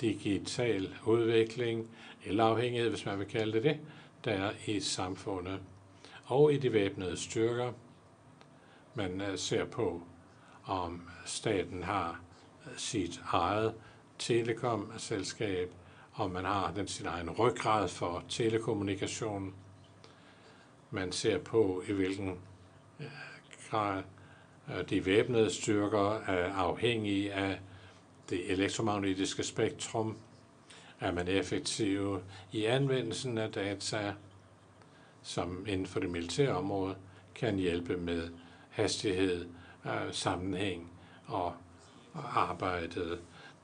[SPEAKER 1] digital udvikling, eller afhængighed, hvis man vil kalde det det, der er i samfundet og i de væbnede styrker. Man øh, ser på, om staten har sit eget telekomselskab, om man har den sin egen ryggrad for telekommunikation. Man ser på, i hvilken øh, grad øh, de væbnede styrker er afhængige af det elektromagnetiske spektrum. Er man effektiv i anvendelsen af data, som inden for det militære område kan hjælpe med hastighed, øh, sammenhæng og arbejdet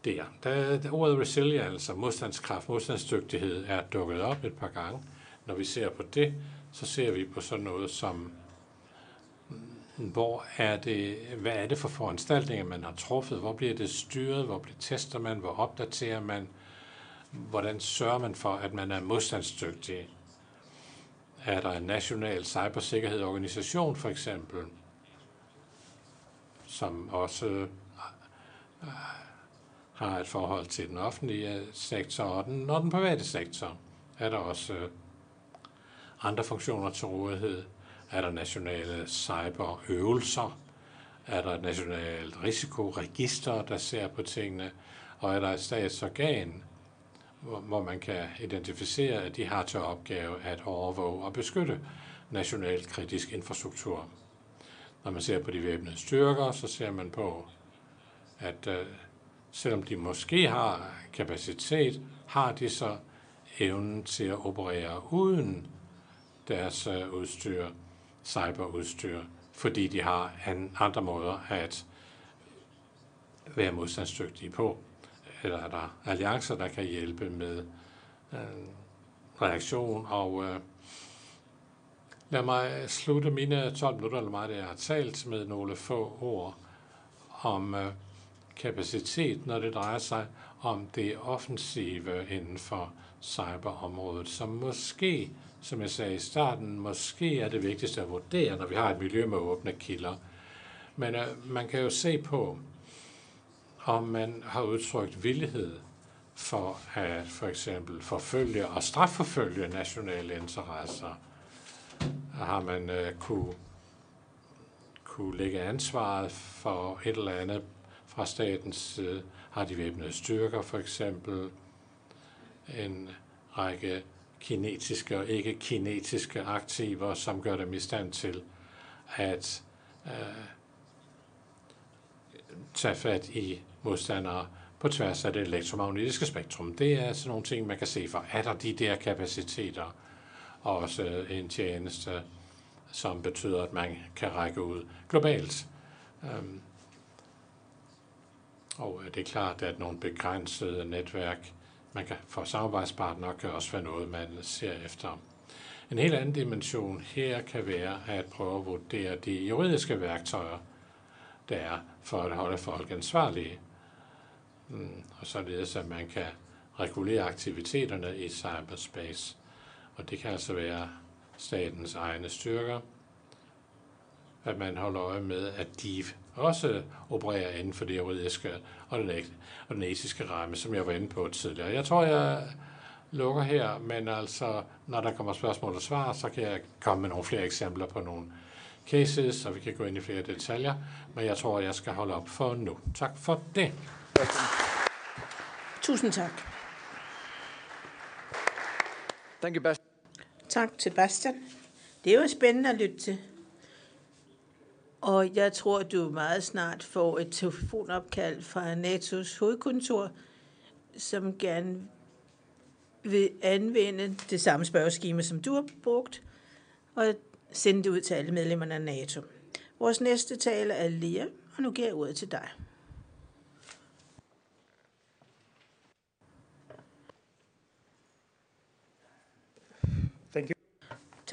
[SPEAKER 1] der. Der, der ordet resilience, modstandskraft, modstandsdygtighed, er dukket op et par gange. Når vi ser på det, så ser vi på sådan noget som mm, hvor er det, hvad er det for foranstaltninger, man har truffet? Hvor bliver det styret? Hvor bliver tester man? Hvor opdaterer man? Hvordan sørger man for, at man er modstandsdygtig? Er der en national cybersikkerhedsorganisation for eksempel, som også øh, har et forhold til den offentlige øh, sektor og den, og den private sektor? Er der også øh, andre funktioner til rådighed? Er der nationale cyberøvelser? Er der et nationalt risikoregister, der ser på tingene? Og er der et statsorgan, hvor man kan identificere, at de har til opgave at overvåge og beskytte national kritisk infrastruktur. Når man ser på de væbnede styrker, så ser man på, at øh, selvom de måske har kapacitet, har de så evnen til at operere uden deres øh, udstyr cyberudstyr, fordi de har andre måder at være modstandsdygtige på. Eller er der alliancer, der kan hjælpe med øh, reaktion og øh, Lad mig slutte mine 12 minutter, eller meget, jeg har talt med nogle få ord om øh, kapacitet, når det drejer sig om det offensive inden for cyberområdet, som måske, som jeg sagde i starten, måske er det vigtigste at vurdere, når vi har et miljø med åbne kilder. Men øh, man kan jo se på, om man har udtrykt villighed for at for eksempel forfølge og strafforfølge nationale interesser. Har man øh, kunne, kunne lægge ansvaret for et eller andet fra statens side? Har de væbnede styrker for eksempel? En række kinetiske og ikke kinetiske aktiver, som gør dem i stand til at øh, tage fat i modstandere på tværs af det elektromagnetiske spektrum. Det er sådan nogle ting, man kan se for. Er der de der kapaciteter? Og også en tjeneste, som betyder, at man kan række ud globalt. Øhm, og øh, det er klart, at nogle begrænsede netværk, man kan få samarbejdspartnere, kan også være noget, man ser efter. En helt anden dimension her kan være at prøve at vurdere de juridiske værktøjer, der er for at holde folk ansvarlige mm, og således at man kan regulere aktiviteterne i cyberspace. Og det kan altså være statens egne styrker, at man holder øje med, at de også opererer inden for det juridiske og den, og den etiske ramme, som jeg var inde på tidligere. Jeg tror, jeg lukker her, men altså, når der kommer spørgsmål og svar, så kan jeg komme med nogle flere eksempler på nogle cases, så vi kan gå ind i flere detaljer, men jeg tror, jeg skal holde op for nu. Tak for det.
[SPEAKER 2] Tusind tak.
[SPEAKER 3] Thank you, Bastian.
[SPEAKER 2] Tak til Bastian. Det var spændende at lytte til. Og jeg tror, du meget snart får et telefonopkald fra NATO's hovedkontor, som gerne vil anvende det samme spørgeskema, som du har brugt, og sende det ud til alle medlemmerne af NATO. Vores næste taler er Lea, og nu giver jeg ordet til dig.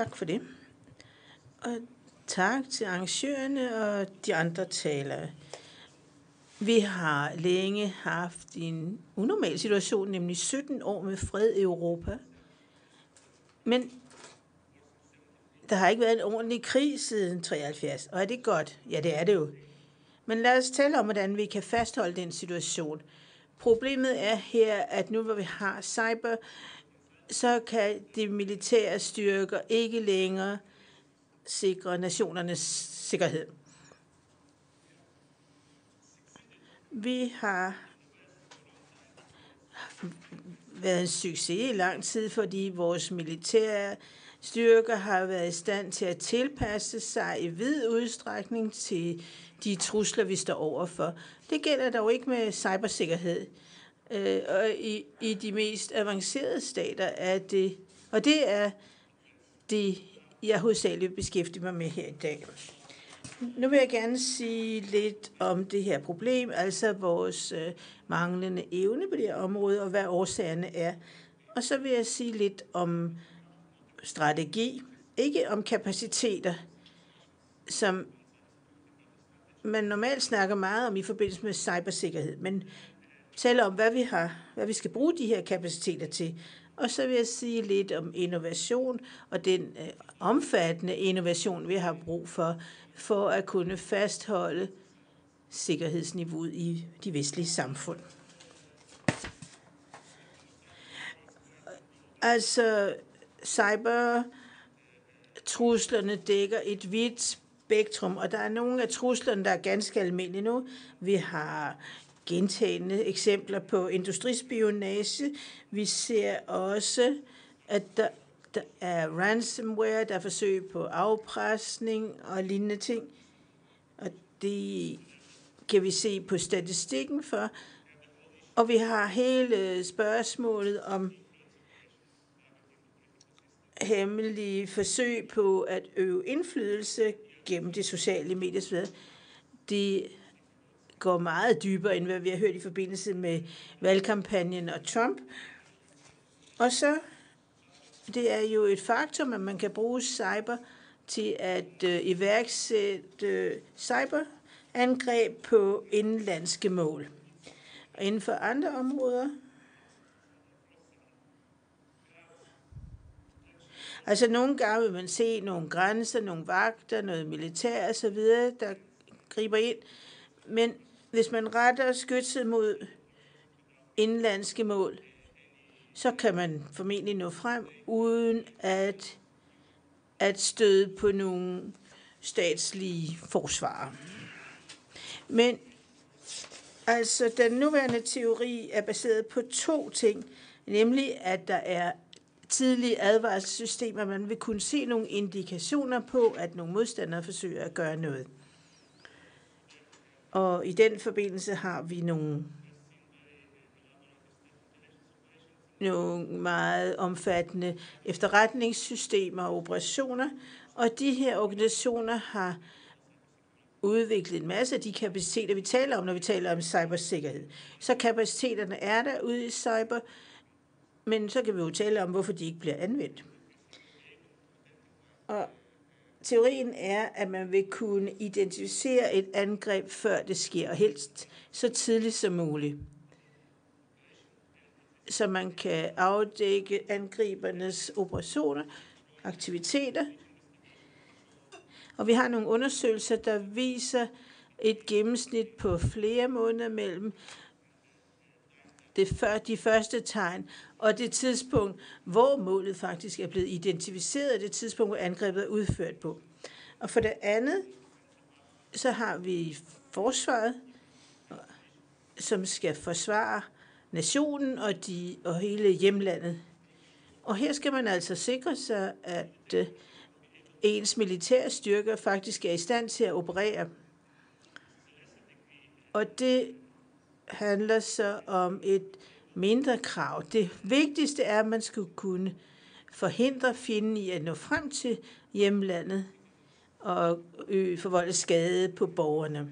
[SPEAKER 2] Tak for det. Og tak til arrangørerne og de andre talere. Vi har længe haft en unormal situation, nemlig 17 år med fred i Europa. Men der har ikke været en ordentlig krig siden 73, og er det godt? Ja, det er det jo. Men lad os tale om, hvordan vi kan fastholde den situation. Problemet er her, at nu hvor vi har cyber, så kan de militære styrker ikke længere sikre nationernes sikkerhed. Vi har været en succes i lang tid, fordi vores militære styrker har været i stand til at tilpasse sig i vid udstrækning til de trusler, vi står overfor. Det gælder dog ikke med cybersikkerhed. Øh, og i, i de mest avancerede stater er det, og det er det, jeg hovedsageligt beskæftiger mig med her i dag. Nu vil jeg gerne sige lidt om det her problem, altså vores øh, manglende evne på det her område, og hvad årsagerne er. Og så vil jeg sige lidt om strategi, ikke om kapaciteter, som man normalt snakker meget om i forbindelse med cybersikkerhed, men tale om, hvad vi, har, hvad vi skal bruge de her kapaciteter til. Og så vil jeg sige lidt om innovation og den øh, omfattende innovation, vi har brug for, for at kunne fastholde sikkerhedsniveauet i de vestlige samfund. Altså, cybertruslerne dækker et vidt spektrum, og der er nogle af truslerne, der er ganske almindelige nu. Vi har gentagende eksempler på industrispionage. Vi ser også, at der, der er ransomware, der er forsøg på afpresning og lignende ting. Og det kan vi se på statistikken for. Og vi har hele spørgsmålet om hemmelige forsøg på at øve indflydelse gennem de sociale medier. Det går meget dybere, end hvad vi har hørt i forbindelse med valgkampagnen og Trump. Og så, det er jo et faktum, at man kan bruge cyber til at øh, iværksætte øh, cyberangreb på indlandske mål. Og inden for andre områder, Altså nogle gange vil man se nogle grænser, nogle vagter, noget militær og så videre, der griber ind. Men hvis man retter skytset mod indlandske mål, så kan man formentlig nå frem, uden at, at støde på nogle statslige forsvarer. Men altså, den nuværende teori er baseret på to ting, nemlig at der er tidlige advarselssystemer, man vil kunne se nogle indikationer på, at nogle modstandere forsøger at gøre noget. Og i den forbindelse har vi nogle, nogle meget omfattende efterretningssystemer og operationer, og de her organisationer har udviklet en masse af de kapaciteter, vi taler om, når vi taler om cybersikkerhed. Så kapaciteterne er der ude i cyber, men så kan vi jo tale om, hvorfor de ikke bliver anvendt. Og teorien er, at man vil kunne identificere et angreb, før det sker, og helst så tidligt som muligt. Så man kan afdække angribernes operationer, aktiviteter. Og vi har nogle undersøgelser, der viser et gennemsnit på flere måneder mellem det før, de første tegn, og det tidspunkt, hvor målet faktisk er blevet identificeret, det tidspunkt, hvor angrebet er udført på. Og for det andet, så har vi forsvaret, som skal forsvare nationen og, de, og hele hjemlandet. Og her skal man altså sikre sig, at øh, ens militære styrker faktisk er i stand til at operere. Og det handler så om et mindre krav. Det vigtigste er, at man skal kunne forhindre fjenden i at nå frem til hjemlandet og forvolde skade på borgerne.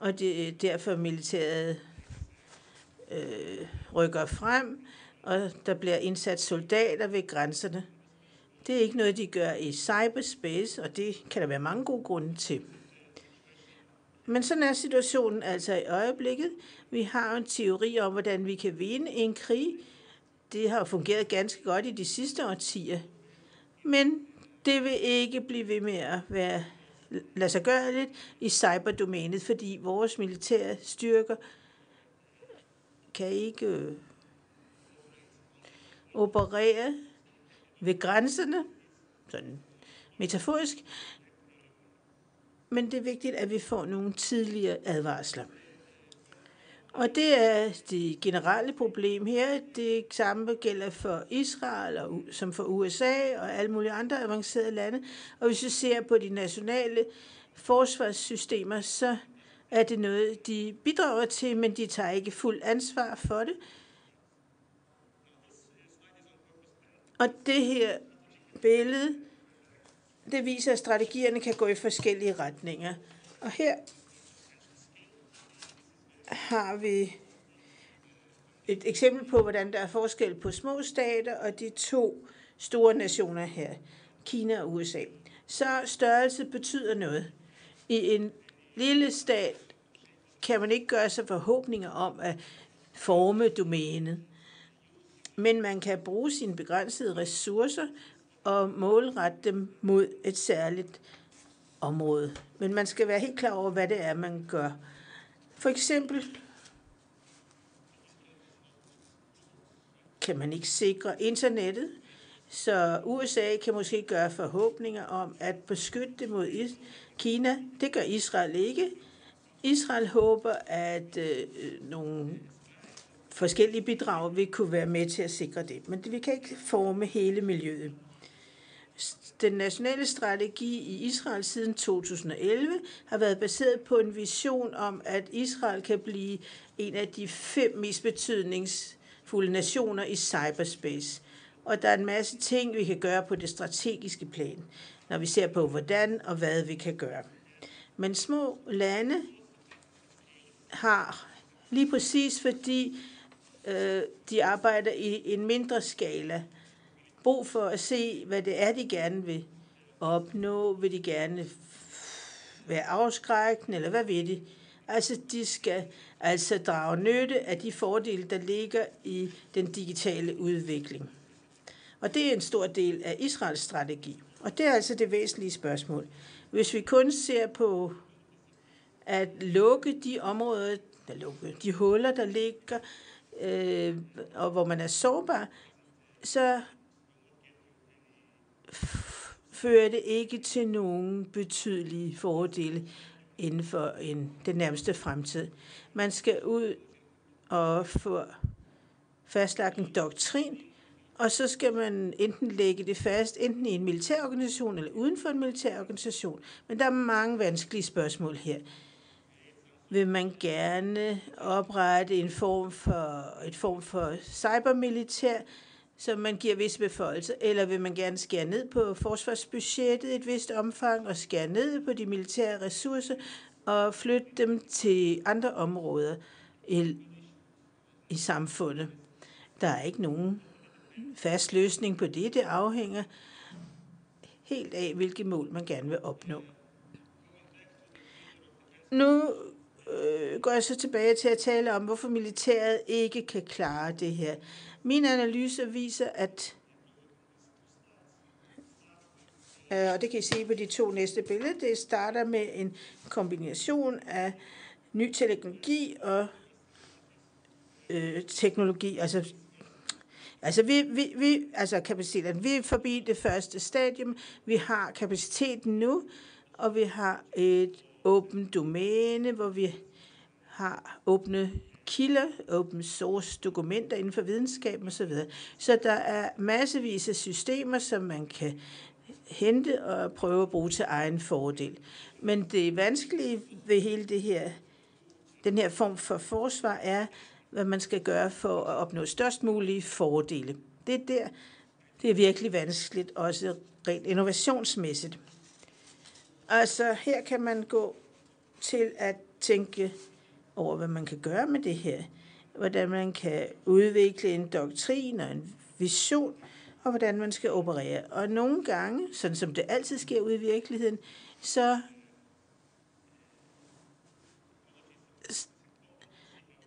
[SPEAKER 2] Og det er derfor militæret øh, rykker frem, og der bliver indsat soldater ved grænserne. Det er ikke noget, de gør i cyberspace, og det kan der være mange gode grunde til. Men sådan er situationen altså i øjeblikket. Vi har en teori om, hvordan vi kan vinde en krig. Det har fungeret ganske godt i de sidste årtier. Men det vil ikke blive ved med at være lade sig gøre lidt i cyberdomænet, fordi vores militære styrker kan ikke øh, operere ved grænserne, sådan metaforisk, men det er vigtigt, at vi får nogle tidligere advarsler. Og det er det generelle problem her. Det samme gælder for Israel og, som for USA og alle mulige andre avancerede lande. Og hvis vi ser på de nationale forsvarssystemer, så er det noget, de bidrager til, men de tager ikke fuld ansvar for det. Og det her billede det viser, at strategierne kan gå i forskellige retninger. Og her har vi et eksempel på, hvordan der er forskel på små stater og de to store nationer her, Kina og USA. Så størrelse betyder noget. I en lille stat kan man ikke gøre sig forhåbninger om at forme domænet, men man kan bruge sine begrænsede ressourcer og målrette dem mod et særligt område. Men man skal være helt klar over, hvad det er, man gør. For eksempel kan man ikke sikre internettet, så USA kan måske gøre forhåbninger om at beskytte det mod Kina. Det gør Israel ikke. Israel håber, at øh, nogle forskellige bidrag vil kunne være med til at sikre det. Men vi kan ikke forme hele miljøet. Den nationale strategi i Israel siden 2011 har været baseret på en vision om, at Israel kan blive en af de fem mest betydningsfulde nationer i cyberspace. Og der er en masse ting, vi kan gøre på det strategiske plan, når vi ser på, hvordan og hvad vi kan gøre. Men små lande har lige præcis fordi øh, de arbejder i en mindre skala, brug for at se, hvad det er, de gerne vil opnå? Vil de gerne være afskrækkende, eller hvad vil de? Altså, de skal altså drage nytte af de fordele, der ligger i den digitale udvikling. Og det er en stor del af Israels strategi. Og det er altså det væsentlige spørgsmål. Hvis vi kun ser på at lukke de områder, der lukke, de huller, der ligger, øh, og hvor man er sårbar, så førte fører det ikke til nogen betydelige fordele inden for en, den nærmeste fremtid. Man skal ud og få fastlagt en doktrin, og så skal man enten lægge det fast, enten i en militærorganisation eller uden for en militærorganisation. Men der er mange vanskelige spørgsmål her. Vil man gerne oprette en form for, et form for cybermilitær, som man giver visse beføjelser, eller vil man gerne skære ned på forsvarsbudgettet i et vist omfang og skære ned på de militære ressourcer og flytte dem til andre områder i, i samfundet? Der er ikke nogen fast løsning på det. Det afhænger helt af, hvilke mål man gerne vil opnå. Nu øh, går jeg så tilbage til at tale om, hvorfor militæret ikke kan klare det her. Min analyse viser, at øh, og det kan I se på de to næste billeder, det starter med en kombination af ny teknologi og øh, teknologi, altså Altså, vi, vi, vi, altså kapaciteten, vi er forbi det første stadium. Vi har kapaciteten nu, og vi har et åbent domæne, hvor vi har åbne kilder, open source dokumenter inden for videnskaben osv. Så der er massevis af systemer, som man kan hente og prøve at bruge til egen fordel. Men det vanskelige ved hele det her, den her form for forsvar er, hvad man skal gøre for at opnå størst mulige fordele. Det er der, det er virkelig vanskeligt, også rent innovationsmæssigt. Altså, her kan man gå til at tænke over, hvad man kan gøre med det her. Hvordan man kan udvikle en doktrin og en vision, og hvordan man skal operere. Og nogle gange, sådan som det altid sker ude i virkeligheden, så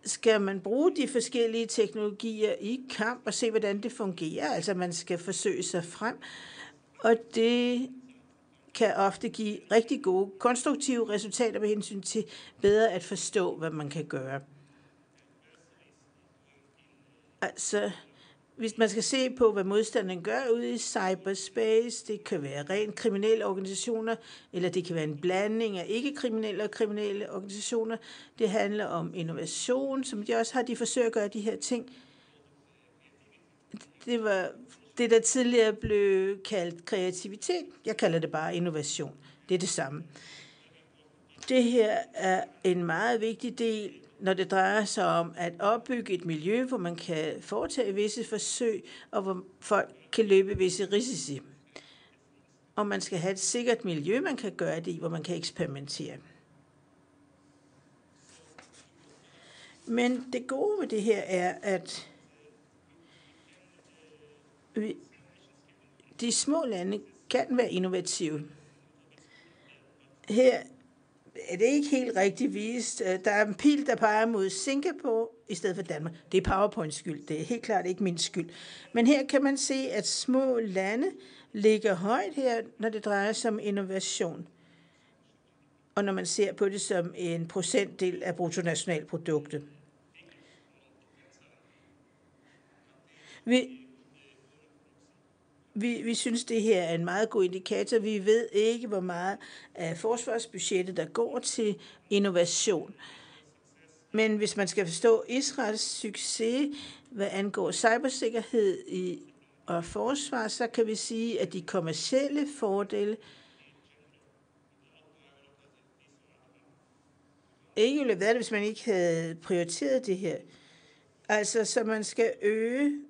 [SPEAKER 2] skal man bruge de forskellige teknologier i kamp og se, hvordan det fungerer. Altså man skal forsøge sig frem, og det kan ofte give rigtig gode, konstruktive resultater med hensyn til bedre at forstå, hvad man kan gøre. Altså, hvis man skal se på, hvad modstanderen gør ude i cyberspace, det kan være rent kriminelle organisationer, eller det kan være en blanding af ikke-kriminelle og kriminelle organisationer. Det handler om innovation, som de også har, de forsøger at gøre de her ting. Det var det, der tidligere blev kaldt kreativitet. Jeg kalder det bare innovation. Det er det samme. Det her er en meget vigtig del når det drejer sig om at opbygge et miljø, hvor man kan foretage visse forsøg, og hvor folk kan løbe visse risici. Og man skal have et sikkert miljø, man kan gøre det i, hvor man kan eksperimentere. Men det gode ved det her er, at de små lande kan være innovative. Her er det ikke helt rigtigt vist. Der er en pil, der peger mod Singapore i stedet for Danmark. Det er PowerPoints skyld. Det er helt klart ikke min skyld. Men her kan man se, at små lande ligger højt her, når det drejer sig om innovation. Og når man ser på det som en procentdel af bruttonationalproduktet. Vi, vi, vi synes, det her er en meget god indikator. Vi ved ikke, hvor meget af forsvarsbudgettet, der går til innovation. Men hvis man skal forstå Israels succes, hvad angår cybersikkerhed i, og forsvar, så kan vi sige, at de kommercielle fordele ikke ville have været det, hvis man ikke havde prioriteret det her. Altså, så man skal øge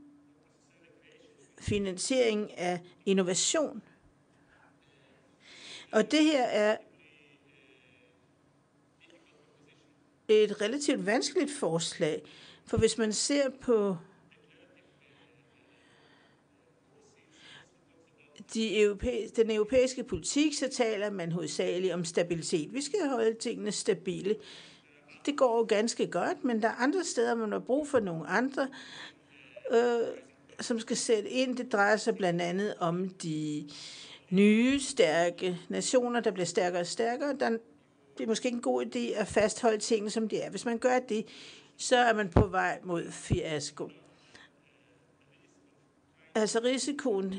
[SPEAKER 2] finansiering af innovation. Og det her er et relativt vanskeligt forslag, for hvis man ser på de europæ- den europæiske politik, så taler man hovedsageligt om stabilitet. Vi skal holde tingene stabile. Det går jo ganske godt, men der er andre steder, man har brug for nogle andre, øh, som skal sætte ind. Det drejer sig blandt andet om de nye, stærke nationer, der bliver stærkere og stærkere. Der, det er måske ikke en god idé at fastholde tingene, som de er. Hvis man gør det, så er man på vej mod fiasko. Altså risikoen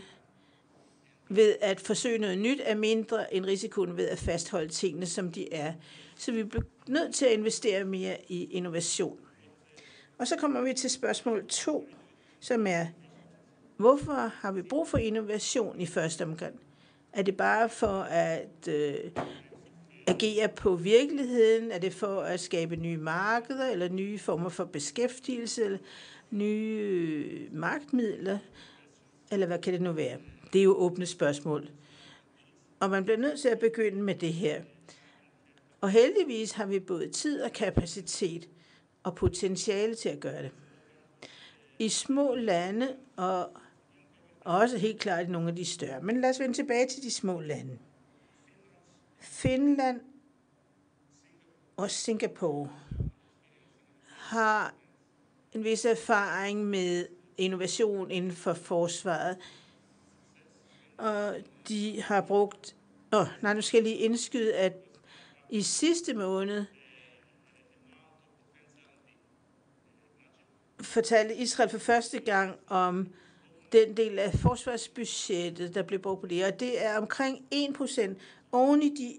[SPEAKER 2] ved at forsøge noget nyt er mindre end risikoen ved at fastholde tingene, som de er. Så vi bliver nødt til at investere mere i innovation. Og så kommer vi til spørgsmål 2, som er, hvorfor har vi brug for innovation i første omgang? Er det bare for at øh, agere på virkeligheden? Er det for at skabe nye markeder, eller nye former for beskæftigelse, eller nye øh, magtmidler? Eller hvad kan det nu være? Det er jo åbne spørgsmål. Og man bliver nødt til at begynde med det her. Og heldigvis har vi både tid og kapacitet og potentiale til at gøre det. I små lande og også helt klart i nogle af de større. Men lad os vende tilbage til de små lande. Finland og Singapore har en vis erfaring med innovation inden for forsvaret. Og de har brugt... Åh, oh, nej, nu skal jeg lige indskyde, at i sidste måned fortalte Israel for første gang om den del af forsvarsbudgettet, der blev brugt på det, og det er omkring 1 procent oven i de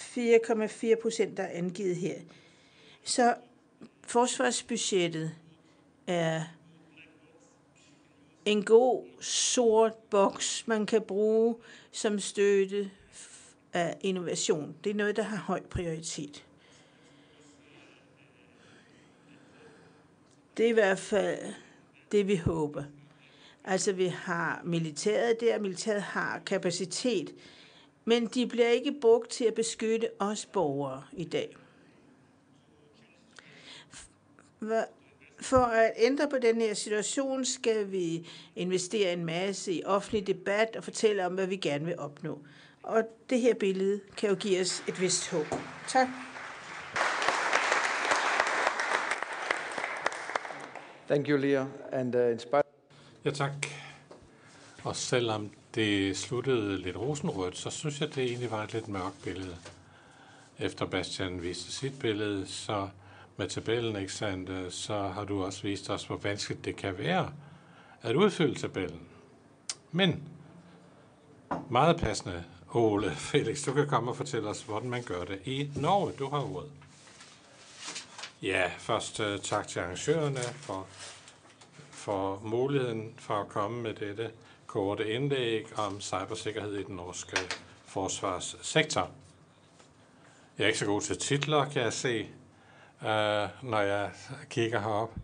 [SPEAKER 2] 4,4 procent, der er angivet her. Så forsvarsbudgettet er en god sort boks, man kan bruge som støtte af innovation. Det er noget, der har høj prioritet. Det er i hvert fald det, vi håber. Altså, vi har militæret der, militæret har kapacitet, men de bliver ikke brugt til at beskytte os borgere i dag. For at ændre på den her situation, skal vi investere en masse i offentlig debat og fortælle om, hvad vi gerne vil opnå. Og det her billede kan jo give os et vist håb. Tak.
[SPEAKER 3] Thank you, Leah. And uh, inspired.
[SPEAKER 1] Ja, tak. Og selvom det sluttede lidt rosenrødt, så synes jeg, det egentlig var et lidt mørkt billede. Efter Bastian viste sit billede, så med tabellen, ikke sandt, så har du også vist os, hvor vanskeligt det kan være at udfylde tabellen. Men meget passende, Ole Felix, du kan komme og fortælle os, hvordan man gør det i Norge. Du har ordet. Ja, først uh, tak til arrangørerne for, for muligheden for at komme med dette korte indlæg om cybersikkerhed i den norske forsvarssektor. Jeg er ikke så god til titler, kan jeg se, øh, når jeg kigger herop.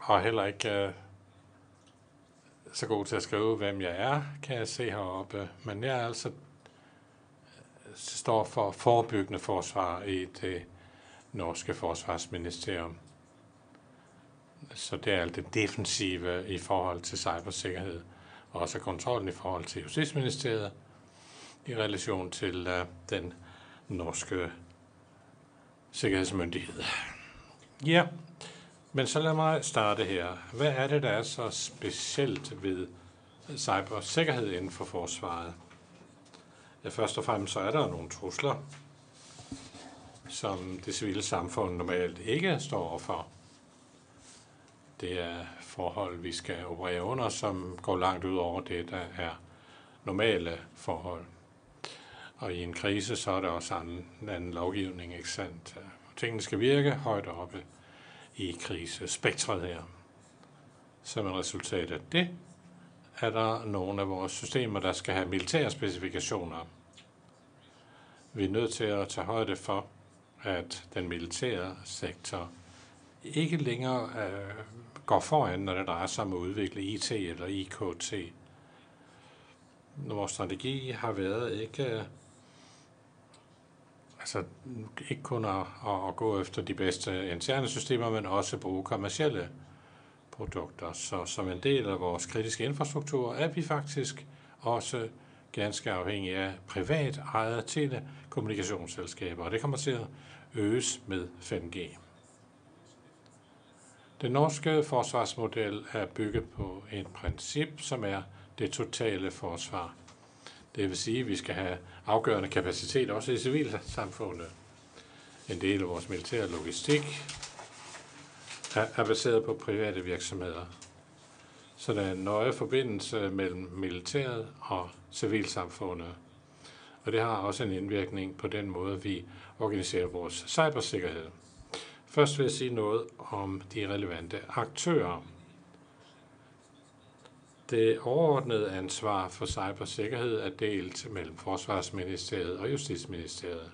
[SPEAKER 1] Og heller ikke øh, så god til at skrive, hvem jeg er, kan jeg se heroppe. Men jeg er altså står for forebyggende forsvar i det norske forsvarsministerium. Så det er alt det defensive i forhold til cybersikkerhed, og også kontrollen i forhold til Justitsministeriet i relation til uh, den norske sikkerhedsmyndighed. Ja, men så lad mig starte her. Hvad er det, der er så specielt ved cybersikkerhed inden for forsvaret? Ja, først og fremmest så er der nogle trusler, som det civile samfund normalt ikke står overfor. Det er forhold, vi skal operere under, som går langt ud over det, der er normale forhold. Og i en krise, så er der også anden, anden lovgivning, ikke sandt? Tingene skal virke højt oppe i krisespektret her. Som et resultat af det, er der nogle af vores systemer, der skal have militære specifikationer. Vi er nødt til at tage højde for, at den militære sektor ikke længere øh, går foran, når det drejer sig om at udvikle IT eller IKT. Vores strategi har været ikke, øh, altså, ikke kun at, at gå efter de bedste interne systemer, men også bruge kommercielle produkter. Så som en del af vores kritiske infrastruktur er vi faktisk også ganske afhængige af privat ejede telekommunikationsselskaber, og det kommer til at øges med 5G. Den norske forsvarsmodel er bygget på et princip, som er det totale forsvar. Det vil sige, at vi skal have afgørende kapacitet også i civilsamfundet. En del af vores militære logistik er baseret på private virksomheder. Så der er en nøje forbindelse mellem militæret og civilsamfundet. Og det har også en indvirkning på den måde, vi organiserer vores cybersikkerhed. Først vil jeg sige noget om de relevante aktører. Det overordnede ansvar for cybersikkerhed er delt mellem Forsvarsministeriet og Justitsministeriet.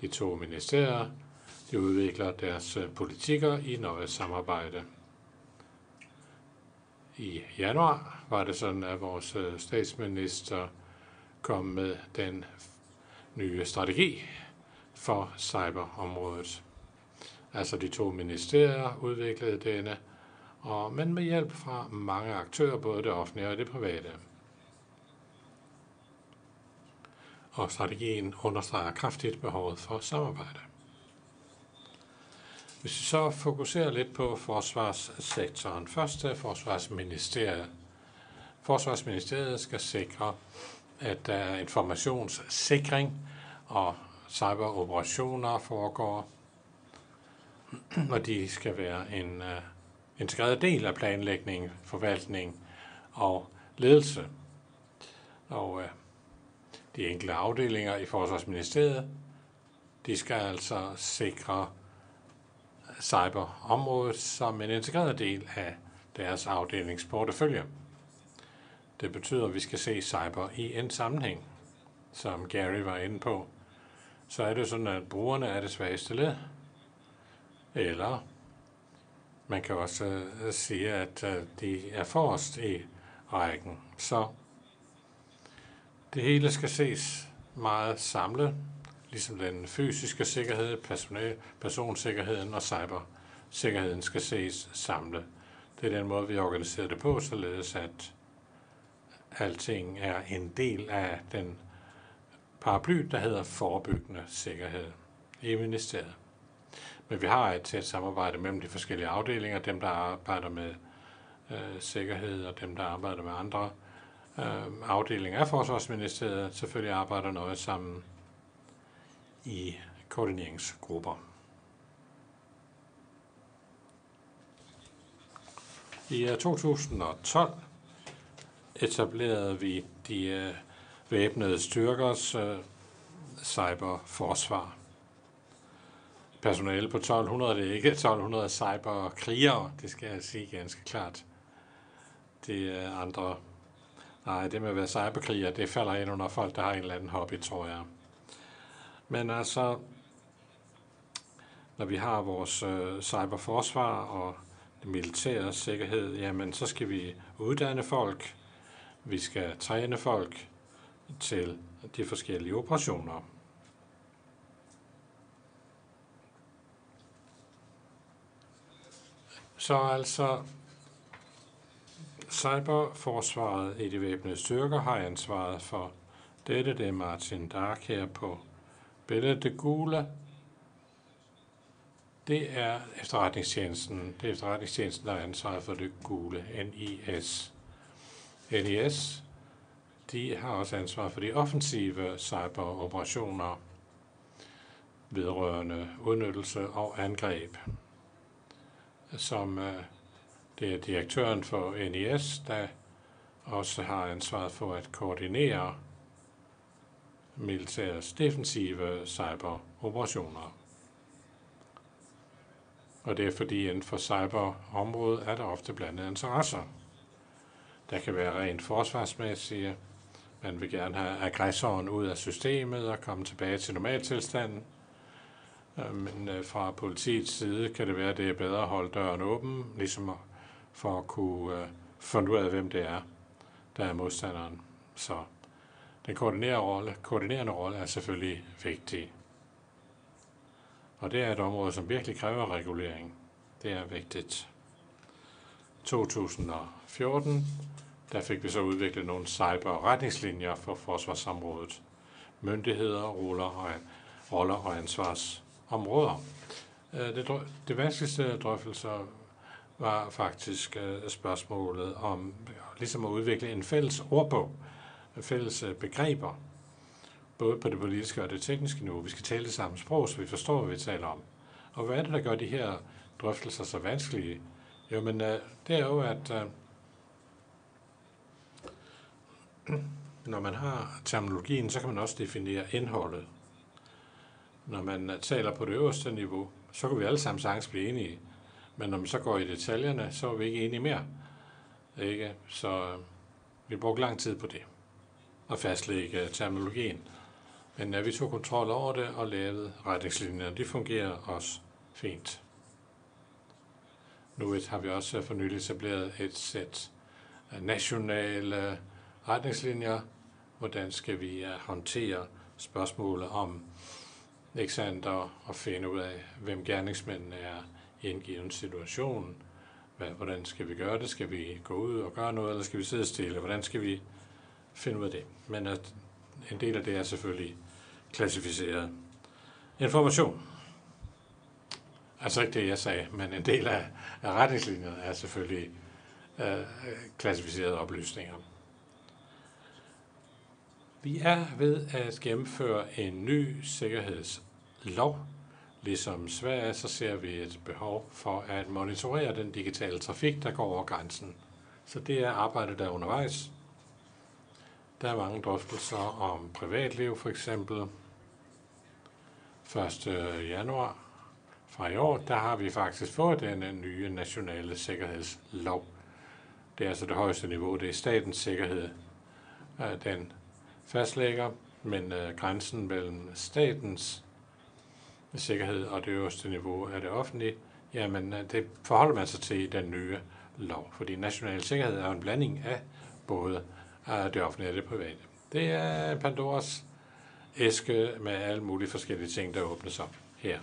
[SPEAKER 1] De to ministerier de udvikler deres øh, politikker i nøje samarbejde. I januar var det sådan, at vores øh, statsminister kom med den nye strategi for cyberområdet. Altså de to ministerier udviklede denne, og, men med hjælp fra mange aktører, både det offentlige og det private. Og strategien understreger kraftigt behovet for samarbejde. Hvis vi så fokuserer lidt på forsvarssektoren. Først er Forsvarsministeriet. Forsvarsministeriet skal sikre, at der er informationssikring og cyberoperationer foregår, og de skal være en øh, uh, integreret del af planlægning, forvaltning og ledelse. Og uh, de enkelte afdelinger i Forsvarsministeriet, de skal altså sikre cyberområdet som en integreret del af deres afdelingsportefølje. Det betyder, at vi skal se cyber i en sammenhæng, som Gary var inde på. Så er det sådan, at brugerne er det svageste led. Eller man kan også øh, sige, at øh, de er forrest i rækken. Så det hele skal ses meget samlet, ligesom den fysiske sikkerhed, personsikkerheden og cybersikkerheden skal ses samlet. Det er den måde, vi organiserer det på, således at alting er en del af den paraply, der hedder forebyggende sikkerhed i ministeriet. Men vi har et tæt samarbejde mellem de forskellige afdelinger, dem der arbejder med øh, sikkerhed og dem der arbejder med andre øh, afdelinger af Forsvarsministeriet, selvfølgelig arbejder noget sammen i koordineringsgrupper. I øh, 2012 etablerede vi de øh, væbnede styrkers øh, cyberforsvar. Personale på 1200, det er ikke 1200 cyberkrigere, det skal jeg sige ganske klart. Det er andre. Nej, det med at være cyberkriger, det falder ind under folk, der har en eller anden hobby, tror jeg. Men altså, når vi har vores øh, cyberforsvar og militære sikkerhed, jamen så skal vi uddanne folk, vi skal træne folk til de forskellige operationer. Så altså, cyberforsvaret i de væbnede styrker har ansvaret for dette. Det er Martin Dark her på billedet. Det gule, det er efterretningstjenesten. Det er efterretningstjenesten, der er ansvaret for det gule, NIS. NIS, de har også ansvar for de offensive cyberoperationer vedrørende udnyttelse og angreb. Som øh, det er direktøren for NIS, der også har ansvaret for at koordinere militærets defensive cyberoperationer. Og det er fordi inden for cyberområdet er der ofte blandede interesser. Der kan være rent forsvarsmæssige. Man vil gerne have aggressoren ud af systemet og komme tilbage til normaltilstanden. Øh, men øh, fra politiets side kan det være, at det er bedre at holde døren åben, ligesom for at kunne øh, finde ud af, hvem det er, der er modstanderen. Så den koordinerende rolle, koordinerende rolle er selvfølgelig vigtig. Og det er et område, som virkelig kræver regulering. Det er vigtigt. 2014, der fik vi så udviklet nogle cyber-retningslinjer for forsvarsområdet. Myndigheder, roller og, roller og ansvars områder. Øh, det, det vanskeligste drøftelser var faktisk øh, spørgsmålet om ligesom at udvikle en fælles ordbog, fælles øh, begreber, både på det politiske og det tekniske niveau. Vi skal tale det samme sprog, så vi forstår, hvad vi taler om. Og hvad er det, der gør de her drøftelser så vanskelige? Jo, men det er jo, at når man har terminologien, så kan man også definere indholdet. Når man øh, taler på det øverste niveau, så kan vi alle sammen sagtens blive enige. Men når man så går i detaljerne, så er vi ikke enige mere. Ikke? Så øh, vi brugte lang tid på det. At fastlægge øh, terminologien. Men ja, vi tog kontrol over det og lavede retningslinjerne. De fungerer også fint. Nu har vi også for nylig etableret et sæt nationale retningslinjer. Hvordan skal vi håndtere spørgsmålet om ikke sandt, og finde ud af, hvem gerningsmændene er i en given situation. Hvad, hvordan skal vi gøre det? Skal vi gå ud og gøre noget, eller skal vi sidde stille? Hvordan skal vi finde ud af det? Men at en del af det er selvfølgelig klassificeret information. Altså ikke det, jeg sagde, men en del af, af retningslinjerne er selvfølgelig øh, klassificerede oplysninger. Vi er ved at gennemføre en ny sikkerhedslov. Ligesom Sverige, så ser vi et behov for at monitorere den digitale trafik, der går over grænsen. Så det er arbejdet, der er undervejs. Der er mange drøftelser om privatliv, for eksempel. 1. januar fra i år, der har vi faktisk fået denne nye nationale sikkerhedslov. Det er altså det højeste niveau, det er statens sikkerhed. Øh, den fastlægger, men øh, grænsen mellem statens sikkerhed og det øverste niveau af det offentlige, jamen øh, det forholder man sig til i den nye lov, fordi national sikkerhed er en blanding af både af det offentlige og det private. Det er Pandoras æske med alle mulige forskellige ting, der åbnes op her.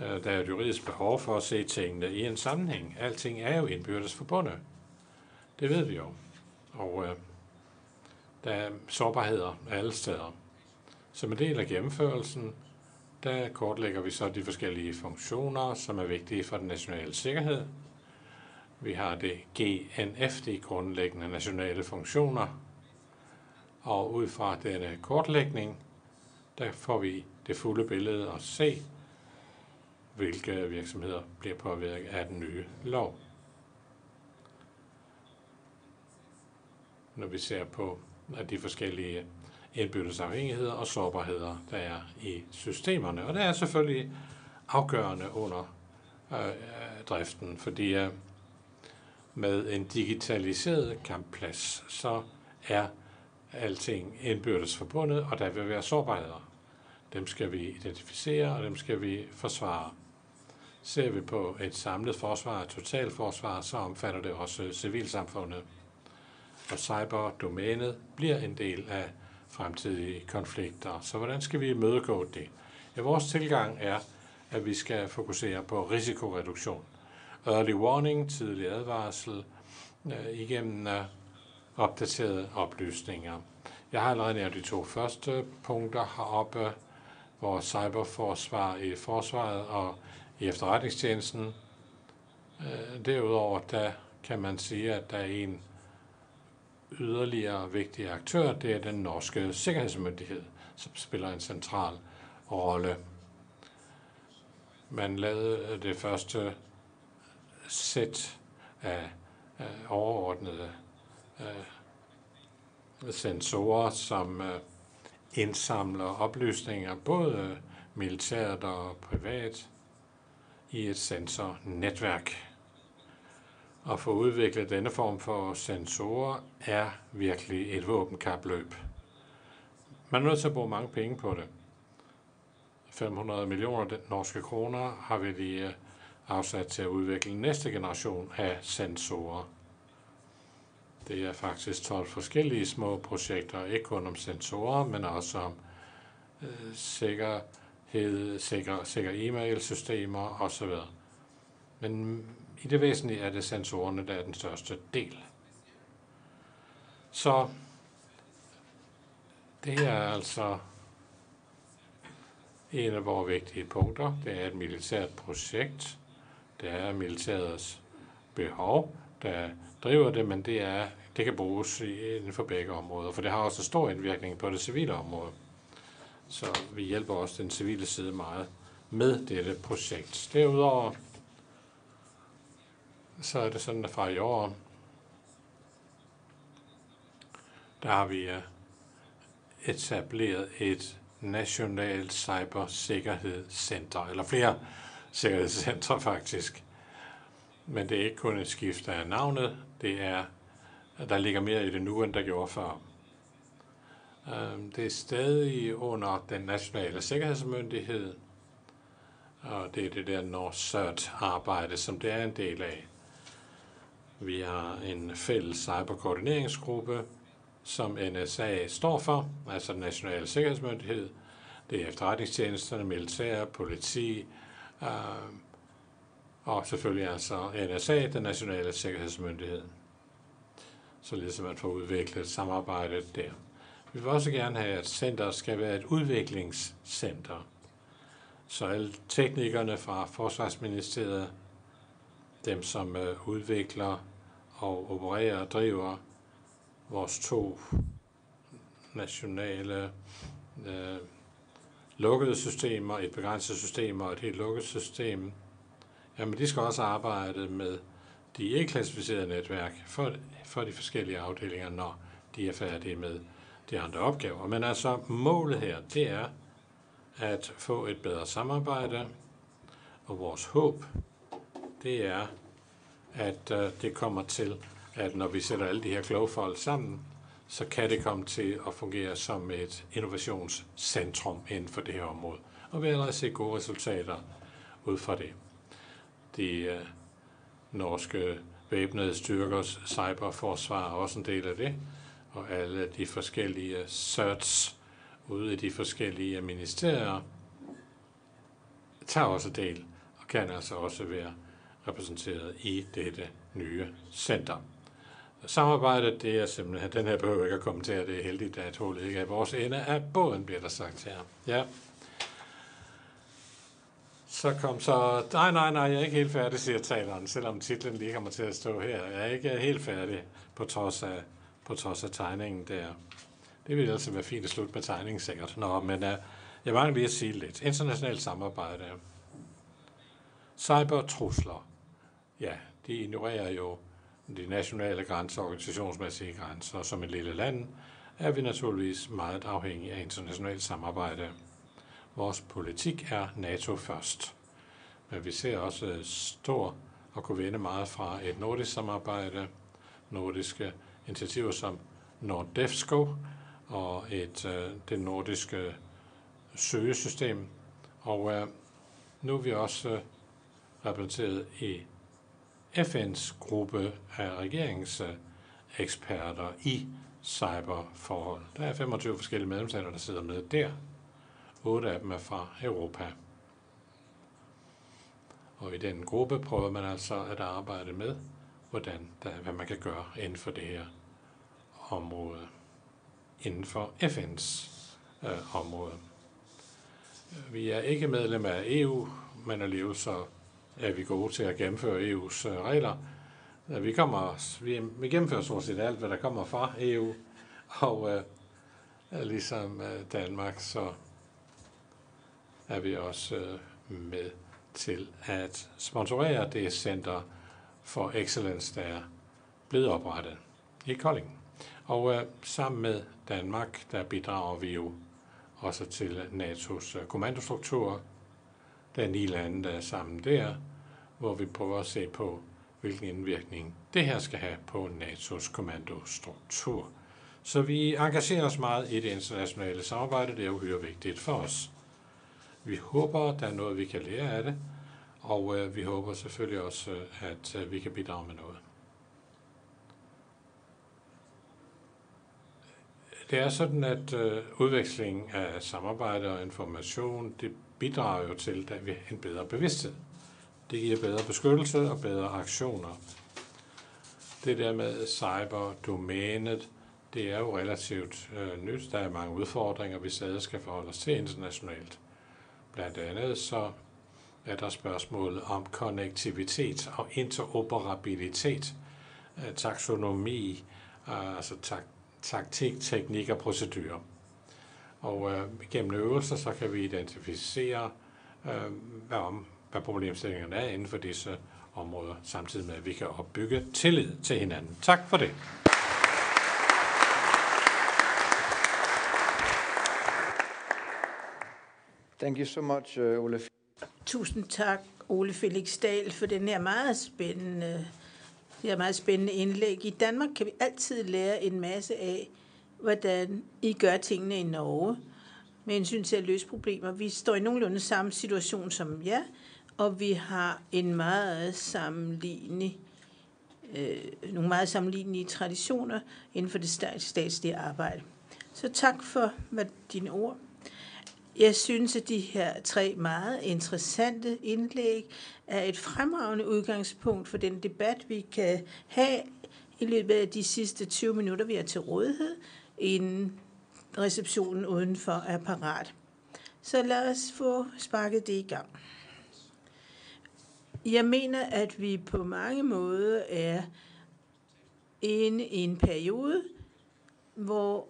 [SPEAKER 1] Øh, der er et juridisk behov for at se tingene i en sammenhæng. Alting er jo indbyrdes forbundet. Det ved vi jo. Og øh, der er sårbarheder alle steder. Som en del af gennemførelsen, der kortlægger vi så de forskellige funktioner, som er vigtige for den nationale sikkerhed. Vi har det GNF, de grundlæggende nationale funktioner. Og ud fra denne kortlægning, der får vi det fulde billede og se, hvilke virksomheder bliver påvirket af den nye lov. Når vi ser på af de forskellige indbyrdes afhængigheder og sårbarheder, der er i systemerne. Og det er selvfølgelig afgørende under øh, driften, fordi øh, med en digitaliseret kampplads, så er alting indbyrdes forbundet, og der vil være sårbarheder. Dem skal vi identificere, og dem skal vi forsvare. Ser vi på et samlet forsvar, et totalforsvar, så omfatter det også civilsamfundet og cyberdomænet bliver en del af fremtidige konflikter. Så hvordan skal vi imødegå det? Ja, vores tilgang er, at vi skal fokusere på risikoreduktion. Early warning, tidlig advarsel, øh, igennem øh, opdaterede oplysninger. Jeg har allerede nævnt de to første punkter heroppe, hvor cyberforsvar i forsvaret og i efterretningstjenesten. Øh, derudover der kan man sige, at der er en yderligere vigtige aktør, det er den norske sikkerhedsmyndighed, som spiller en central rolle. Man lavede det første sæt af, overordnede øh, sensorer, som øh, indsamler oplysninger, både militært og privat, i et sensornetværk. At få udviklet denne form for sensorer er virkelig et våbenkapløb. Man er nødt til at bruge mange penge på det. 500 millioner norske kroner har vi lige øh, afsat til at udvikle næste generation af sensorer. Det er faktisk 12 forskellige små projekter, ikke kun om sensorer, men også om øh, sikkerhed, sikre, sikker e-mail-systemer osv. Men i det væsentlige er det sensorerne, der er den største del. Så det er altså en af vores vigtige punkter. Det er et militært projekt. Det er militærets behov, der driver det, men det, er, det kan bruges inden for begge områder, for det har også stor indvirkning på det civile område. Så vi hjælper også den civile side meget med dette projekt. Derudover så er det sådan, at fra i år, der har vi øh, etableret et nationalt cybersikkerhedscenter, eller flere sikkerhedscentre faktisk. Men det er ikke kun et skift af navnet, det er, at der ligger mere i det nu, end der gjorde før. Øhm, det er stadig under den nationale sikkerhedsmyndighed, og det er det der NORCERT-arbejde, som det er en del af. Vi har en fælles cyberkoordineringsgruppe, som NSA står for, altså den nationale sikkerhedsmyndighed. Det er efterretningstjenesterne, militær, politi, øh, og selvfølgelig altså NSA, den nationale sikkerhedsmyndighed. Således at man får udviklet samarbejdet der. Vi vil også gerne have, at center skal være et udviklingscenter. Så alle teknikerne fra Forsvarsministeriet, dem som øh, udvikler og opererer og driver vores to nationale øh, lukkede systemer, et begrænset system og et helt lukket system, jamen de skal også arbejde med de ikke-klassificerede netværk for, for de forskellige afdelinger, når de er færdige med de andre opgaver. Men altså målet her, det er at få et bedre samarbejde, og vores håb, det er, at øh, det kommer til, at når vi sætter alle de her kloge folk sammen, så kan det komme til at fungere som et innovationscentrum inden for det her område. Og vi har allerede set gode resultater ud fra det. De øh, norske væbnede styrkers cyberforsvar er også en del af det, og alle de forskellige certs ude i de forskellige ministerier tager også del og kan altså også være repræsenteret i dette nye center. Samarbejdet, det er simpelthen, den her behøver ikke at kommentere, det er heldigt, at hullet ikke er vores ende af båden, bliver der sagt her. Ja. Så kom så, nej, nej, nej, jeg er ikke helt færdig, siger taleren, selvom titlen lige kommer til at stå her. Jeg er ikke helt færdig, på trods af, på trods af tegningen der. Det ville altså være fint at slutte med tegningen sikkert. Nå, men uh, jeg mangler lige at sige lidt. Internationalt samarbejde. Cybertrusler. Ja, de ignorerer jo de nationale grænser og organisationsmæssige grænser. Som et lille land er vi naturligvis meget afhængige af internationalt samarbejde. Vores politik er NATO først. Men vi ser også stor og kunne vinde meget fra et nordisk samarbejde, nordiske initiativer som NORDEFSCO og et øh, det nordiske søgesystem. Og øh, nu er vi også øh, repræsenteret i FN's gruppe af regeringseksperter i cyberforhold. Der er 25 forskellige medlemsstater, der sidder med der. 8 af dem er fra Europa. Og i den gruppe prøver man altså at arbejde med, hvordan der, hvad man kan gøre inden for det her område, inden for FN's øh, område. Vi er ikke medlem af EU, men alligevel så er vi gode til at gennemføre EU's øh, regler. Øh, vi, kommer, vi, vi gennemfører stort set alt, hvad der kommer fra EU, og øh, ligesom øh, Danmark, så er vi også øh, med til at sponsorere det center for excellence, der er blevet oprettet i Kolding. Og øh, sammen med Danmark, der bidrager vi jo også til NATO's øh, kommandostruktur. Der er ni lande, der er sammen der, hvor vi prøver at se på, hvilken indvirkning det her skal have på NATO's kommandostruktur. Så vi engagerer os meget i det internationale samarbejde. Det er uhyre vigtigt for os. Vi håber, der er noget, vi kan lære af det, og øh, vi håber selvfølgelig også, øh, at øh, vi kan bidrage med noget. Det er sådan, at øh, udveksling af samarbejde og information, det bidrager jo til, at vi har en bedre bevidsthed. Det giver bedre beskyttelse og bedre aktioner. Det der med cyberdomænet, det er jo relativt øh, nyt. Der er mange udfordringer, vi stadig skal forholde os til internationalt. Blandt andet så er der spørgsmålet om konnektivitet og interoperabilitet, øh, taksonomi, øh, altså tak, taktik, teknik og procedurer. Og øh, gennem øvelser så kan vi identificere, øh, hvad, om, hvad problemstillingerne er inden for disse områder, samtidig med at vi kan opbygge tillid til hinanden. Tak for det.
[SPEAKER 3] Thank you so much, uh, Ole.
[SPEAKER 2] Tusind tak, Ole Felix Dahl, for den her meget spændende, det her meget spændende indlæg. I Danmark kan vi altid lære en masse af, hvordan I gør tingene i Norge med hensyn til at løse problemer. Vi står i nogenlunde samme situation som jer, og vi har en meget sammenlignelig, øh, nogle meget sammenlignelige traditioner inden for det statslige arbejde. Så tak for hvad, dine ord. Jeg synes, at de her tre meget interessante indlæg er et fremragende udgangspunkt for den debat, vi kan have i løbet af de sidste 20 minutter, vi har til rådighed, inden receptionen udenfor er parat. Så lad os få sparket det i gang. Jeg mener, at vi på mange måder er inde i en periode, hvor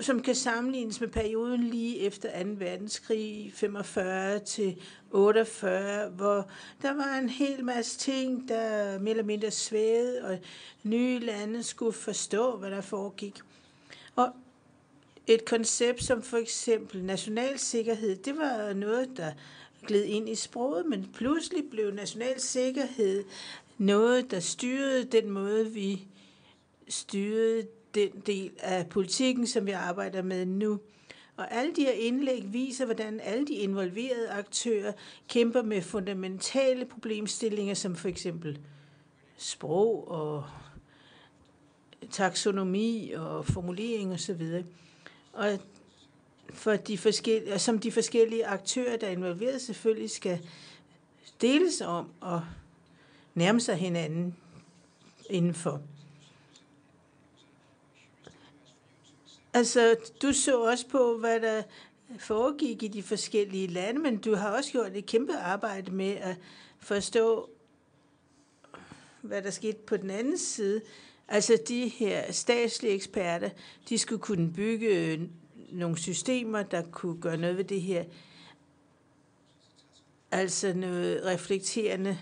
[SPEAKER 2] som kan sammenlignes med perioden lige efter 2. verdenskrig, 45 til 48, hvor der var en hel masse ting, der mere eller mindre svævede, og nye lande skulle forstå, hvad der foregik. Og et koncept som for eksempel national sikkerhed, det var noget, der gled ind i sproget, men pludselig blev national sikkerhed noget, der styrede den måde, vi styrede den del af politikken, som vi arbejder med nu. Og alle de her indlæg viser, hvordan alle de involverede aktører kæmper med fundamentale problemstillinger, som for eksempel sprog og taksonomi og formulering osv. Og for de forskellige, som de forskellige aktører, der er involveret, selvfølgelig skal deles om og nærme sig hinanden indenfor. Altså, du så også på, hvad der foregik i de forskellige lande, men du har også gjort et kæmpe arbejde med at forstå, hvad der skete på den anden side. Altså, de her statslige eksperter, de skulle kunne bygge øh, nogle systemer, der kunne gøre noget ved det her. Altså noget reflekterende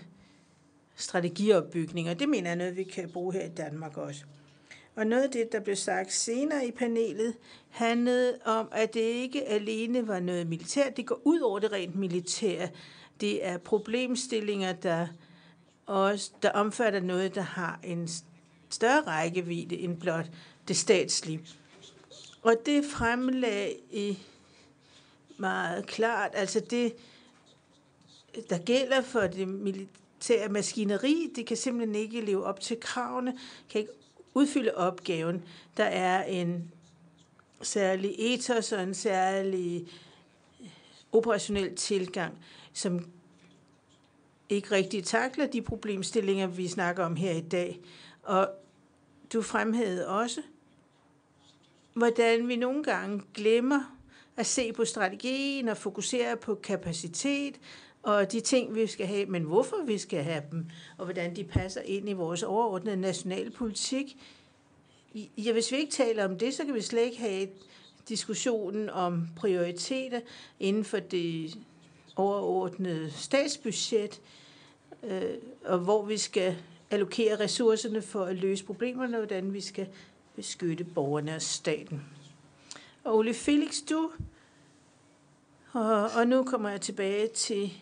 [SPEAKER 2] strategiopbygning, og det mener jeg noget, vi kan bruge her i Danmark også. Og noget af det, der blev sagt senere i panelet, handlede om, at det ikke alene var noget militært, det går ud over det rent militære. Det er problemstillinger, der, også, der omfatter noget, der har en større rækkevidde end blot det statslige. Og det fremlag i meget klart, altså det, der gælder for det militære maskineri, det kan simpelthen ikke leve op til kravene, kan ikke udfylde opgaven. Der er en særlig ethos og en særlig øh, operationel tilgang, som ikke rigtig takler de problemstillinger, vi snakker om her i dag. Og du fremhævede også, hvordan vi nogle gange glemmer at se på strategien og fokusere på kapacitet og de ting, vi skal have, men hvorfor vi skal have dem, og hvordan de passer ind i vores overordnede nationale politik. Ja, hvis vi ikke taler om det, så kan vi slet ikke have diskussionen om prioriteter inden for det overordnede statsbudget, øh, og hvor vi skal allokere ressourcerne for at løse problemerne, og hvordan vi skal beskytte borgerne og staten. Og Ole Felix, du, og, og nu kommer jeg tilbage til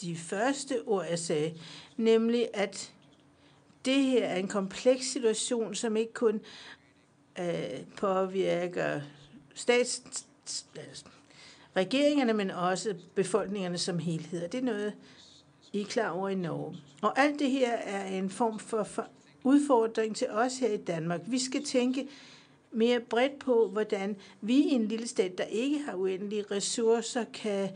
[SPEAKER 2] de første ord, jeg sagde, nemlig at det her er en kompleks situation, som ikke kun øh, påvirker stats, regeringerne, men også befolkningerne som helhed. det er noget, I er klar over i Norge. Og alt det her er en form for, for udfordring til os her i Danmark. Vi skal tænke mere bredt på, hvordan vi i en lille stat, der ikke har uendelige ressourcer, kan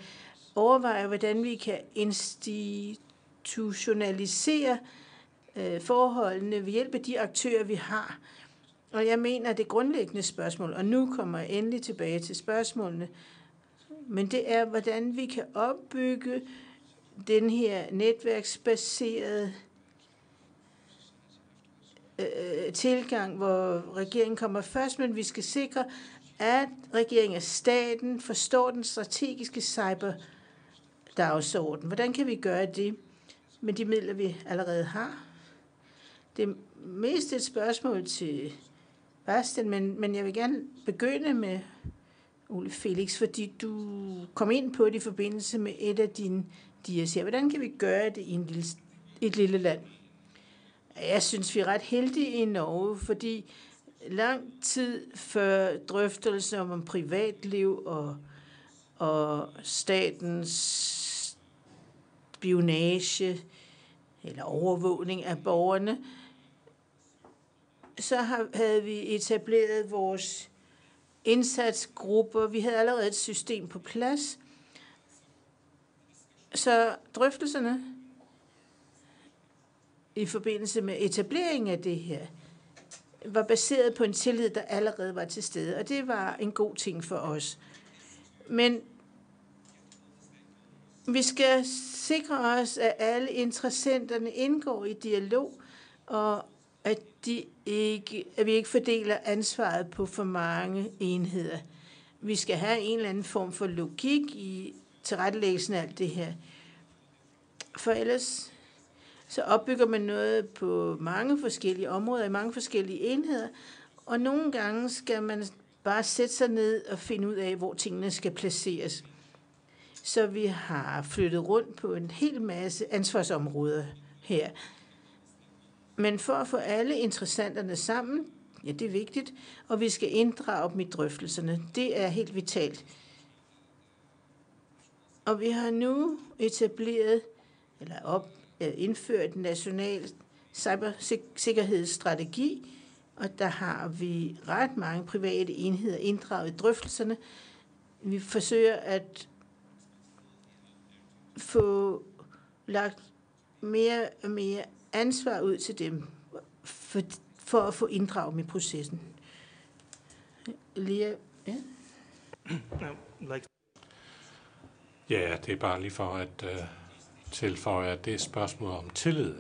[SPEAKER 2] overveje, hvordan vi kan institutionalisere øh, forholdene ved hjælp af de aktører, vi har. Og jeg mener, det grundlæggende spørgsmål, og nu kommer jeg endelig tilbage til spørgsmålene, men det er, hvordan vi kan opbygge den her netværksbaserede øh, tilgang, hvor regeringen kommer først, men vi skal sikre, at regeringen og staten forstår den strategiske cyber dagsorden. Hvordan kan vi gøre det med de midler, vi allerede har? Det er mest et spørgsmål til Bastian, men, men jeg vil gerne begynde med Ole Felix, fordi du kom ind på det i forbindelse med et af dine dias her. Hvordan kan vi gøre det i en lille, et lille land? Jeg synes, vi er ret heldige i Norge, fordi lang tid før drøftelsen om privatliv og, og statens spionage eller overvågning af borgerne, så havde vi etableret vores indsatsgrupper. Vi havde allerede et system på plads. Så drøftelserne i forbindelse med etableringen af det her, var baseret på en tillid, der allerede var til stede, og det var en god ting for os. Men vi skal sikre os, at alle interessenterne indgår i dialog, og at, de ikke, at vi ikke fordeler ansvaret på for mange enheder. Vi skal have en eller anden form for logik i tilrettelæggelsen af alt det her. For ellers så opbygger man noget på mange forskellige områder, i mange forskellige enheder, og nogle gange skal man bare sætte sig ned og finde ud af, hvor tingene skal placeres. Så vi har flyttet rundt på en hel masse ansvarsområder her. Men for at få alle interessanterne sammen, ja, det er vigtigt, og vi skal inddrage dem i drøftelserne. Det er helt vitalt. Og vi har nu etableret, eller op, indført en national cybersikkerhedsstrategi, og der har vi ret mange private enheder inddraget i drøftelserne. Vi forsøger at få lagt mere og mere ansvar ud til dem, for, for at få inddraget i processen. Lige, ja?
[SPEAKER 1] Ja, det er bare lige for at øh, tilføje, at det er spørgsmål om tillid.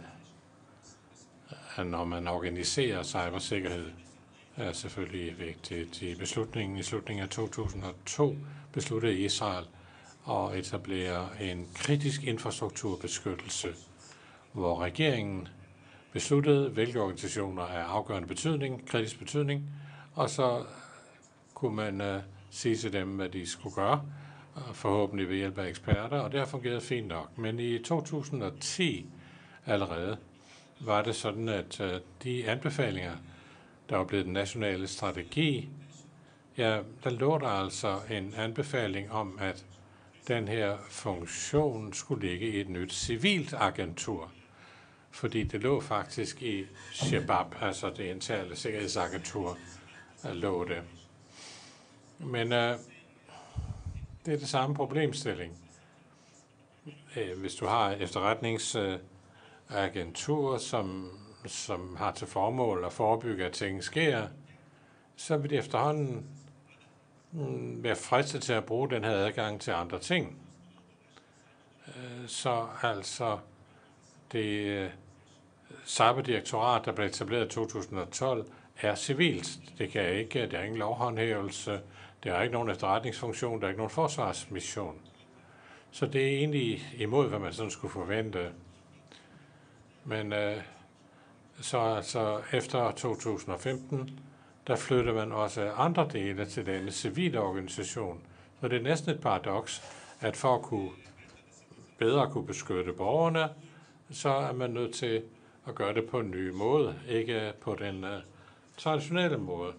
[SPEAKER 1] At når man organiserer cybersikkerhed, er selvfølgelig vigtigt. I beslutningen i slutningen af 2002 besluttede Israel og etablere en kritisk infrastrukturbeskyttelse, hvor regeringen besluttede, hvilke organisationer er afgørende betydning, kritisk betydning, og så kunne man uh, sige til dem, hvad de skulle gøre, øh, forhåbentlig ved hjælp af eksperter, og det har fungeret fint nok. Men i 2010 allerede var det sådan, at uh, de anbefalinger, der var blevet den nationale strategi, ja, der lå der altså en anbefaling om, at den her funktion skulle ligge i et nyt civilt agentur. Fordi det lå faktisk i Shabab, altså det interne sikkerhedsagentur, øh, lå det. Men øh, det er det samme problemstilling. Øh, hvis du har efterretningsagentur, øh, som, som har til formål at forebygge, at ting sker, så vil det efterhånden Øh, være fristet til at bruge den her adgang til andre ting. Øh, så altså det øh, cyberdirektorat, der blev etableret i 2012, er civilt. Det kan ikke, der er ingen lovhåndhævelse, der er ikke nogen efterretningsfunktion, der er ikke nogen forsvarsmission. Så det er egentlig imod, hvad man sådan skulle forvente. Men øh, så altså efter 2015, der flytter man også andre dele til denne civile organisation. Så det er næsten et paradoks, at for at kunne bedre kunne beskytte borgerne, så er man nødt til at gøre det på en ny måde, ikke på den uh, traditionelle måde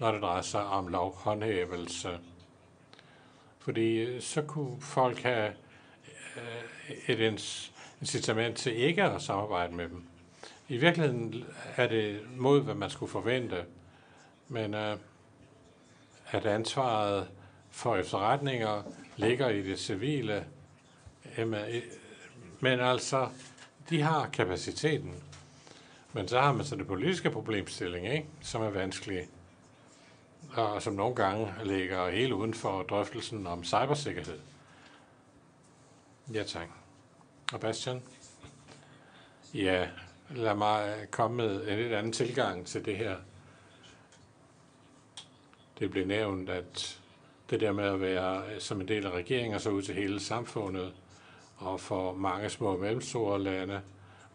[SPEAKER 1] når det drejer sig om lovhåndhævelse. Fordi øh, så kunne folk have øh, et incitament til ikke at samarbejde med dem. I virkeligheden er det mod, hvad man skulle forvente, men øh, at ansvaret for efterretninger ligger i det civile. Øh, men altså, de har kapaciteten. Men så har man så det politiske problemstilling, ikke? som er vanskelig, og som nogle gange ligger helt uden for drøftelsen om cybersikkerhed. Ja, tak. Og Bastian? Ja, lad mig øh, komme med en lidt anden tilgang til det her. Det blev nævnt, at det der med at være øh, som en del af regeringen og så ud til hele samfundet, og for mange små og mellemstore lande,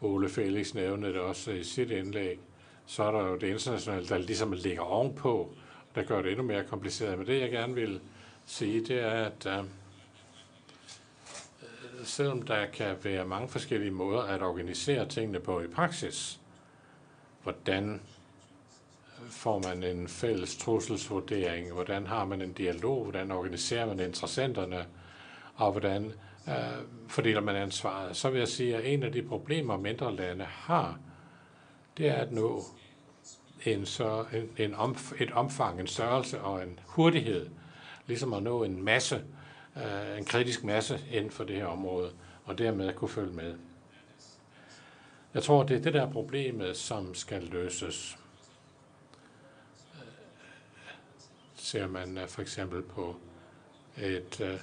[SPEAKER 1] Ole Felix nævnte det også i sit indlæg, så er der jo det internationale, der ligesom ligger ovenpå, der gør det endnu mere kompliceret. Men det, jeg gerne vil sige, det er, at uh, selvom der kan være mange forskellige måder at organisere tingene på i praksis, hvordan får man en fælles trusselsvurdering, hvordan har man en dialog, hvordan organiserer man interessenterne, og hvordan øh, fordeler man ansvaret. Så vil jeg sige, at en af de problemer, mindre lande har, det er at nå en så, en, en omf, et omfang, en størrelse og en hurtighed, ligesom at nå en masse, øh, en kritisk masse inden for det her område, og dermed kunne følge med. Jeg tror, det er det der problemet, som skal løses. Øh, ser man øh, for eksempel på et øh,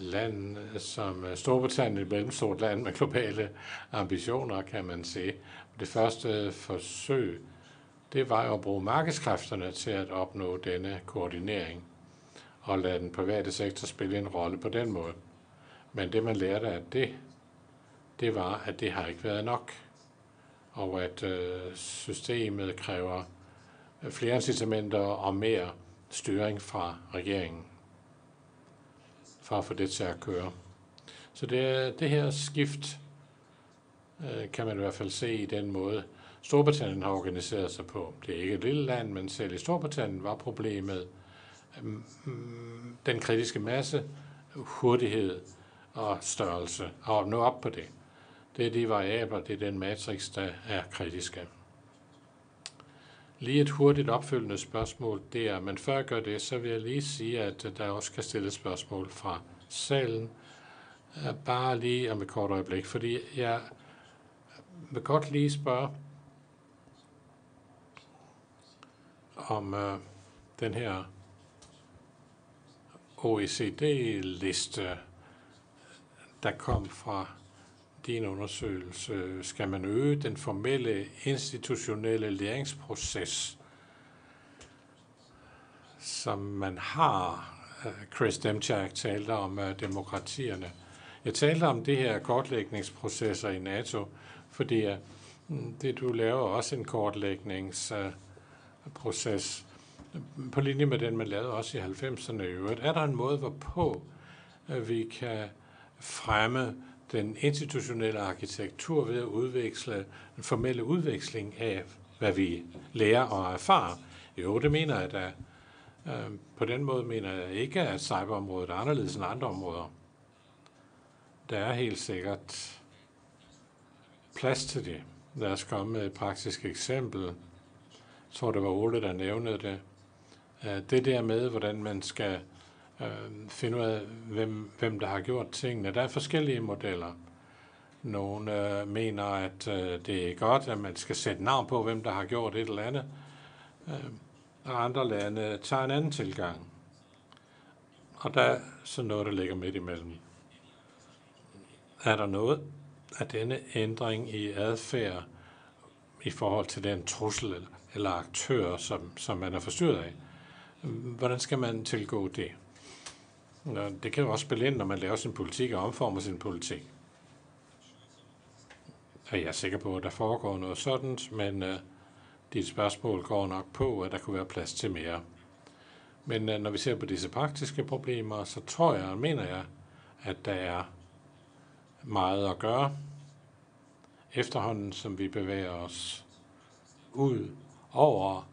[SPEAKER 1] land som øh, Storbritannien, et mellemstort land med globale ambitioner, kan man se. Det første forsøg, det var jo at bruge markedskræfterne til at opnå denne koordinering og lade den private sektor spille en rolle på den måde. Men det, man lærte af det, det var, at det har ikke været nok, og at øh, systemet kræver flere incitamenter og mere styring fra regeringen for at få det til at køre. Så det, det her skift øh, kan man i hvert fald se i den måde, Storbritannien har organiseret sig på. Det er ikke et lille land, men selv i Storbritannien var problemet den kritiske masse, hurtighed og størrelse, og at nå op på det. Det er de variabler, det er den matrix, der er kritiske. Lige et hurtigt opfølgende spørgsmål der, men før jeg gør det, så vil jeg lige sige, at der også kan stilles spørgsmål fra salen. Øh, bare lige om et kort øjeblik, fordi jeg vil godt lige spørge om øh, den her OECD-liste, der kom fra din undersøgelse, skal man øge den formelle institutionelle læringsproces, som man har, Chris Demchak talte om øh, demokratierne. Jeg talte om det her kortlægningsprocesser i NATO, fordi øh, det du laver også en kortlægningsproces. uh, på linje med den, man lavede også i 90'erne i øvrigt. Er der en måde, hvorpå øh, vi kan fremme den institutionelle arkitektur ved at udveksle en formelle udveksling af, hvad vi lærer og erfarer. Jo, det mener jeg da. Øh, på den måde mener jeg ikke, at cyberområdet er anderledes end andre områder. Der er helt sikkert plads til det. Lad os komme med et praktisk eksempel. Jeg tror, det var Ole, der nævnte det. Øh, det der med, hvordan man skal øh, finde ud af, hvem, hvem der har gjort tingene. Der er forskellige modeller. Nogle øh, mener, at øh, det er godt, at man skal sætte navn på, hvem der har gjort et eller andet. Øh, og andre lande tager en anden tilgang. Og der er så noget, der ligger midt imellem. Er der noget af denne ændring i adfærd i forhold til den trussel eller aktør, som, som man er forstyrret af? Hvordan skal man tilgå det? Det kan jo også spille ind, når man laver sin politik og omformer sin politik. Og jeg er sikker på, at der foregår noget sådan, men uh, dit spørgsmål går nok på, at der kunne være plads til mere. Men uh, når vi ser på disse praktiske problemer, så tror jeg og mener jeg, at der er meget at gøre. Efterhånden, som vi bevæger os ud over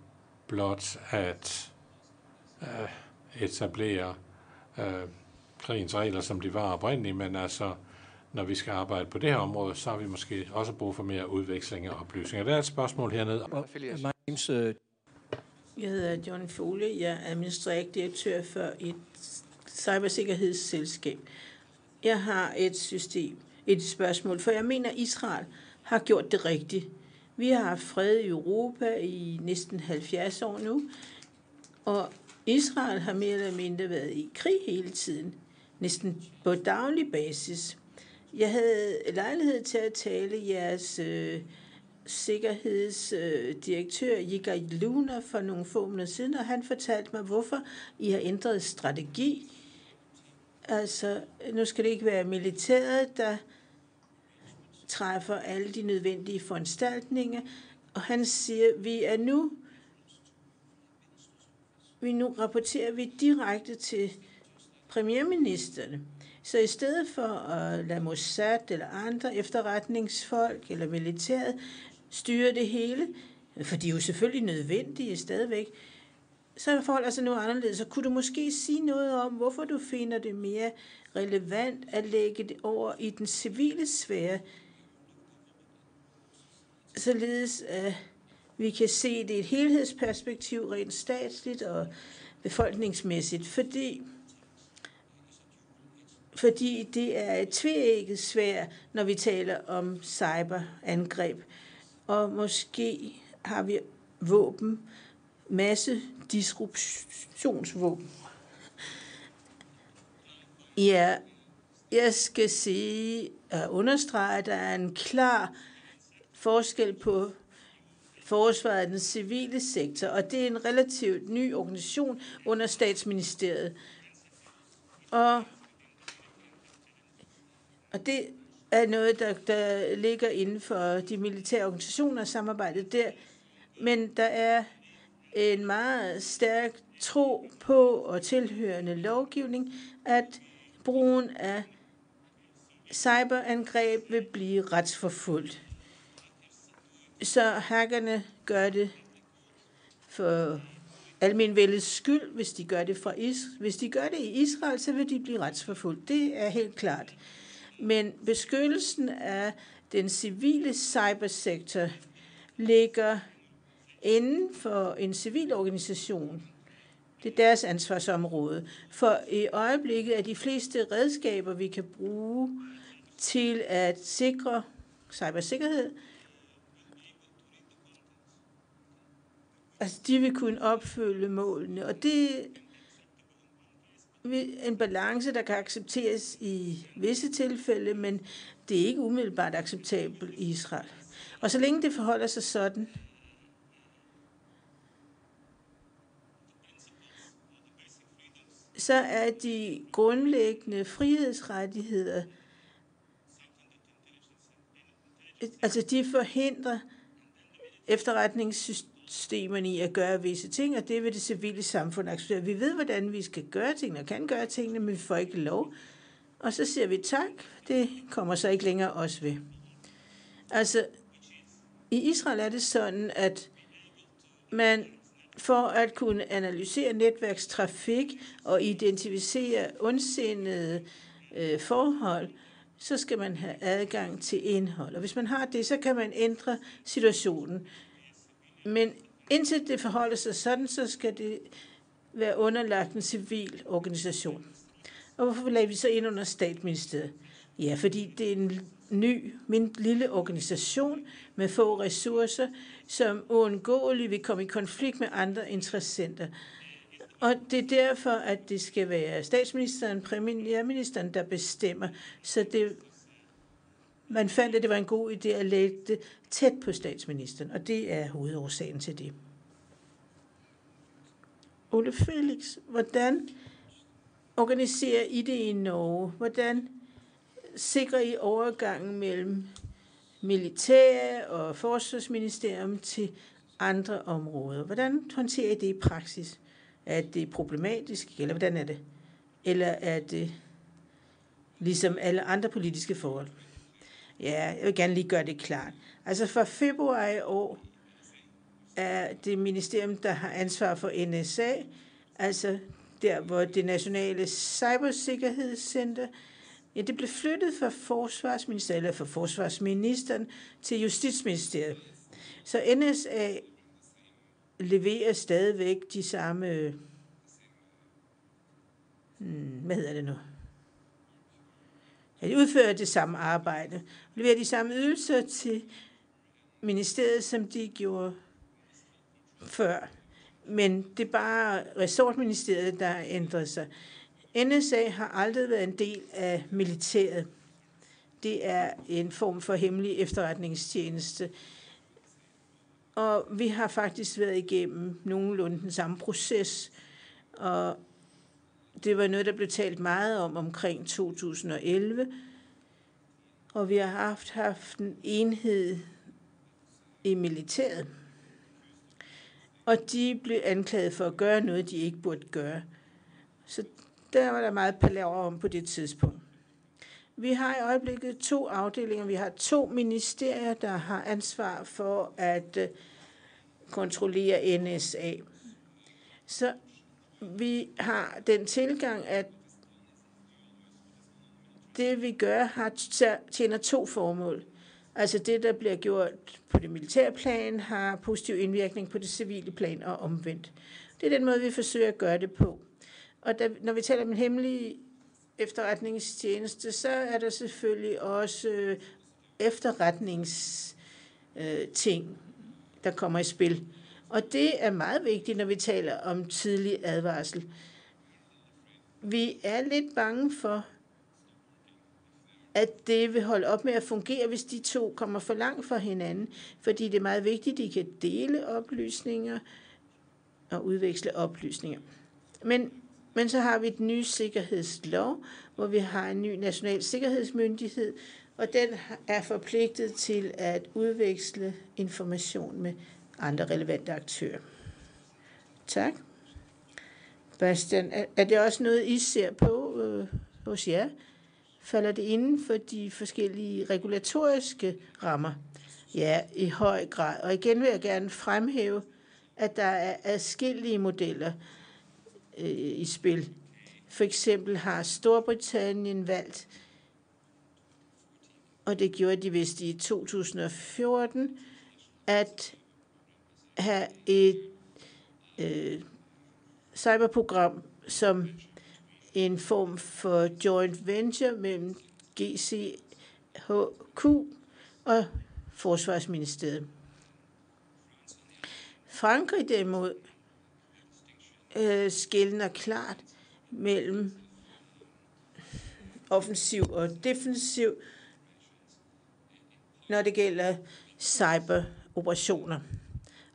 [SPEAKER 1] blot at uh, etablere øh, krigens regler, som de var oprindeligt, men altså, når vi skal arbejde på det her område, så har vi måske også brug for mere udveksling af oplysninger. Der er et spørgsmål hernede.
[SPEAKER 2] Jeg hedder John Foley. Jeg er administrerende direktør for et cybersikkerhedsselskab. Jeg har et system, et spørgsmål, for jeg mener, at Israel har gjort det rigtigt. Vi har haft fred i Europa i næsten 70 år nu, og Israel har mere eller mindre været i krig hele tiden, næsten på daglig basis. Jeg havde lejlighed til at tale jeres øh, sikkerhedsdirektør Jigar Luna for nogle få måneder siden, og han fortalte mig, hvorfor I har ændret strategi. Altså, nu skal det ikke være militæret, der træffer alle de nødvendige foranstaltninger, og han siger, vi er nu, vi nu rapporterer vi direkte til premierministerne. Så i stedet for at lade Mossad eller andre efterretningsfolk eller militæret styre det hele, for de er jo selvfølgelig nødvendige stadigvæk, så forholder sig nu anderledes. Så kunne du måske sige noget om, hvorfor du finder det mere relevant at lægge det over i den civile sfære, således at vi kan se det i et helhedsperspektiv, rent statsligt og befolkningsmæssigt, fordi fordi det er et tveægget svær, når vi taler om cyberangreb. Og måske har vi våben, masse disruptionsvåben. Ja, jeg skal sige og understrege, at der er en klar forskel på forsvaret af den civile sektor, og det er en relativt ny organisation under statsministeriet. Og og det er noget, der, der ligger inden for de militære organisationer og samarbejdet der. Men der er en meget stærk tro på og tilhørende lovgivning, at brugen af cyberangreb vil blive retsforfulgt. Så hackerne gør det for almenvældets skyld, hvis de gør det fra Is- hvis de gør det i Israel, så vil de blive retsforfulgt. Det er helt klart. Men beskyttelsen af den civile cybersektor ligger inden for en civil organisation. Det er deres ansvarsområde. For i øjeblikket er de fleste redskaber, vi kan bruge til at sikre cybersikkerhed, altså de vil kunne opfylde målene. Og det en balance, der kan accepteres i visse tilfælde, men det er ikke umiddelbart acceptabelt i Israel. Og så længe det forholder sig sådan, så er de grundlæggende frihedsrettigheder, altså de forhindrer efterretningssystemet systemerne i at gøre visse ting, og det vil det civile samfund acceptere. Vi ved, hvordan vi skal gøre tingene og kan gøre tingene, men vi får ikke lov. Og så siger vi tak, det kommer så ikke længere os ved. Altså, i Israel er det sådan, at man for at kunne analysere netværkstrafik og identificere ondsindede øh, forhold, så skal man have adgang til indhold. Og hvis man har det, så kan man ændre situationen. Men indtil det forholder sig sådan, så skal det være underlagt en civil organisation. Og hvorfor lagde vi så ind under statsministeriet? Ja, fordi det er en ny, min lille organisation med få ressourcer, som uundgåeligt vil komme i konflikt med andre interessenter. Og det er derfor, at det skal være statsministeren, premierministeren, der bestemmer. Så det man fandt, at det var en god idé at lægge det tæt på statsministeren, og det er hovedårsagen til det. Ole Felix, hvordan organiserer I det i Norge? Hvordan sikrer I overgangen mellem militær og forsvarsministerium til andre områder? Hvordan håndterer I det i praksis? Er det problematisk, eller hvordan er det? Eller er det ligesom alle andre politiske forhold? Ja, jeg vil gerne lige gøre det klart. Altså for februar i år er det ministerium, der har ansvar for NSA, altså der, hvor det nationale cybersikkerhedscenter, ja, det blev flyttet fra forsvarsministeriet, eller fra forsvarsministeren til justitsministeriet. Så NSA leverer stadigvæk de samme hmm, hvad hedder det nu? At udføre det samme arbejde. Leverer de samme ydelser til ministeriet, som de gjorde før. Men det er bare resortministeriet, der har ændret sig. NSA har aldrig været en del af militæret. Det er en form for hemmelig efterretningstjeneste. Og vi har faktisk været igennem nogenlunde den samme proces. Og det var noget, der blev talt meget om omkring 2011. Og vi har haft, haft en enhed i militæret. Og de blev anklaget for at gøre noget, de ikke burde gøre. Så der var der meget palaver om på det tidspunkt. Vi har i øjeblikket to afdelinger. Vi har to ministerier, der har ansvar for at øh, kontrollere NSA. Så vi har den tilgang, at det vi gør har tjener to formål. Altså det, der bliver gjort på det militære plan, har positiv indvirkning på det civile plan og omvendt. Det er den måde, vi forsøger at gøre det på. Og da, når vi taler om en hemmelig efterretningstjeneste, så er der selvfølgelig også øh, efterretningsting, øh, der kommer i spil. Og det er meget vigtigt, når vi taler om tidlig advarsel. Vi er lidt bange for, at det vil holde op med at fungere, hvis de to kommer for langt fra hinanden, fordi det er meget vigtigt, at de kan dele oplysninger og udveksle oplysninger. Men, men så har vi et nye sikkerhedslov, hvor vi har en ny national sikkerhedsmyndighed, og den er forpligtet til at udveksle information med andre relevante aktører. Tak. Bastian, er det også noget, I ser på øh, hos jer? Falder det inden for de forskellige regulatoriske rammer? Ja, i høj grad. Og igen vil jeg gerne fremhæve, at der er adskillige modeller øh, i spil. For eksempel har Storbritannien valgt, og det gjorde de vist i 2014, at have et øh, cyberprogram, som en form for joint venture mellem GCHQ og Forsvarsministeriet. Frankrig derimod øh, skældner klart mellem offensiv og defensiv, når det gælder cyberoperationer.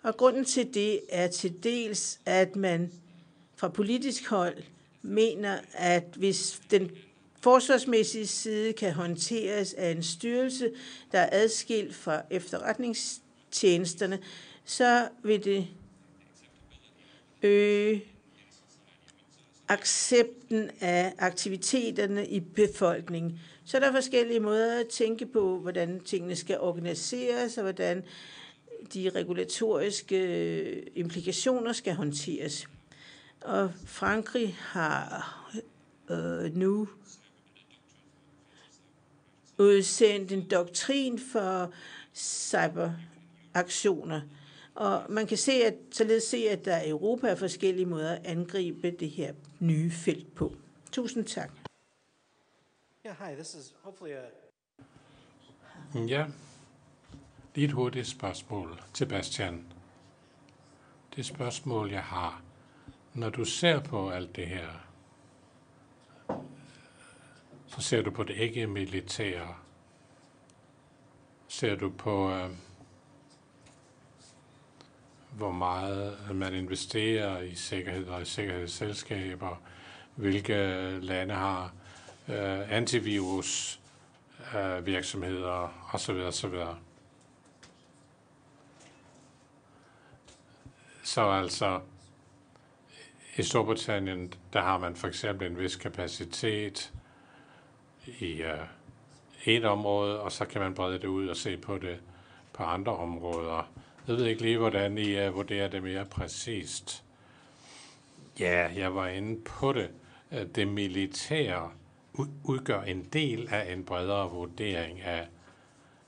[SPEAKER 2] Og grunden til det er til dels, at man fra politisk hold mener, at hvis den forsvarsmæssige side kan håndteres af en styrelse, der er adskilt fra efterretningstjenesterne, så vil det øge accepten af aktiviteterne i befolkningen. Så er der forskellige måder at tænke på, hvordan tingene skal organiseres, og hvordan de regulatoriske implikationer skal håndteres. Og Frankrig har øh, nu udsendt en doktrin for cyberaktioner. Og man kan se, at, således se, at der i Europa er forskellige måder at angribe det her nye felt på. Tusind tak.
[SPEAKER 4] Yeah, hi, this is hopefully a...
[SPEAKER 1] Ja, lige et hurtigt spørgsmål til Bastian. Det spørgsmål, jeg har, når du ser på alt det her, så ser du på det ikke militære. Ser du på, øh, hvor meget man investerer i sikkerhed og i sikkerhedsselskaber, hvilke lande har øh, antivirus øh, virksomheder osv. osv. Så altså, i Storbritannien, der har man for eksempel en vis kapacitet i uh, et område, og så kan man brede det ud og se på det på andre områder. Jeg ved ikke lige, hvordan I uh, vurderer det mere præcist. Ja, jeg var inde på det. Øh, det militære udgør en del af en bredere vurdering af,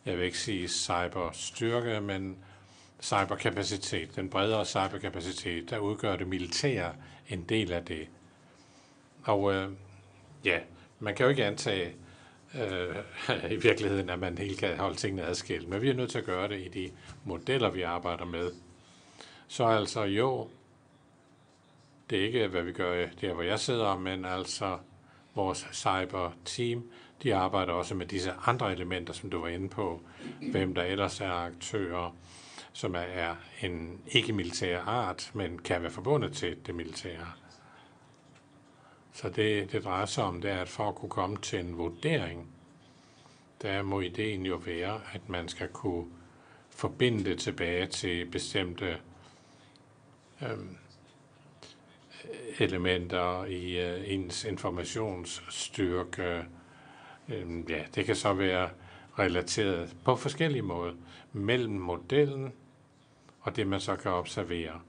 [SPEAKER 1] jeg vil ikke sige cyberstyrke, men cyberkapacitet, den bredere cyberkapacitet, der udgør det militære en del af det. Og øh, ja, man kan jo ikke antage øh, i virkeligheden, at man helt kan holde tingene adskilt, men vi er nødt til at gøre det i de modeller, vi arbejder med. Så altså jo, det er ikke, hvad vi gør der, hvor jeg sidder, men altså vores cyber-team, de arbejder også med disse andre elementer, som du var inde på. Hvem der ellers er aktører, som er en ikke-militær art, men kan være forbundet til det militære. Så det, det drejer sig om, det er, at for at kunne komme til en vurdering, der må ideen jo være, at man skal kunne forbinde det tilbage til bestemte øhm, elementer i øh, ens informationsstyrke. Øhm, ja, det kan så være relateret på forskellige måder mellem modellen og det, man så kan observere.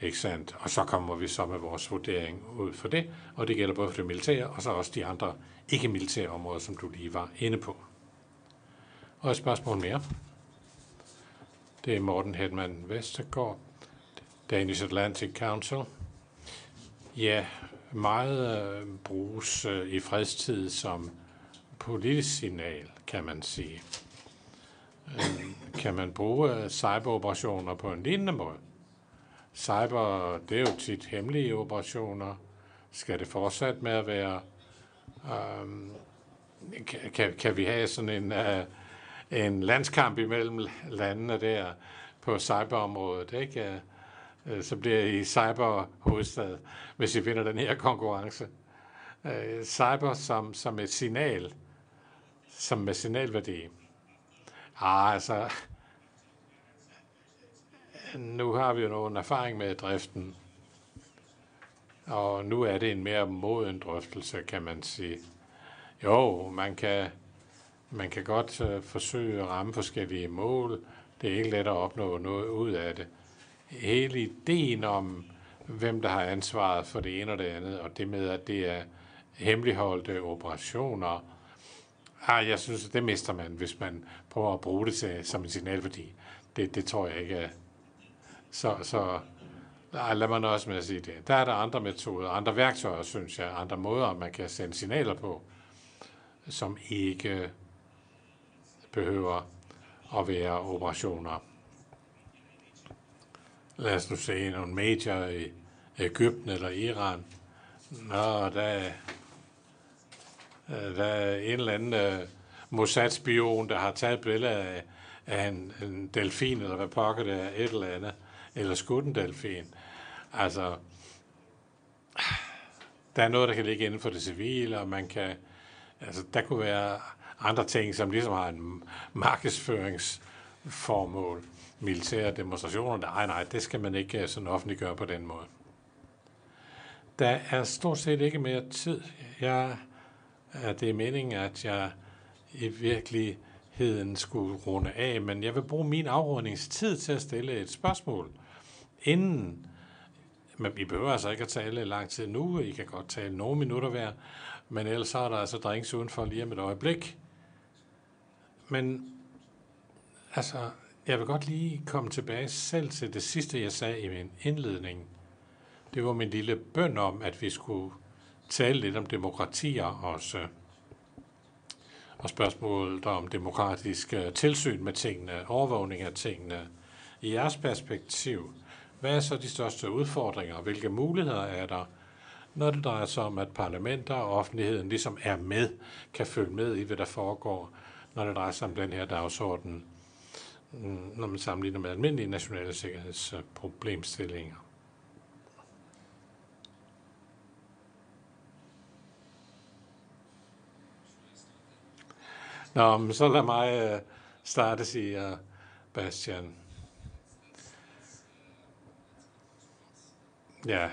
[SPEAKER 1] Ikke sandt? Og så kommer vi så med vores vurdering ud for det, og det gælder både for det militære, og så også de andre ikke-militære områder, som du lige var inde på. Og et spørgsmål mere. Det er Morten Hedman Vestergaard, Danish Atlantic Council. Ja, meget øh, bruges øh, i fredstid som politisk signal, kan man sige. Øh, kan man bruge øh, cyberoperationer på en lignende måde? Cyber, det er jo tit hemmelige operationer. Skal det fortsat med at være? Um, kan, kan vi have sådan en, uh, en landskamp imellem landene der på cyberområdet? Ikke? Uh, så bliver I cyberhovedstad, hvis I vinder den her konkurrence. Uh, cyber som, som et signal, som med signalværdi. Ah, altså, nu har vi jo nogen erfaring med driften, og nu er det en mere moden drøftelse, kan man sige. Jo, man kan, man kan godt uh, forsøge at ramme forskellige mål. Det er ikke let at opnå noget ud af det. Hele ideen om, hvem der har ansvaret for det ene og det andet, og det med, at det er hemmeligholdte operationer, ah, jeg synes, at det mister man, hvis man prøver at bruge det til, som en signalværdi. Det, det tror jeg ikke er, så, så ej, lad mig også med at sige det. Der er der andre metoder, andre værktøjer, synes jeg, andre måder, man kan sende signaler på, som ikke behøver at være operationer. Lad os nu se nogle major i Ægypten eller Iran. Nå, der, Øh, der er en eller anden uh, Mossad-spion, der har taget billeder af, af en, en delfin, eller hvad pokker det er, et eller andet eller skudt en delfin. Altså, der er noget, der kan ligge inden for det civile, og man kan, altså, der kunne være andre ting, som ligesom har en markedsføringsformål. Militære demonstrationer, nej, nej, det skal man ikke øh, sådan offentliggøre på den måde. Der er stort set ikke mere tid. Jeg, det er meningen, at jeg i virkeligheden skulle runde af, men jeg vil bruge min afrundingstid til at stille et spørgsmål inden, men vi behøver altså ikke at tale lang tid nu, I kan godt tale nogle minutter hver, men ellers så er der altså drinks udenfor lige om et øjeblik. Men altså, jeg vil godt lige komme tilbage selv til det sidste, jeg sagde i min indledning. Det var min lille bøn om, at vi skulle tale lidt om demokratier også. Og spørgsmålet om demokratisk øh, tilsyn med tingene, overvågning af tingene. I jeres perspektiv, hvad er så de største udfordringer? og Hvilke muligheder er der, når det drejer sig om, at parlamenter og offentligheden ligesom er med, kan følge med i, hvad der foregår, når det drejer sig om den her dagsorden, mm, når man sammenligner med almindelige nationale sikkerhedsproblemstillinger? Nå, men så lad mig øh, starte, siger Bastian. Ja,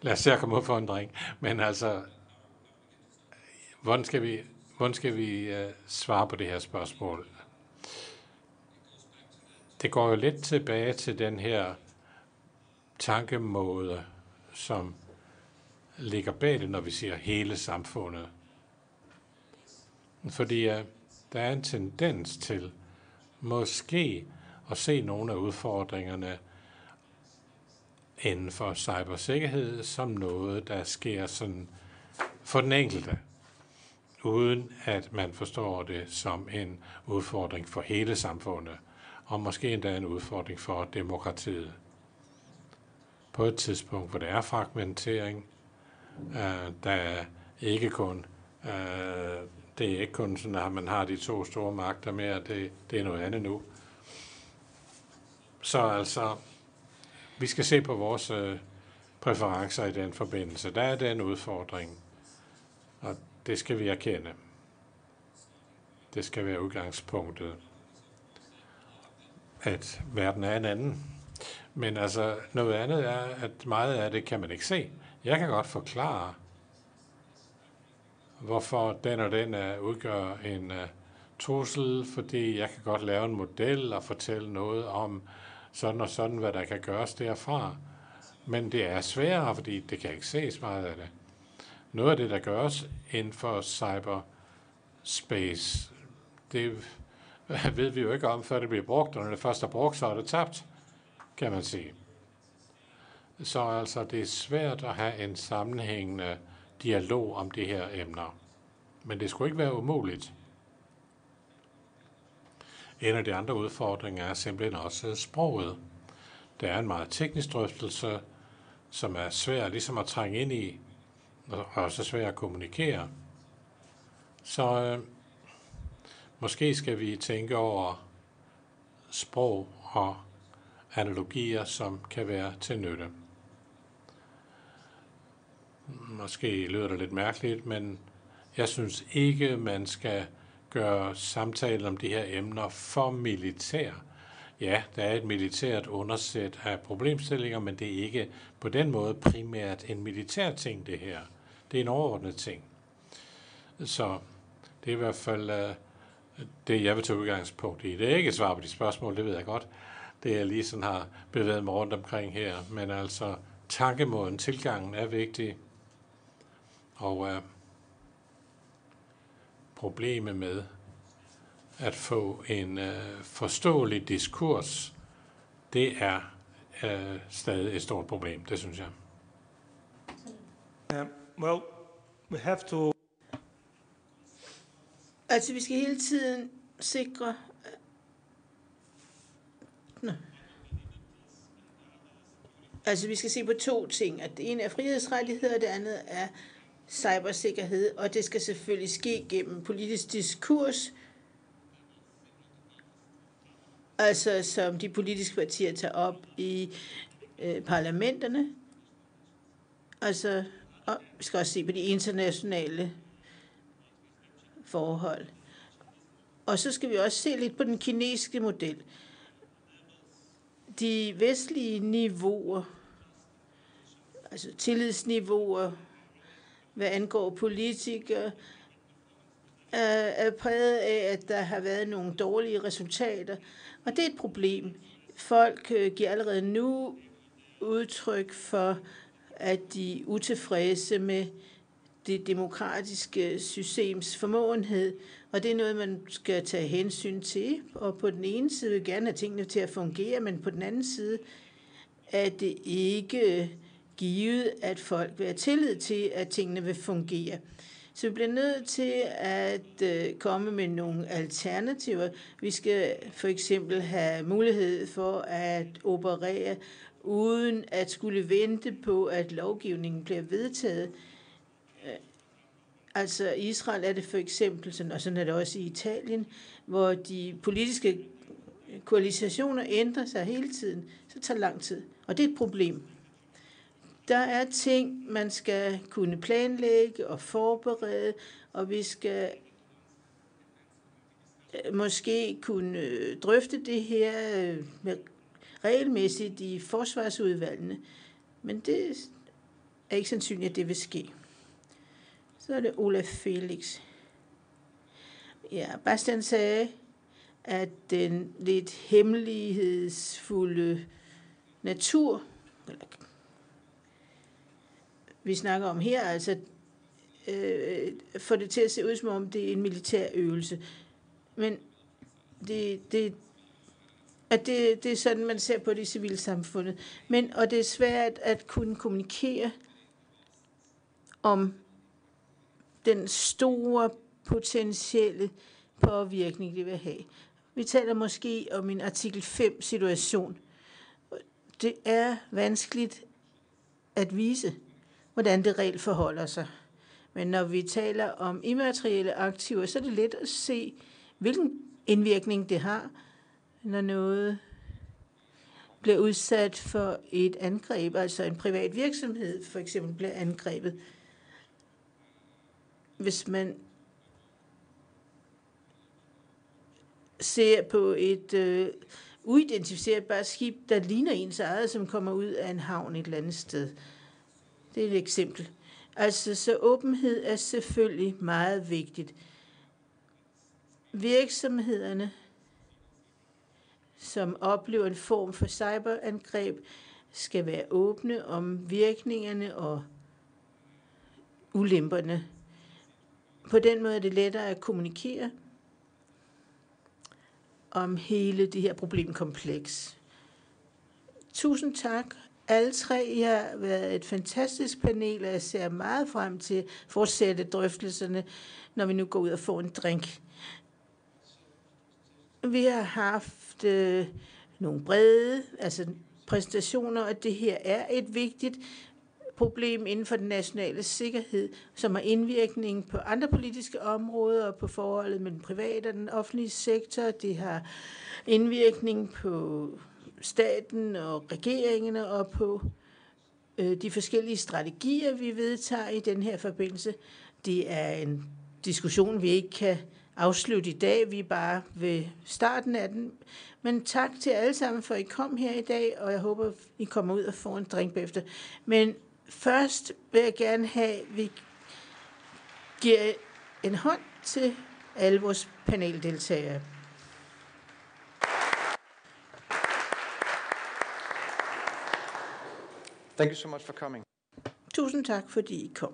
[SPEAKER 1] lad os se at komme ud for en dreng. Men altså, hvordan skal vi, hvordan skal vi uh, svare på det her spørgsmål? Det går jo lidt tilbage til den her tankemåde, som ligger bag det, når vi siger hele samfundet. Fordi uh, der er en tendens til måske at se nogle af udfordringerne inden for cybersikkerhed som noget, der sker sådan for den enkelte, uden at man forstår det som en udfordring for hele samfundet, og måske endda en udfordring for demokratiet. På et tidspunkt, hvor der er fragmentering, øh, der er ikke kun øh, det er ikke kun sådan, at man har de to store magter mere, det, det er noget andet nu. Så altså, vi skal se på vores øh, præferencer i den forbindelse. Der er den udfordring, og det skal vi erkende. Det skal være udgangspunktet, at verden er en anden. Men altså, noget andet er, at meget af det kan man ikke se. Jeg kan godt forklare, hvorfor den og den uh, udgør en uh, trussel, fordi jeg kan godt lave en model og fortælle noget om sådan og sådan, hvad der kan gøres derfra. Men det er sværere, fordi det kan ikke ses meget af det. Noget af det, der gøres inden for cyberspace, det ved vi jo ikke om, før det bliver brugt, og når det først er brugt, så er det tabt, kan man sige. Så altså, det er svært at have en sammenhængende dialog om de her emner. Men det skulle ikke være umuligt. En af de andre udfordringer er simpelthen også sproget. Der er en meget teknisk drøftelse, som er svær ligesom at trænge ind i, og også svær at kommunikere. Så øh, måske skal vi tænke over sprog og analogier, som kan være til nytte. Måske lyder det lidt mærkeligt, men jeg synes ikke, man skal gøre samtalen om de her emner for militær. Ja, der er et militært undersæt af problemstillinger, men det er ikke på den måde primært en militær ting, det her. Det er en overordnet ting. Så det er i hvert fald uh, det, jeg vil tage udgangspunkt i. Det er ikke et svar på de spørgsmål, det ved jeg godt. Det jeg lige sådan har bevæget mig rundt omkring her. Men altså, tankemåden, tilgangen er vigtig. Og uh, problemet med at få en uh, forståelig diskurs, det er uh, stadig et stort problem, det synes jeg.
[SPEAKER 7] Um, well, we have to.
[SPEAKER 2] Altså, vi skal hele tiden sikre... Nå. Altså, vi skal se på to ting. At det ene er frihedsrettigheder, og det andet er cybersikkerhed, og det skal selvfølgelig ske gennem politisk diskurs, altså som de politiske partier tager op i øh, parlamenterne. Altså, og vi skal også se på de internationale forhold. Og så skal vi også se lidt på den kinesiske model. De vestlige niveauer, altså tillidsniveauer, hvad angår politikere, er præget af, at der har været nogle dårlige resultater. Og det er et problem. Folk øh, giver allerede nu udtryk for, at de er utilfredse med det demokratiske systems formåenhed, og det er noget, man skal tage hensyn til. Og på den ene side vil gerne have tingene til at fungere, men på den anden side er det ikke givet, at folk vil have tillid til, at tingene vil fungere. Så vi bliver nødt til at øh, komme med nogle alternativer. Vi skal for eksempel have mulighed for at operere uden at skulle vente på, at lovgivningen bliver vedtaget. Øh, altså altså Israel er det for eksempel, sådan, og sådan er det også i Italien, hvor de politiske koalisationer ændrer sig hele tiden, så tager lang tid. Og det er et problem. Der er ting, man skal kunne planlægge og forberede, og vi skal øh, måske kunne øh, drøfte det her øh, med regelmæssigt i forsvarsudvalgene. Men det er ikke sandsynligt, at det vil ske. Så er det Olaf Felix. Ja, Bastian sagde, at den lidt hemmelighedsfulde natur, eller vi snakker om her, altså øh, får det til at se ud, som om det er en militær øvelse. Men det, det, at det, det er sådan, man ser på det i civilsamfundet. Men, og det er svært at kunne kommunikere om den store potentielle påvirkning, det vil have. Vi taler måske om en artikel 5 situation. Det er vanskeligt at vise, hvordan det reelt forholder sig. Men når vi taler om immaterielle aktiver, så er det let at se, hvilken indvirkning det har, når noget bliver udsat for et angreb, altså en privat virksomhed for eksempel bliver angrebet. Hvis man ser på et øh, uidentificerbart skib, der ligner ens eget, som kommer ud af en havn et eller andet sted. Det er et eksempel. Altså, så åbenhed er selvfølgelig meget vigtigt. Virksomhederne, som oplever en form for cyberangreb, skal være åbne om virkningerne og ulemperne. På den måde er det lettere at kommunikere om hele det her problemkompleks. Tusind tak alle tre. I har været et fantastisk panel, og jeg ser meget frem til at fortsætte drøftelserne, når vi nu går ud og får en drink. Vi har haft øh, nogle brede altså præsentationer, og det her er et vigtigt problem inden for den nationale sikkerhed, som har indvirkning på andre politiske områder og på forholdet mellem den private og den offentlige sektor. Det har indvirkning på staten og regeringerne og på øh, de forskellige strategier, vi vedtager i den her forbindelse. Det er en diskussion, vi ikke kan afslutte i dag. Vi er bare ved starten af den. Men tak til alle sammen for, at I kom her i dag, og jeg håber, I kommer ud og får en drink bagefter. Men først vil jeg gerne have, at vi giver en hånd til alle vores paneldeltagere.
[SPEAKER 3] Thank you so much for coming.
[SPEAKER 2] Tusind tak, fordi I kom.